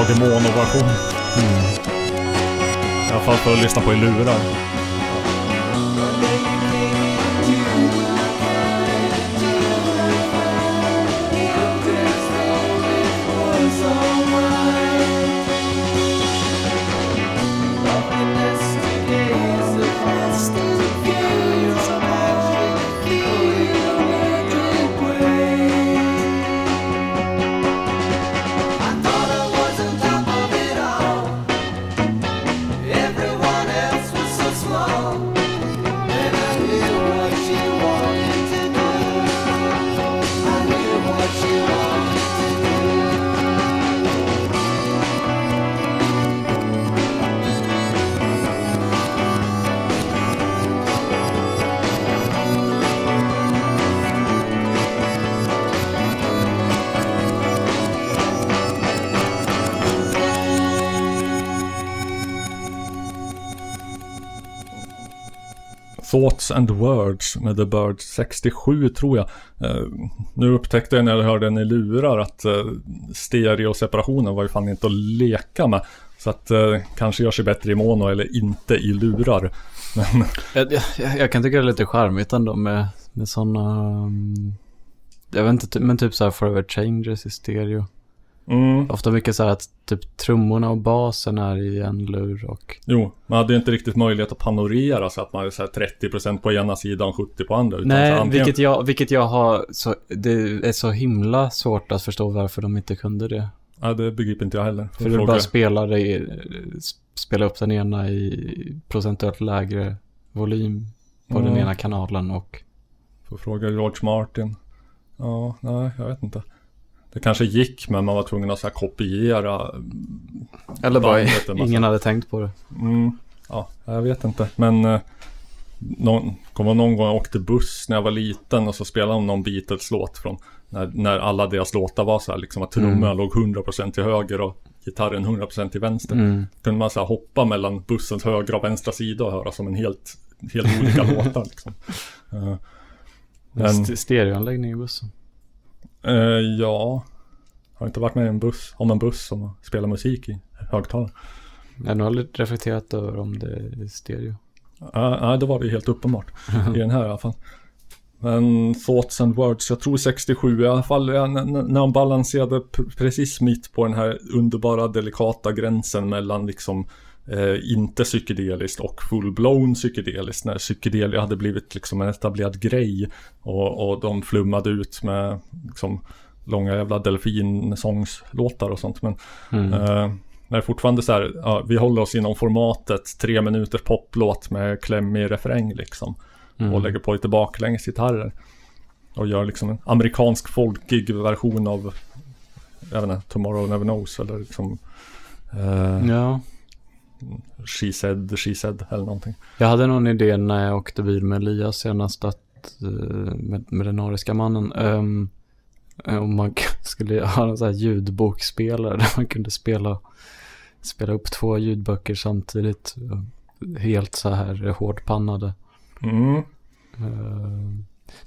Demonovation. Mm. I alla fall för att lyssna på i lurar. Thoughts and Words med The Bird 67 tror jag. Eh, nu upptäckte jag när jag hörde den i lurar att eh, stereoseparationen var ju fan inte att leka med. Så att eh, kanske gör sig bättre i mono eller inte i lurar. Men Jag, jag, jag kan tycka det är lite charmigt ändå med, med sådana... um, mm, Jag vet inte, men typ så här Forever Changes i stereo mm, Ofta mycket så här att typ trummorna och basen är i en lur och... jo, man hade ju inte riktigt möjlighet att panorera så att man är så här 30% på ena sidan och 70% på andra. Nej, antingen- vilket jag, vilket jag har så... Det är så himla svårt att förstå varför de inte kunde det. Ja, det begriper inte jag heller. För du bara spelar i, spela upp den ena i procentuellt lägre volym på den Mm. ena kanalen och... Får fråga George Martin. Ja, nej, jag vet inte. Det kanske gick, men man var tvungen att så här kopiera. Eller bara ingen hade tänkt på det. Mm, ja, jag vet inte. Men eh, någon, kommer någon gång jag åkte buss när jag var liten och så spelade de någon Beatles-låt från när, när alla deras låtar var så här liksom att trummorna Mm. låg 100% till höger och gitarren 100% till vänster. Mm. Kunde man så här hoppa mellan bussens högra och vänstra sida och höra som en helt, helt olika låtar liksom. Eh, men, St- stereoanläggning i bussen. Eh, ja, har inte varit med en buss, om en buss som spelar musik i högtalare. Jag har nog aldrig reflekterat över om det är stereo. Ja, ja, det var det helt uppenbart. I den här i alla fall. Men Thoughts and Words, jag tror 67 i alla fall, när han balanserade precis mitt på den här underbara delikata gränsen mellan liksom eh, inte psykedeliskt och full-blown psykedeliskt. När psykedelia hade blivit liksom en etablerad grej och, och de flummade ut med liksom långa jävla delfinsångslåtar och sånt. Men Mm. eh, när fortfarande så här, ja, vi håller oss inom formatet tre minuters poplåt med klämmig refräng liksom. Mm. Och lägger på lite baklängesgitarrer. Och gör liksom en amerikansk folkig version av, jag vet inte, Tomorrow Never Knows eller liksom eh, Ja. She Said, She Said eller någonting. Jag hade någon idé när jag åkte bil med Elias senast att, eh, med, med den nordiska mannen, um, om man skulle ha en sån här ljudbokspelare där man kunde spela, spela upp två ljudböcker samtidigt. Helt så här hårdpannade. Mm. Eh,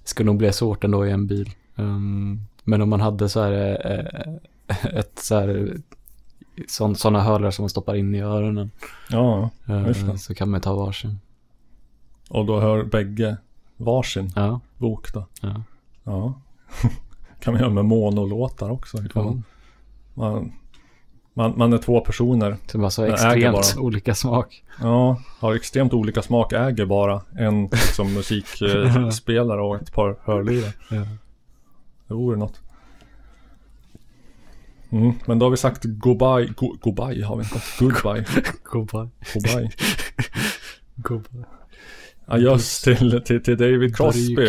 Det skulle nog bli svårt ändå i en bil. Um, Men om man hade så här eh, ett så här sådana hörlurar som man stoppar in i öronen. Ja, eh, just det. Så kan man ta varsin. Och då hör bägge varsin Ja. bok då. Ja. Ja. kan man göra med monolåtar också. ifall Ja. Man, man, man är två personer. Det var så extremt olika smak. Ja, har extremt olika smak, äger bara en liksom, musikspelare och ett par hörlurar. Ja. Det vore något. Mm, men då har vi sagt goodbye, go, goodbye har vi inte. Goodbye. Goodbye. Goodbye. Goodbye. Adjöss till, till, till David Crosby.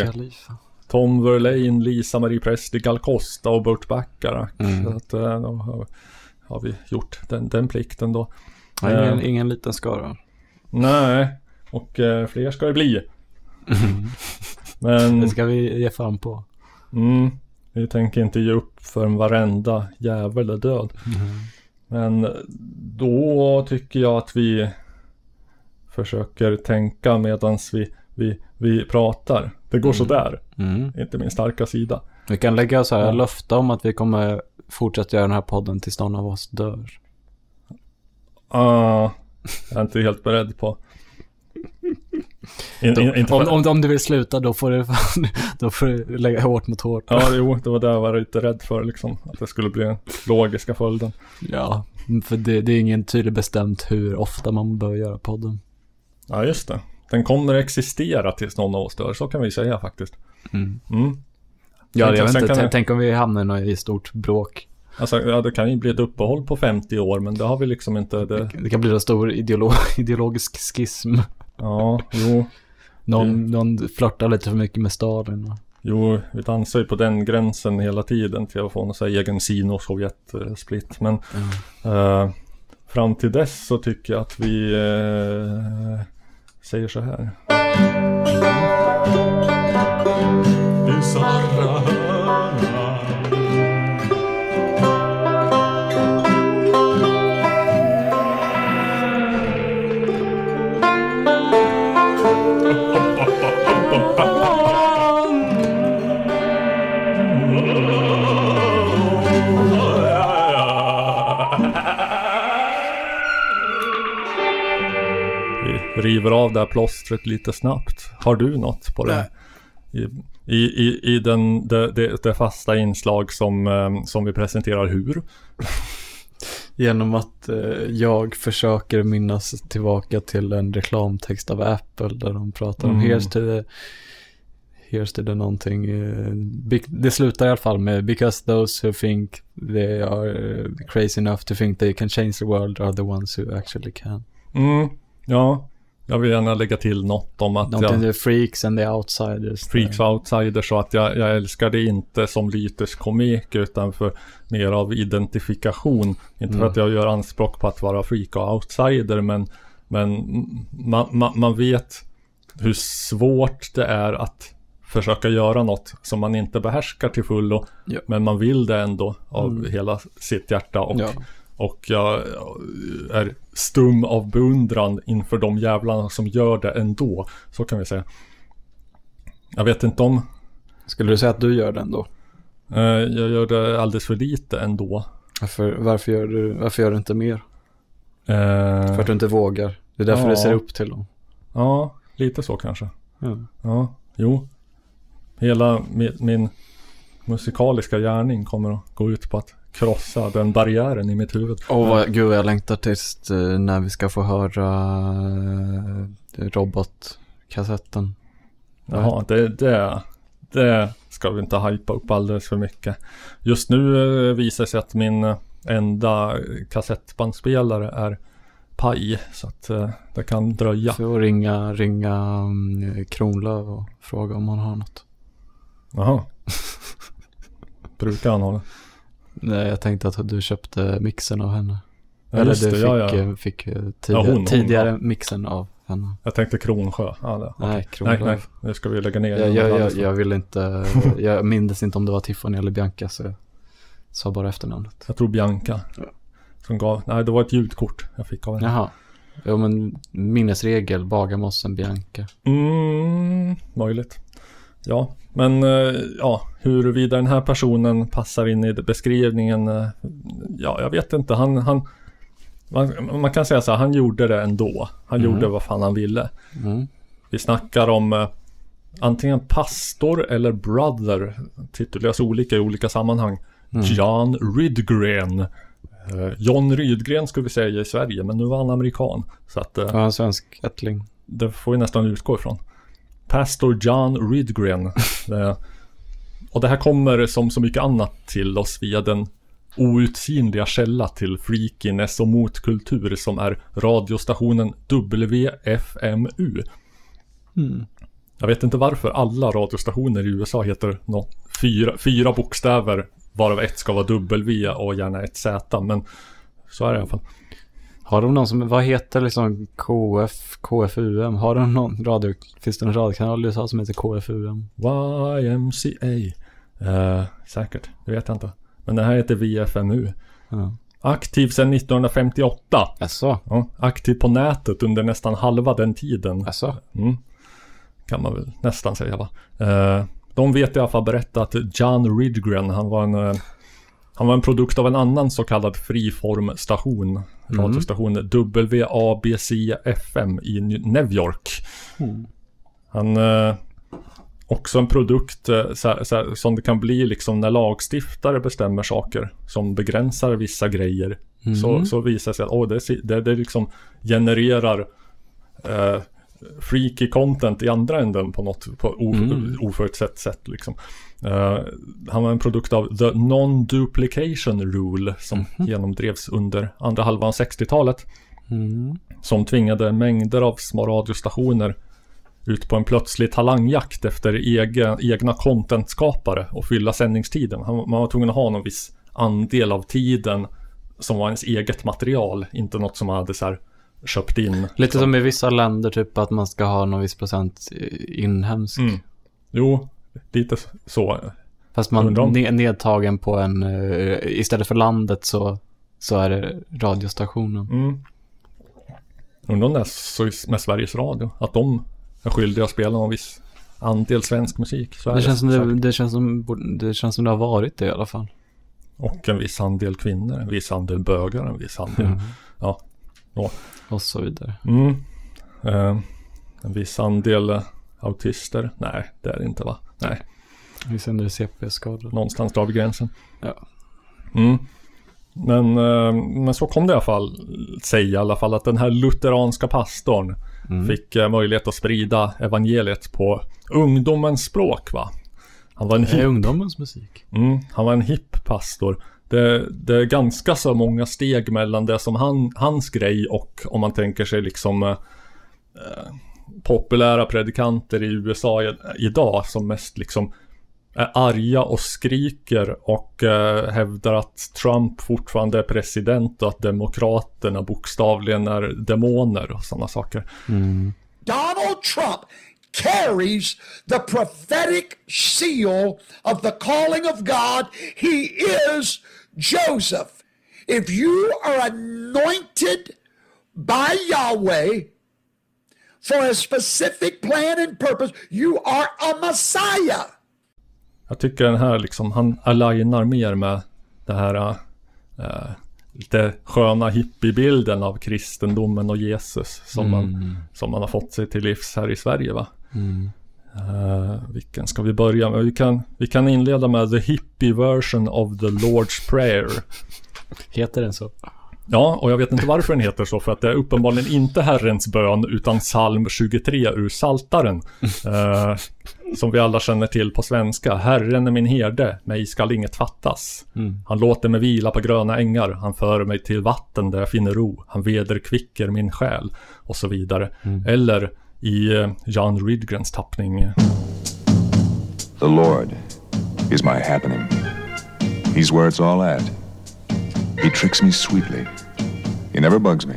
Tom Verlaine, Lisa Marie Presley, Gal Costa och Burt Bacharach. Mm. Så att eh, då har, har vi gjort den, den plikten då. Ja, ingen, Eh, ingen liten skara. Nej, och eh, fler ska det bli. Men Det ska vi ge fan på. mm, vi tänker inte ge upp förrän varenda jävel är död. Men då tycker jag att vi försöker tänka medan vi, vi, vi pratar. Det går sådär. Mm. Inte min starka sida. Vi kan lägga så här Ja. löfte om att vi kommer fortsätta göra den här podden tills någon av oss dör. Ah, jag är inte helt beredd på. In, in, om, om, om du vill sluta då får du, då får du lägga hårt mot hårt. Ja, jo, det var det jag var lite rädd för liksom. Att det skulle bli den logiska följden. Ja, för det, det är ingen tydligt bestämt hur ofta man bör göra podden. Ja, just det. Den kommer existera tills någon av oss dör, så kan vi säga faktiskt. Mm. Mm. Ja, jag vet inte. Tänk, om vi hamnar i något- i stort bråk. Alltså, ja, det kan ju bli ett uppehåll på 50 år, men det har vi liksom inte. Det... Det kan bli en stor ideolo ideologisk schism. Ja, jo. Någon, någon flörtar lite för mycket med Stalin. Jo, vi dansar ju på den gränsen hela tiden till att få någon så här egen sino-sovjet-split. Men eh, fram till dess så tycker jag att vi eh, säger så här. Vi river av det här plåstret lite snabbt. Har du något på det? I, i, i, den, det, det, det fasta inslag som, eh, som vi presenterar hur? Genom att eh, jag försöker minnas tillbaka till en reklamtext av Apple där de pratar om Mm. here's to the Here's to the någonting. eh, det slutar i alla fall med because those who think they are eh, crazy enough to think they can change the world are the ones who actually can. Mm, ja. Jag vill gärna lägga till något om att Någonting jag, the freaks and the outsiders. freaks och outsiders så att jag, jag älskar det inte som lyteskomik utan för mer av identifikation. Inte för Mm. att jag gör anspråk på att vara freak och outsider men, men man, man, man vet hur svårt det är att försöka göra något som man inte behärskar till fullo. Ja. Men man vill det ändå av Mm. hela sitt hjärta. Och, Ja. Och jag är stum av beundran inför de jävlarna som gör det ändå. Så kan vi säga. Jag vet inte om Skulle du säga att du gör den då? eh, jag gör det alldeles för lite ändå. Varför, varför, gör, du, varför gör du inte mer? Eh, För att du inte vågar. Det är därför ja. du ser upp till dem. Ja, lite så kanske. Ja. Ja, jo. Hela min, min musikaliska gärning kommer att gå ut på att krossa den barriären i mitt huvud. Åh, vad, gud jag längtar tills eh, när vi ska få höra eh, robotkassetten. Jaha, det, det, det ska vi inte hypa upp alldeles för mycket. Just nu eh, visar sig att min enda kassettbandspelare är paj. Så att det kan dröja. Får ringa, ringa um, Kronlöf och fråga om han har något. Jaha. Brukar han ha det? Nej, jag tänkte att du köpte mixen av henne. Ja, Eller du det, fick, ja, ja. eh, fick eh, tidigare, Ja, hon, hon, tidigare ja. mixen av henne. Jag tänkte Kronsjö. Ja, det, Nej. Kronlöf. Nej, nej, nu ska vi lägga ner. Jag, jag, jag, jag vill inte, jag minns inte om det var Tiffany eller Bianca så jag sa bara efternamnet. Jag tror Bianca. Som gav, nej det var ett ljudkort jag fick av henne. Jaha. Jo men minnesregel, Bagarmossen, Bianca. Mm, möjligt. Ja, men eh, ja, huruvida den här personen passar in i beskrivningen. eh, Ja, jag vet inte. Han, han, man, man kan säga så här, han gjorde det ändå. Han Mm. gjorde vad fan han ville. Mm. Vi snackar om eh, antingen pastor eller brother. Tituleras olika i olika sammanhang. Mm. John Rydgren. Eh, John Rydgren skulle vi säga i Sverige, men nu var han amerikan. Så att eh, Ja, en svensk ättling. det får vi nästan utgå ifrån. Pastor John Rydgren. Och det här kommer som så mycket annat till oss via den outsinliga källa till freakiness och motkultur som är radiostationen WFMU. Mm. Jag vet inte varför alla radiostationer i USA heter något, fyra, fyra bokstäver varav ett ska vara W och gärna ett Z men så är det i alla fall. Har de någon som, vad heter liksom KF, KFUM? Har de någon radio, finns det någon radiokanal i USA som heter KFUM? YMCA. Eh, säkert, det vet jag inte. Men det här heter VFMU. Ja. Aktiv sedan 1958. Jaså? Ja, aktiv på nätet under nästan halva den tiden. Jaså? Mm. Kan man väl nästan säga va. Eh, de vet i alla fall berätta att John Ridgren, han var en eh, han var en produkt av en annan så kallad friformstation, Mm. radiostation WABC-FM i New York. Mm. Han eh, också en produkt eh, så här, så här, som det kan bli liksom när lagstiftare bestämmer saker som begränsar vissa grejer. Mm. Så, så visar det sig att oh, det, det, det liksom genererar eh, freaky content i andra änden på något på o, Mm. oförutsett sätt. Liksom. Eh, han var en produkt av The Non-Duplication Rule som genomdrevs under andra halvan av 60-talet. Mm. Som tvingade mängder av små radiostationer ut på en plötslig talangjakt efter egen, egna contentskapare och fylla sändningstiden. Man var tvungen att ha någon viss andel av tiden som var ens eget material, inte något som man hade så här köpt in. Lite som i vissa länder, typ att man ska ha någon viss procent inhemsk. Mm. Jo, lite så. Fast man ne- nedtagen på en, eh, istället för landet så, så är det radiostationen. Mm. Undrar om det är så med Sveriges Radio, att de är skyldiga att spela någon viss andel svensk musik. Så är Det känns, som det, det, känns som, det känns som det har varit det i alla fall. Och en viss andel kvinnor, en viss andel bögar, en viss andel... Mm. Ja. ja. Och så vidare. Mm. Eh, en viss andel eh, autister. Nej, det är det inte va? Nej, Vi sänder CP-skador. någonstans drar vi gränsen. Ja. Mm. Men, eh, men så kom det i alla fall säga i alla fall att den här lutheranska pastorn Mm. fick eh, möjlighet att sprida evangeliet på ungdomens språk va. Han var en Det är hipp, ungdomens musik. mm, han var en hipp pastor. Det, det är ganska så många steg mellan det som han, hans grej och om man tänker sig liksom eh, eh, populära predikanter i USA idag som mest liksom är arga och skriker och eh, hävdar att Trump fortfarande är president och att demokraterna bokstavligen är demoner och sådana saker. Donald Trump carries the prophetic seal of the calling of God. He is Joseph. If you are anointed by Yahweh for a specific plan and purpose, you are a Messiah. Jag tycker den här liksom, han alignar mer med det här eh, lite sköna hippiebilden av kristendomen och Jesus som, man, som man har fått sig till livs här i Sverige va. Mm. Eh, vilken ska vi börja med? Vi kan, vi kan inleda med the hippie version of the Lord's Prayer. Heter den så? Ja, och jag vet inte varför den heter så, för att det är uppenbarligen inte Herrens bön, utan psalm 23 ur Saltaren. Eh, som vi alla känner till på svenska. Herren är min herde, mig skall inget fattas. Mm. Han låter mig vila på gröna ängar, han för mig till vatten där jag finner ro, han vederkvicker min själ, och så vidare. Eller i eh, John Ridgrens tappning. The Lord is my happening. He's where it's all at. He tricks me sweetly. He never bugs me.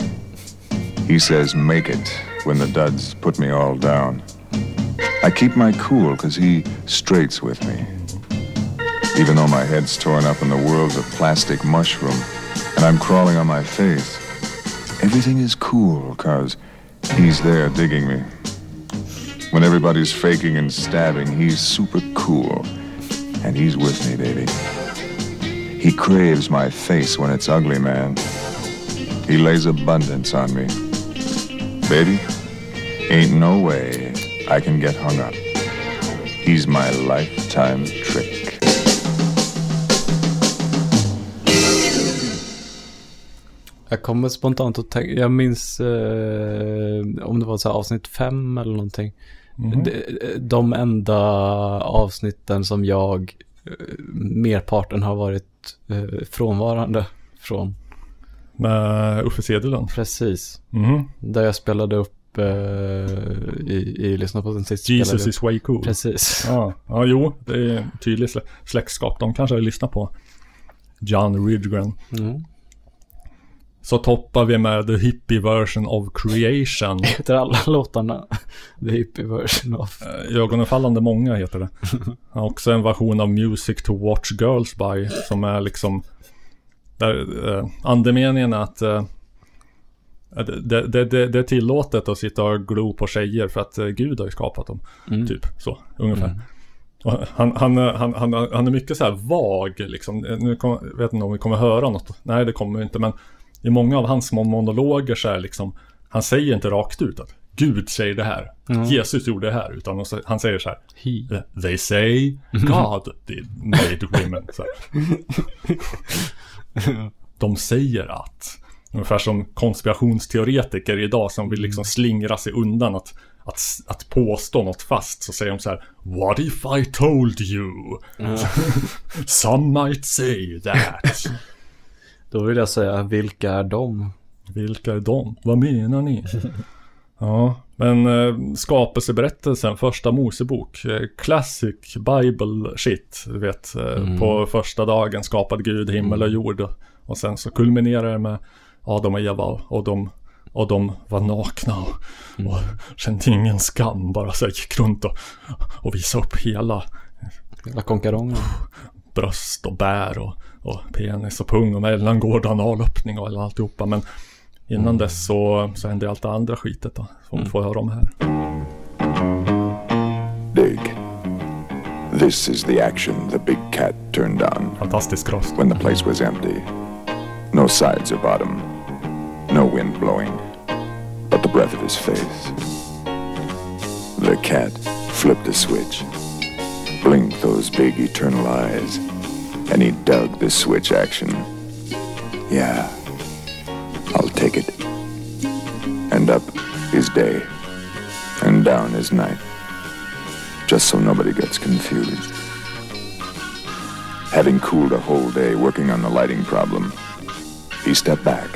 He says, make it when the duds put me all down. I keep my cool because he straights with me. Even though my head's torn up and the world's a plastic mushroom and I'm crawling on my face, everything is cool because he's there digging me. When everybody's faking and stabbing, he's super cool. And he's with me, baby. He craves my face when it's ugly, man. He lays abundance on me. Baby, ain't no way I can get hung up. He's my lifetime trick. Jag kommer spontant att tänka, jag minns eh, om det var så här avsnitt fem eller någonting. Mhm. De, de enda avsnitten som jag, eh, merparten har varit eh, frånvarande från. Med Uffe Cederlund. Precis. Mhm. Där jag spelade upp eh, i, i Lyssna på den sist. Jesus is way cool. Precis. Ja, ja jo, det är en tydlig slä- släktskap. De kanske har lyssnat på John Ridgren. Mm. Så toppar vi med The Hippie Version of Creation. Heter alla låtarna The Hippie Version of? Eh, Ögonfallande många heter det. Också en version av Music to Watch Girls By. Som är liksom... Där, eh, andemeningen är att... Eh, det, det, det, det är tillåtet att sitta och glo på tjejer för att eh, Gud har ju skapat dem. Mm. Typ så, ungefär. Mm. Han, han, han, han, han är mycket så här vag liksom. Nu kom, vet inte om vi kommer höra något. Nej, det kommer vi inte. Men i många av hans monologer så är liksom, han säger inte rakt ut att Gud säger det här. Mm. Jesus gjorde det här. Utan han sä- han säger så här. They say God did made women. Så här. De säger att. Ungefär som konspirationsteoretiker idag som vill liksom slingra sig undan att, att, att påstå något fast. Så säger de så här. What if I told you? Ja. Some might say that. Då vill jag säga, vilka är de? Vilka är de? Vad menar ni? Ja, men eh, skapelseberättelsen, första Mosebok, eh, classic Bible shit, du vet. Eh, Mm. På första dagen skapade Gud himmel och jord. Och, och sen så kulminerar det med Adam och Eva och de, och de var nakna och, och kände ingen skam, bara så gick runt och, och visade upp hela Hela konkarongen. bröst och bär och, och penis och pung och mellangård och analöppning och alltihopa. Men innan dess så, så hände allt det andra skitet då. Som vi får höra om här. Dig. This is the action the big cat turned on. Fantastisk röst. When the place was empty. No sides or bottom. No wind blowing. But the breath of his face. The cat flipped a switch. Blinked those big eternal eyes. And he dug the switch action. Yeah. I'll take it. And up is day. And down is night. Just so nobody gets confused. Having cooled a whole day working on the lighting problem, he stepped back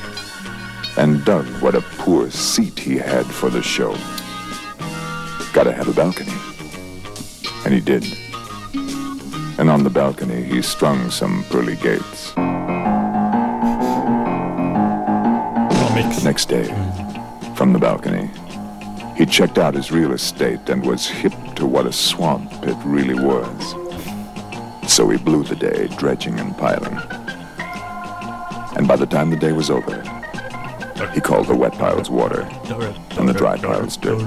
and dug what a poor seat he had for the show. Gotta have a balcony. And he did. And on the balcony, he strung some pearly gates. Next day, from the balcony, he checked out his real estate and was hip to what a swamp it really was. So he blew the day dredging and piling. And by the time the day was over, he called the wet piles water and the dry piles dirt.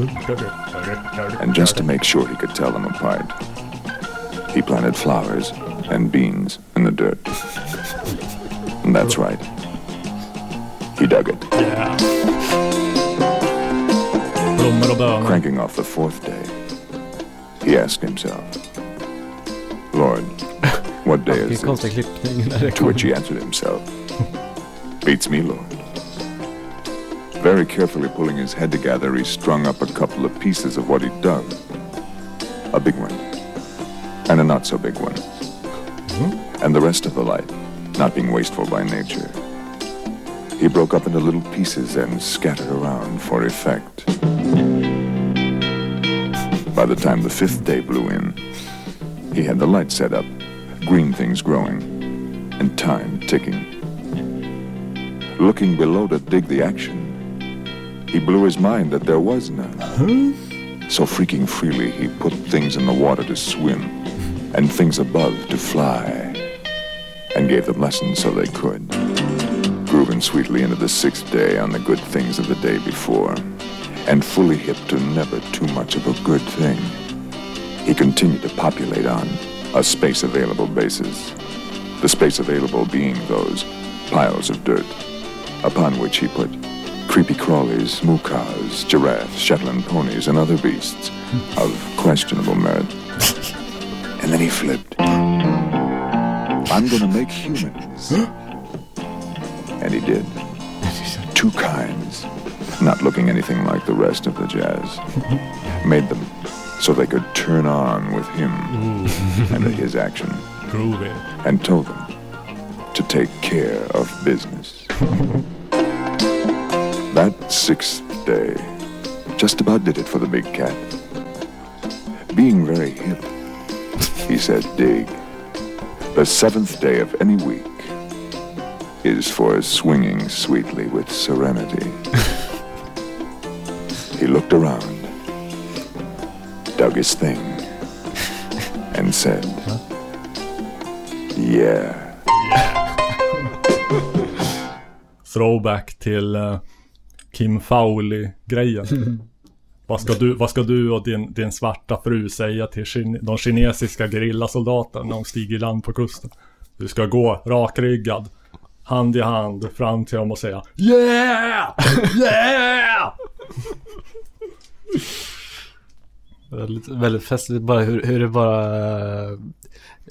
And just to make sure he could tell them apart, he planted flowers and beans in the dirt. And that's right. He dug it. Bönor. Cranking off the fourth day, he asked himself, Lord, what day is this? klippning To which he answered himself, Beats me, Lord. Very carefully pulling his head together, he strung up a couple of pieces of what he'd dug. A big one, and a not so big one. Mm-hmm. And the rest of the light, not being wasteful by nature, he broke up into little pieces and scattered around for effect. By the time the fifth day blew in, he had the light set up, green things growing, and time ticking. Looking below to dig the action, he blew his mind that there was none. So freaking freely, he put things in the water to swim and things above to fly, and gave them lessons so they could. Grooving sweetly into the sixth day on the good things of the day before, and fully hip to never too much of a good thing, he continued to populate on a space available basis. The space available being those piles of dirt upon which he put creepy crawlies, mookaws, giraffes, Shetland ponies, and other beasts of questionable merit. And then he flipped. I'm gonna make humans. And he did. Two kinds, not looking anything like the rest of the jazz. Made them so they could turn on with him and at his action. Groovy. And told them to take care of business. Sixth day just about did it for the big cat. Being very hip, he said, dig. The seventh day of any week is for swinging sweetly with serenity. he looked around, dug his thing, and said, Yeah. Throwback till eh, Kim Fowley-grejen. Vad ska du, vad ska du och din, din svarta fru säga till kin, de kinesiska gerillasoldaterna när de stiger i land på kusten? Du ska gå rakryggad, hand i hand, fram till dem och säga Yeah! Yeah! Väldigt, väldigt festligt bara hur, hur det bara eh,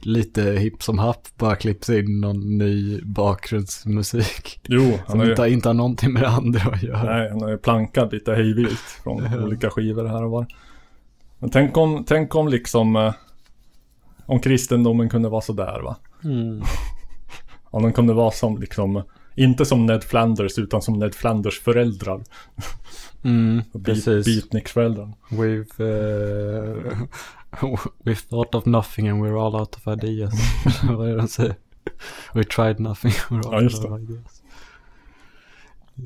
lite hipp som happ bara klipps in någon ny bakgrundsmusik. Jo, han som har ju- inte, inte har någonting med det andra att göra. Nej, han har ju plankat lite hejvilt från olika skivor här och var. Men tänk om, tänk om liksom eh, om kristendomen kunde vara sådär va? Mm. Om den kunde vara som liksom inte som Ned Flanders utan som Ned Flanders föräldrar. Mm, Beat, precis. Beatniks-föräldrar. We've, uh, we've thought of nothing and we're all out of ideas. Vad är det de säger? We tried nothing, we're all Ja, out of ideas.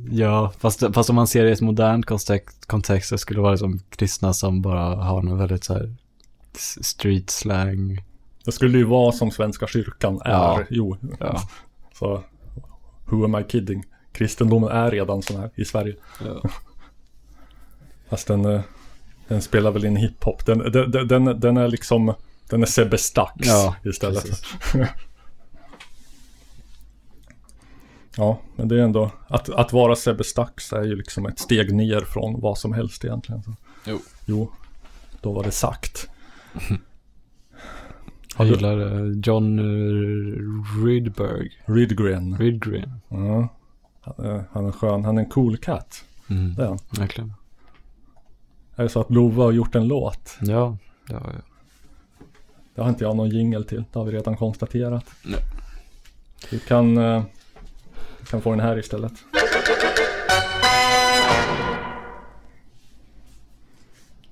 Ja, fast, fast om man ser det i ett modernt kontext, kontext så skulle det vara som kristna som bara har någon väldigt så här street slang. Det skulle ju vara som Svenska kyrkan är. Ja. Jo. Ja. Så, who am I kidding? Kristendomen är redan sån här i Sverige. Ja. Fast den, eh, den spelar väl in hiphop. Den, den, den- den, är liksom, den är Sebbe Stax Ja, istället. ja, men det är ändå, att, att vara Sebbe Stax är ju liksom ett steg ner från vad som helst egentligen. Så. Jo. Jo, då var det sagt. Jag gillar eh, John uh, Rydberg. Rydgren. Rydgren. Ja. Han är, han är skön, han är en cool cat. Mm. Det är han. Verkligen. Är det så att Lova har gjort en låt? Ja, det har jag. Det har inte jag någon jingel till, det har vi redan konstaterat. Nej. Vi kan, eh, vi kan få den här istället.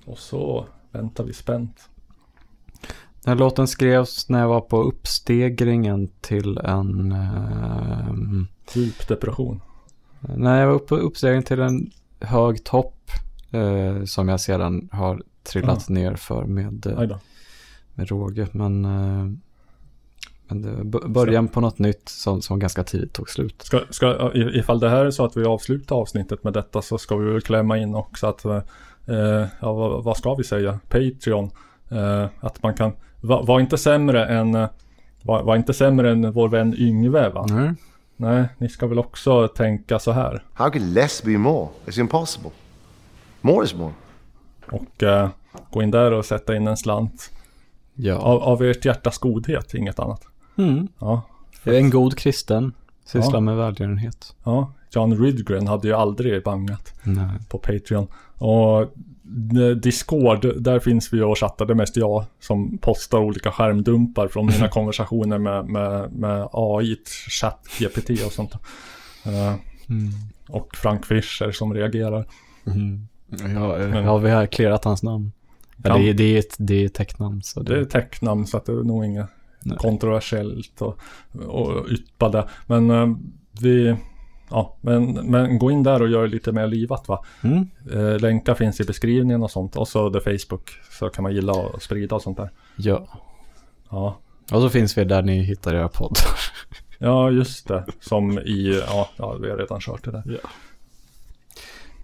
Och så väntar vi spänt. Den här låten skrevs när jag var på uppstegringen till en... ehm, Djup depression. när jag var på uppstegringen till en hög topp eh, som jag sedan har trillat ner för med, eh, med råge. Men, eh, men det, b- början på något nytt som, som ganska tidigt tog slut. Ska, ska, i- ifall det här är så att vi avslutar avsnittet med detta så ska vi väl klämma in också att, eh, ja vad, vad ska vi säga, Patreon. Eh, att man kan, var, var inte sämre än, eh, var, var inte sämre än vår vän Yngve va? Nej. Nej, ni ska väl också tänka så här. How could less be more? It's impossible. More is more. Och eh, gå in där och sätta in en slant. Ja. Av, av ert hjärtas godhet, inget annat. Mm. Ja, Jag är en god kristen, sysslar Ja. med välgörenhet. ja. John Rydgren hade ju aldrig bangat. Nej. på Patreon. Och eh, Discord, där finns vi och chattar. Det är mest jag som postar olika skärmdumpar från mina konversationer med, med, med AI, chatt, GPT och sånt. Eh, Mm. Och Frank Fischer som reagerar. Mm. Ja, Men- ja, vi har clearat hans namn. Ja, det, är, det, är ett, det är ett täcknamn. Så Det är tecknamn så att det är nog inget Nej. kontroversiellt och, och yppa det. Men eh, vi... Ja, men, men gå in där och gör lite mer livat va. Mm. Eh, länkar finns i beskrivningen och sånt. Och så det Facebook. Så kan man gilla och sprida och sånt där. Ja. Ja. Och så finns vi där ni hittar era poddar. Ja, just det. Som i, ja, ja vi har redan kört det där. Ja.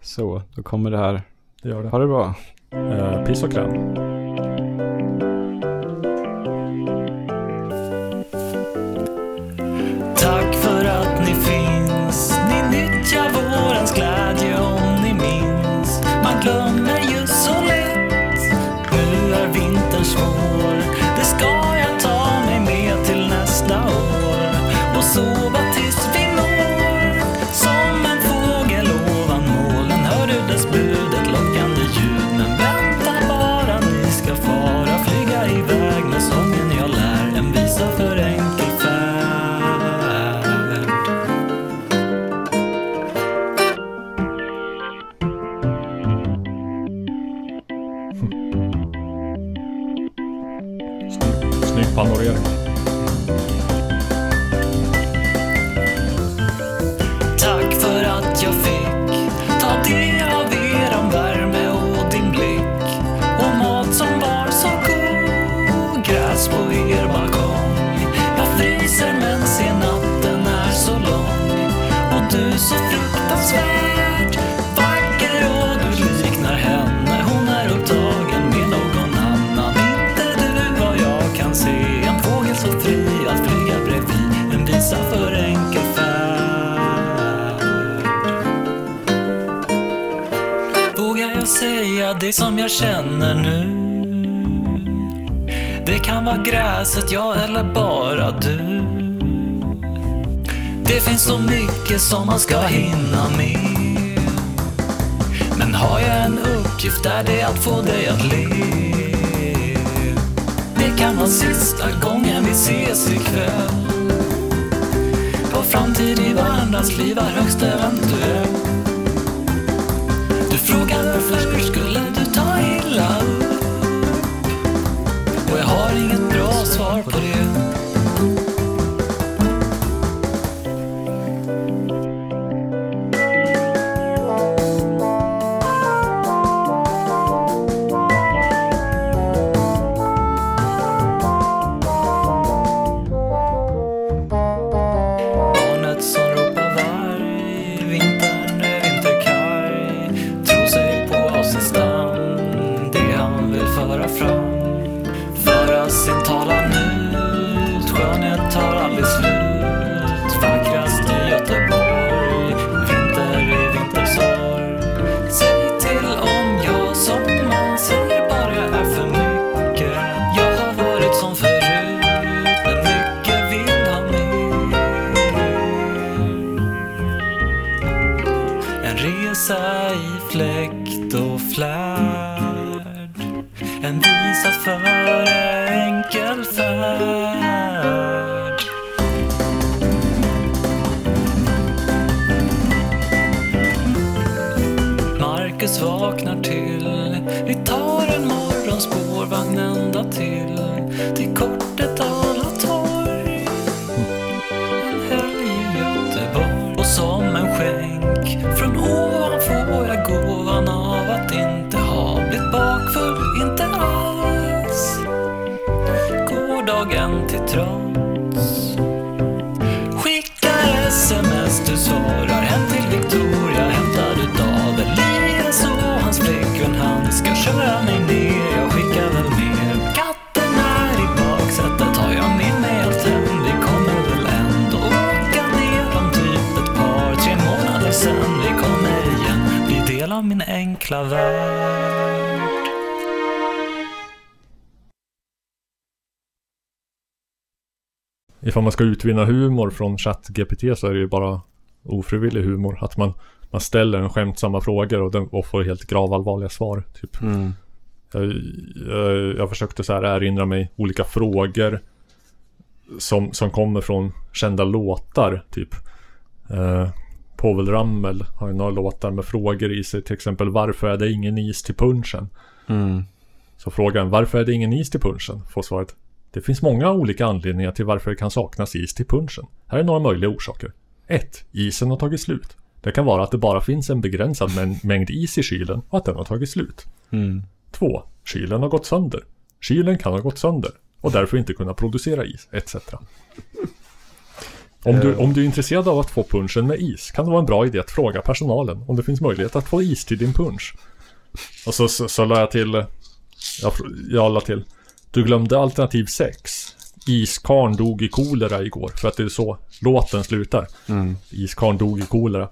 Så, då kommer det här. Det gör det. Ha det bra. Eh, piss och kräm. Dig som jag känner nu. Det kan vara gräset, jag eller bara du. Det finns så mycket som man ska hinna med. Men har jag en uppgift är det att få dig att le. Det kan vara sista gången vi ses ikväll. Vår framtid i varandras liv är högst eventuell. Du frågar varför har inget bra svar på det. Sen talar enkla värld Ifall man ska utvinna humor från ChatGPT så är det ju bara ofrivillig humor. Att man, man ställer en skämtsamma frågor och, den, och får helt gravallvarliga svar. Typ. Mm. Jag, jag, jag försökte så här erinra mig olika frågor som, som kommer från kända låtar. Typ. Eh, Povel Ramel har ju några låtar med frågor i sig. Till exempel varför är det ingen is till punchen? Mm. Så frågan varför är det ingen is till punchen? Får svaret Det finns många olika anledningar till varför det kan saknas is till punchen. Här är några möjliga orsaker. 1. Isen har tagit slut. Det kan vara att det bara finns en begränsad mä- mängd is i kylen och att den har tagit slut. Mm. 2. Kylen har gått sönder. Kylen kan ha gått sönder och därför inte kunna producera is, etc. Om du, om du är intresserad av att få punchen med is kan det vara en bra idé att fråga personalen om det finns möjlighet att få is till din punch. Och så, så, så la jag till, jag, jag la till, du glömde alternativ 6. Iskarn dog i kolera igår, för att det är så låten slutar. Mm. Iskarn dog i kolera.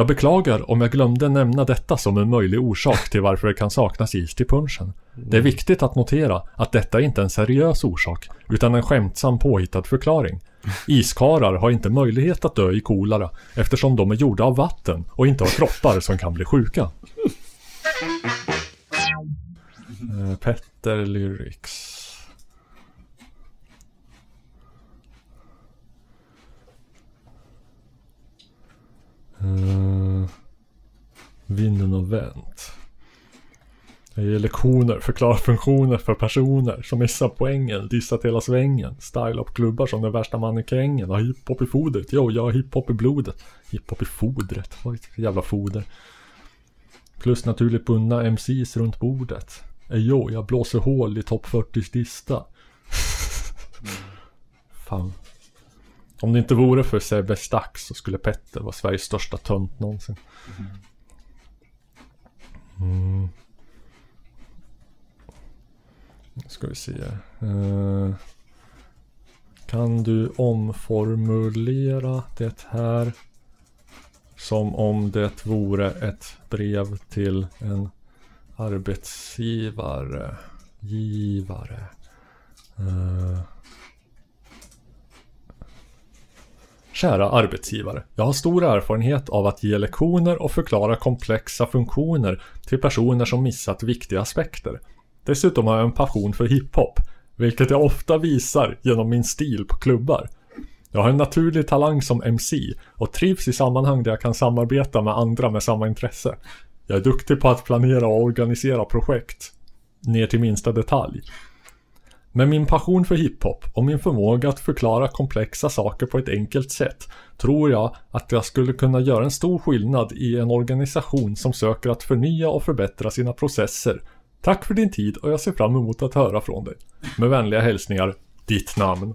Jag beklagar om jag glömde nämna detta som en möjlig orsak till varför det kan saknas is till punchen. Det är viktigt att notera att detta inte är en seriös orsak, utan en skämtsam påhittad förklaring. Iskarar har inte möjlighet att dö i kolera eftersom de är gjorda av vatten och inte har kroppar som kan bli sjuka. Eh, Petter Lyrics. Uh, vinden har vänt. Jag ger lektioner, förklarar funktioner för personer som missar poängen, dissat hela svängen, style-up-klubbar som den värsta mannekängen, har hiphop i fodret, jo jag har hiphop i blodet. Hiphop i fodret, vad är det för jävla foder? Plus naturligt bundna MCs runt bordet. Ey jo, jag blåser hål i topp 40 lista. Fan. Om det inte vore för Sebbe Stax så skulle Petter vara Sveriges största tönt någonsin. Mm. Nu ska vi se. Uh, kan du omformulera det här Som om det vore ett brev till en arbetsgivare. Givare. Uh, Kära arbetsgivare. Jag har stor erfarenhet av att ge lektioner och förklara komplexa funktioner till personer som missat viktiga aspekter. Dessutom har jag en passion för hiphop, vilket jag ofta visar genom min stil på klubbar. Jag har en naturlig talang som MC och trivs i sammanhang där jag kan samarbeta med andra med samma intresse. Jag är duktig på att planera och organisera projekt. Ner till minsta detalj. Med min passion för hiphop och min förmåga att förklara komplexa saker på ett enkelt sätt tror jag att jag skulle kunna göra en stor skillnad i en organisation som söker att förnya och förbättra sina processer. Tack för din tid och jag ser fram emot att höra från dig. Med vänliga hälsningar, ditt namn.